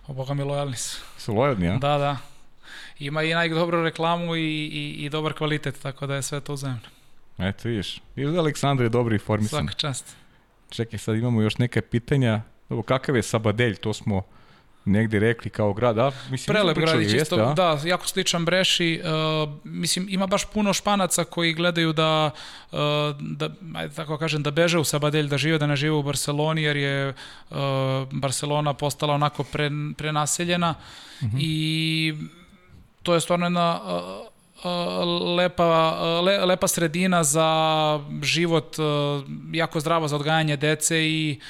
O Boga mi lojalni su. Su lojalni, a? Da, da. Ima i Nike dobru reklamu i, i, i dobar kvalitet, tako da je sve to uzemno. Eto, vidiš. Vidiš da Aleksandar je dobro informisan. Svaka čast. Čekaj, sad imamo još neke pitanja. Dobro, kakav je Sabadelj, to smo negde rekli kao grad, a mislim Prelep grad je čisto, jeste, da, jako sličan Breši. Uh, mislim ima baš puno Španaca koji gledaju da uh, da ajde tako kažem da beže u Sabadelj, da žive, da ne žive u Barseloni jer je uh, Barcelona postala onako pre, prenaseljena uh mhm. -huh. i to je stvarno jedna uh, lepa, le, lepa sredina za život, jako zdrava za odgajanje dece i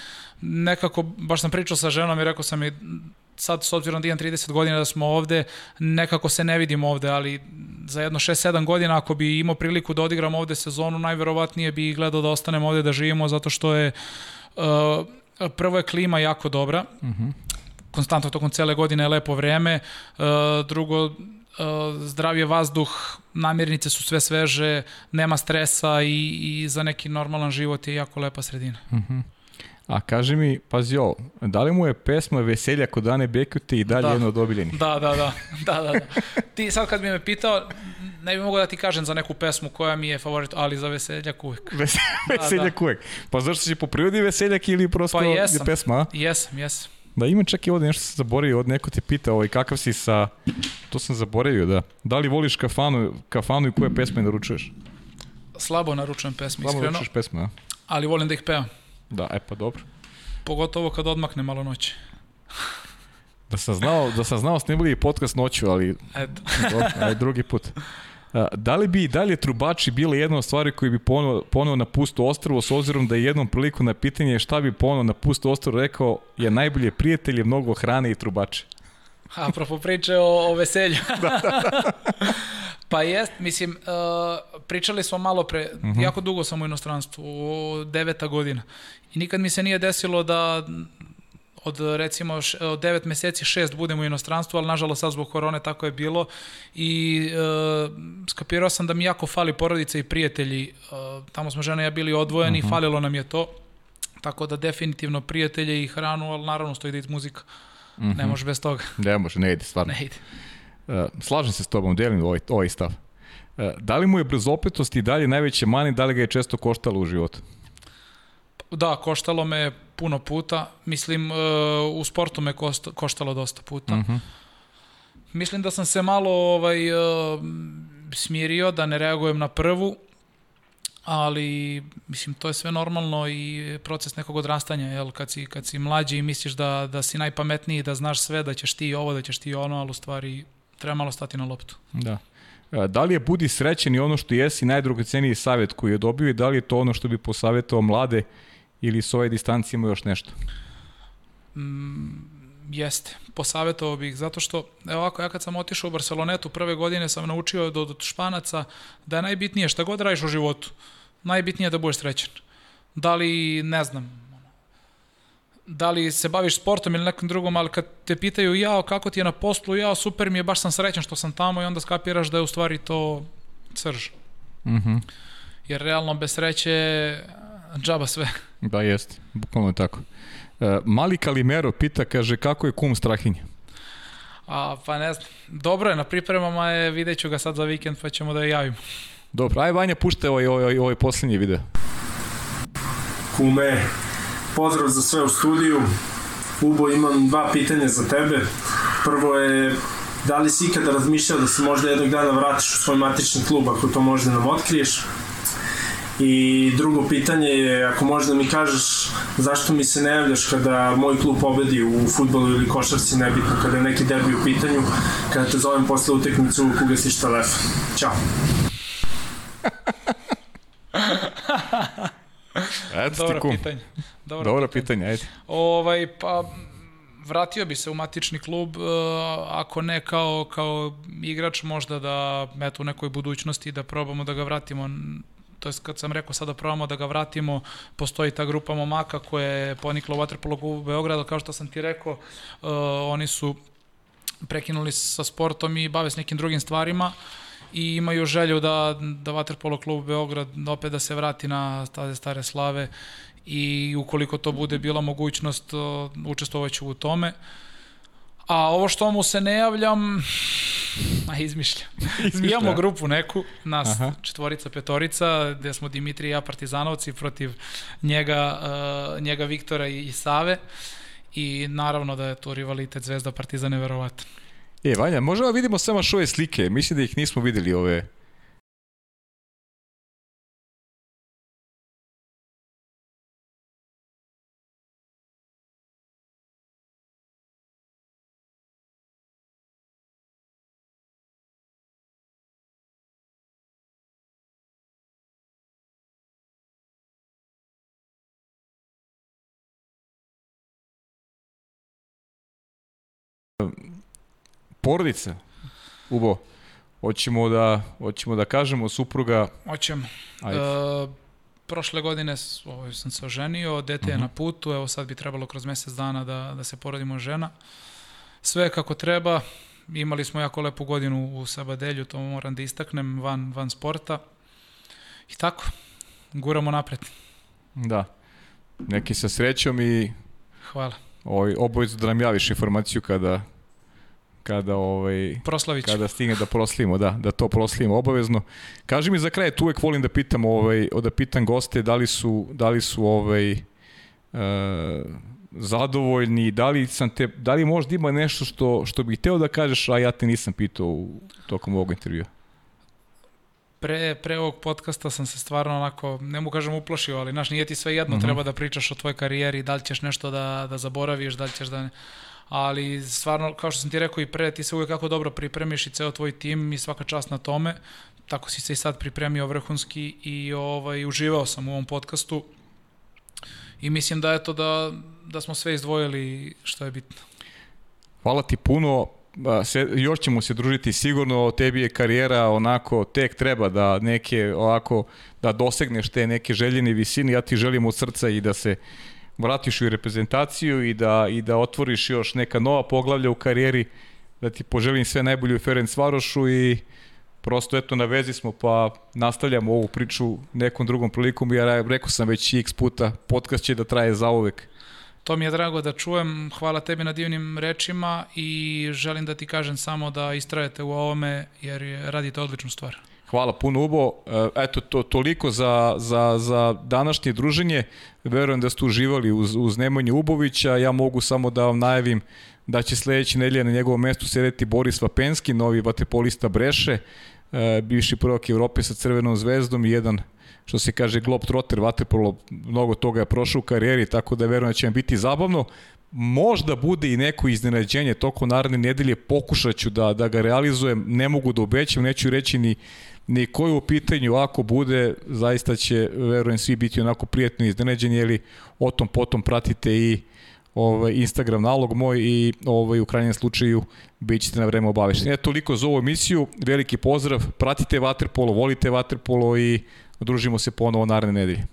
nekako, baš sam pričao sa ženom i rekao sam mi, sad s obzirom da imam 30 godina da smo ovde, nekako se ne vidim ovde, ali za jedno 6-7 godina ako bi imao priliku da odigram ovde sezonu, najverovatnije bi gledao da ostanem ovde da živimo, zato što je uh, prvo je klima jako dobra, uh mhm. -huh. konstantno tokom cele godine je lepo vreme, uh, drugo zdrav je vazduh, namirnice su sve sveže, nema stresa i, i za neki normalan život je jako lepa sredina. Uh mhm. -huh. A kaži mi, pazi ovo, da li mu je pesma Veselja kod Ane Bekuti i dalje da. jedno od obiljenih? Da, da, da, [laughs] da, da, da. Ti sad kad bi me pitao, ne bi mogao da ti kažem za neku pesmu koja mi je favorit, ali za Veseljak uvek. [laughs] Ves, veseljak da, da. uvek. Pa zašto si po prirodi Veseljak ili prosto pa jesam, je pesma? A? Jesam, jesam. Da, ima čak i ovde nešto sam zaboravio, od neko te pita ovaj, kakav si sa, to sam zaboravio, da. Da li voliš kafanu, kafanu i koje pesme naručuješ? Slabo naručujem pesme, Slabo iskreno. Slabo naručuješ pesme, a? Ali volim da ih pevam. Da, e pa dobro. Pogotovo kad odmakne malo noći. Da sam znao, da sam znao snimali podcast noću, ali Eto. dobro, aj drugi put. [laughs] Da li bi dalje trubači bile jedna od stvari koji bi ponovo, ponovo na pustu ostrvo, s obzirom da je jednom priliku na pitanje šta bi ponovo na pustu ostrvo rekao je najbolje prijatelje, mnogo hrane i trubače. [laughs] Apropo priče o, o veselju. [laughs] da, da, [laughs] da. pa jest, mislim, uh, pričali smo malo pre, uh mhm. -huh. jako dugo sam u inostranstvu, deveta godina. I nikad mi se nije desilo da od recimo š, od 9 meseci 6 budem u inostranstvu, ali nažalost sad zbog korone tako je bilo i e, skapirao sam da mi jako fali porodica i prijatelji. E, tamo smo žena i ja bili odvojeni, uh mhm. -huh. falilo nam je to. Tako da definitivno prijatelje i hranu, ali naravno stoji da ide muzika. Uh -huh. Ne mhm. može bez toga. Ne može, ne ide, stvarno. Ne ide. Uh, slažem se s tobom, delim ovaj, ovaj stav. Uh, da li mu je brzopetost i dalje najveće mani, da li ga je često koštalo u životu? Da, koštalo me puno puta. Mislim, uh, u sportu me koštalo dosta puta. Uh mhm. -huh. Mislim da sam se malo ovaj, uh, smirio, da ne reagujem na prvu, ali mislim to je sve normalno i proces nekog odrastanja, jel, kad si, kad si mlađi i misliš da, da si najpametniji, da znaš sve, da ćeš ti ovo, da ćeš ti ono, ali u stvari treba malo stati na loptu. Da. Da li je budi srećen i ono što jesi najdragoceniji savjet koji je dobio i da li je to ono što bi posavjetao mlade ili s ove distancije ima još nešto? Mm, jeste, posavetovao bih, zato što, evo ovako, ja kad sam otišao u Barcelonetu prve godine sam naučio od, od Španaca da je najbitnije šta god radiš u životu, najbitnije je da budeš srećan. Da li, ne znam, da li se baviš sportom ili nekom drugom, ali kad te pitaju jao kako ti je na poslu, jao super mi je, baš sam srećan što sam tamo i onda skapiraš da je u stvari to. Mhm. Mm Jer realno bez sreće džaba sve. Da, jeste, bukvalno je tako. E, Mali Kalimero pita, kaže, kako je kum Strahinja? A, pa ne znam, dobro je, na pripremama je, vidjet ću ga sad za vikend, pa ćemo da je javimo. Dobro, aj Vanja, pušte ovaj, ovaj, ovaj posljednji video. Kume, pozdrav za sve u studiju. Ubo, imam dva pitanja za tebe. Prvo je, da li si ikada razmišljao da se možda jednog dana vratiš u svoj matični klub, ako to možda nam otkriješ? I drugo pitanje je, ako možda mi kažeš zašto mi se ne javljaš kada moj klub pobedi u futbolu ili košarci, nebitno, kada je neki derbi u pitanju, kada te zovem posle utekmice u ugasiš telefon. Ćao. [laughs] Eto Dobro kum. pitanje. Dobro, Dobro pitanje. pitanje, ajde. Ovaj, pa, vratio bi se u matični klub, uh, ako ne kao, kao igrač, možda da, eto, u nekoj budućnosti da probamo da ga vratimo to je kad sam rekao sada probamo da ga vratimo, postoji ta grupa momaka koja je ponikla u Vatrpologu u Beogradu, kao što sam ti rekao, uh, oni su prekinuli sa sportom i bave s nekim drugim stvarima i imaju želju da, da Vaterpolo klub Beograd opet da se vrati na staze stare slave i ukoliko to bude bila mogućnost, uh, učestvovaću u tome. A ovo što mu se ne javljam, [laughs] A izmišljam. [laughs] izmišljam. Imamo grupu neku, nas Aha. četvorica, petorica, gde smo Dimitri i ja partizanovci protiv njega, uh, njega Viktora i, i Save. I naravno da je to rivalitet Zvezda Partizan verovatno. E, Vanja, možemo da vidimo samo ove slike. Mislim da ih nismo videli ove Porodica, Ubo, hoćemo da, hoćemo da kažemo supruga... Hoćemo. Ajde. E, prošle godine ovaj, sam se oženio, dete je Mhm. na putu, evo sad bi trebalo kroz mesec dana da, da se porodimo žena. Sve kako treba, imali smo jako lepu godinu u Sabadelju, to moram da istaknem, van, van sporta. I tako, guramo napred. Da. Neki sa srećom i Hvala. ovaj, obavezno da nam javiš informaciju kada kada ovaj Proslavit ću. kada stigne da proslimo, da, da to proslimo obavezno. Kaži mi za kraj, tu uvek volim da pitam ovaj da pitam goste da li su da li su ovaj e, zadovoljni, da li sam te da li možda ima nešto što što bih hteo da kažeš, a ja te nisam pitao u tokom ovog intervjua. Pre, pre ovog podcasta sam se stvarno onako, ne mu kažem uplašio, ali znaš, nije ti sve jedno, Mhm. treba da pričaš o tvojoj karijeri, da li ćeš nešto da, da zaboraviš, da li ćeš da... Ne... Ali stvarno, kao što sam ti rekao i pre, ti se uvijek kako dobro pripremiš i ceo tvoj tim i svaka čast na tome. Tako si se i sad pripremio vrhunski i ovaj, uživao sam u ovom podcastu. I mislim da eto da, da smo sve izdvojili što je bitno. Hvala ti puno. Se, još ćemo se družiti sigurno, tebi je karijera onako, tek treba da neke ovako, da dosegneš te neke željene visine, ja ti želim od srca i da se vratiš u reprezentaciju i da, i da otvoriš još neka nova poglavlja u karijeri, da ti poželim sve najbolje u Ferenc Varošu i prosto eto na vezi smo pa nastavljamo ovu priču nekom drugom prilikom ja rekao sam već x puta, podcast će da traje zauvek. To mi je drago da čujem. Hvala tebi na divnim rečima i želim da ti kažem samo da istrajete u ovome jer je- radite odličnu stvar. Hvala puno Ubo. E, Eto, to, toliko za, za, za današnje druženje. Verujem da ste uživali uz, uz Nemanju Ubovića. Ja mogu samo da vam najavim da će sledeće nedelje na njegovom mestu sedeti Boris Vapenski, novi vaterpolista Breše, e, bivši prvak Evrope sa Crvenom zvezdom i jedan što se kaže Globetrotter, vaterpolo, mnogo toga je prošao u karijeri, tako da verujem da će vam biti zabavno. Možda bude i neko iznenađenje tokom naredne nedelje, pokušat ću da, da ga realizujem, ne mogu da obećam, neću reći ni, ni koji u pitanju, ako bude, zaista će, verujem, svi biti onako prijatno iznenađeni, jer o tom potom pratite i ovaj, Instagram nalog moj i ovaj, u krajnjem slučaju bit ćete na vreme obavešteni. Eto, toliko za ovu emisiju, veliki pozdrav, pratite Waterpolo, volite Waterpolo i družimo se ponovo naredne nedelje.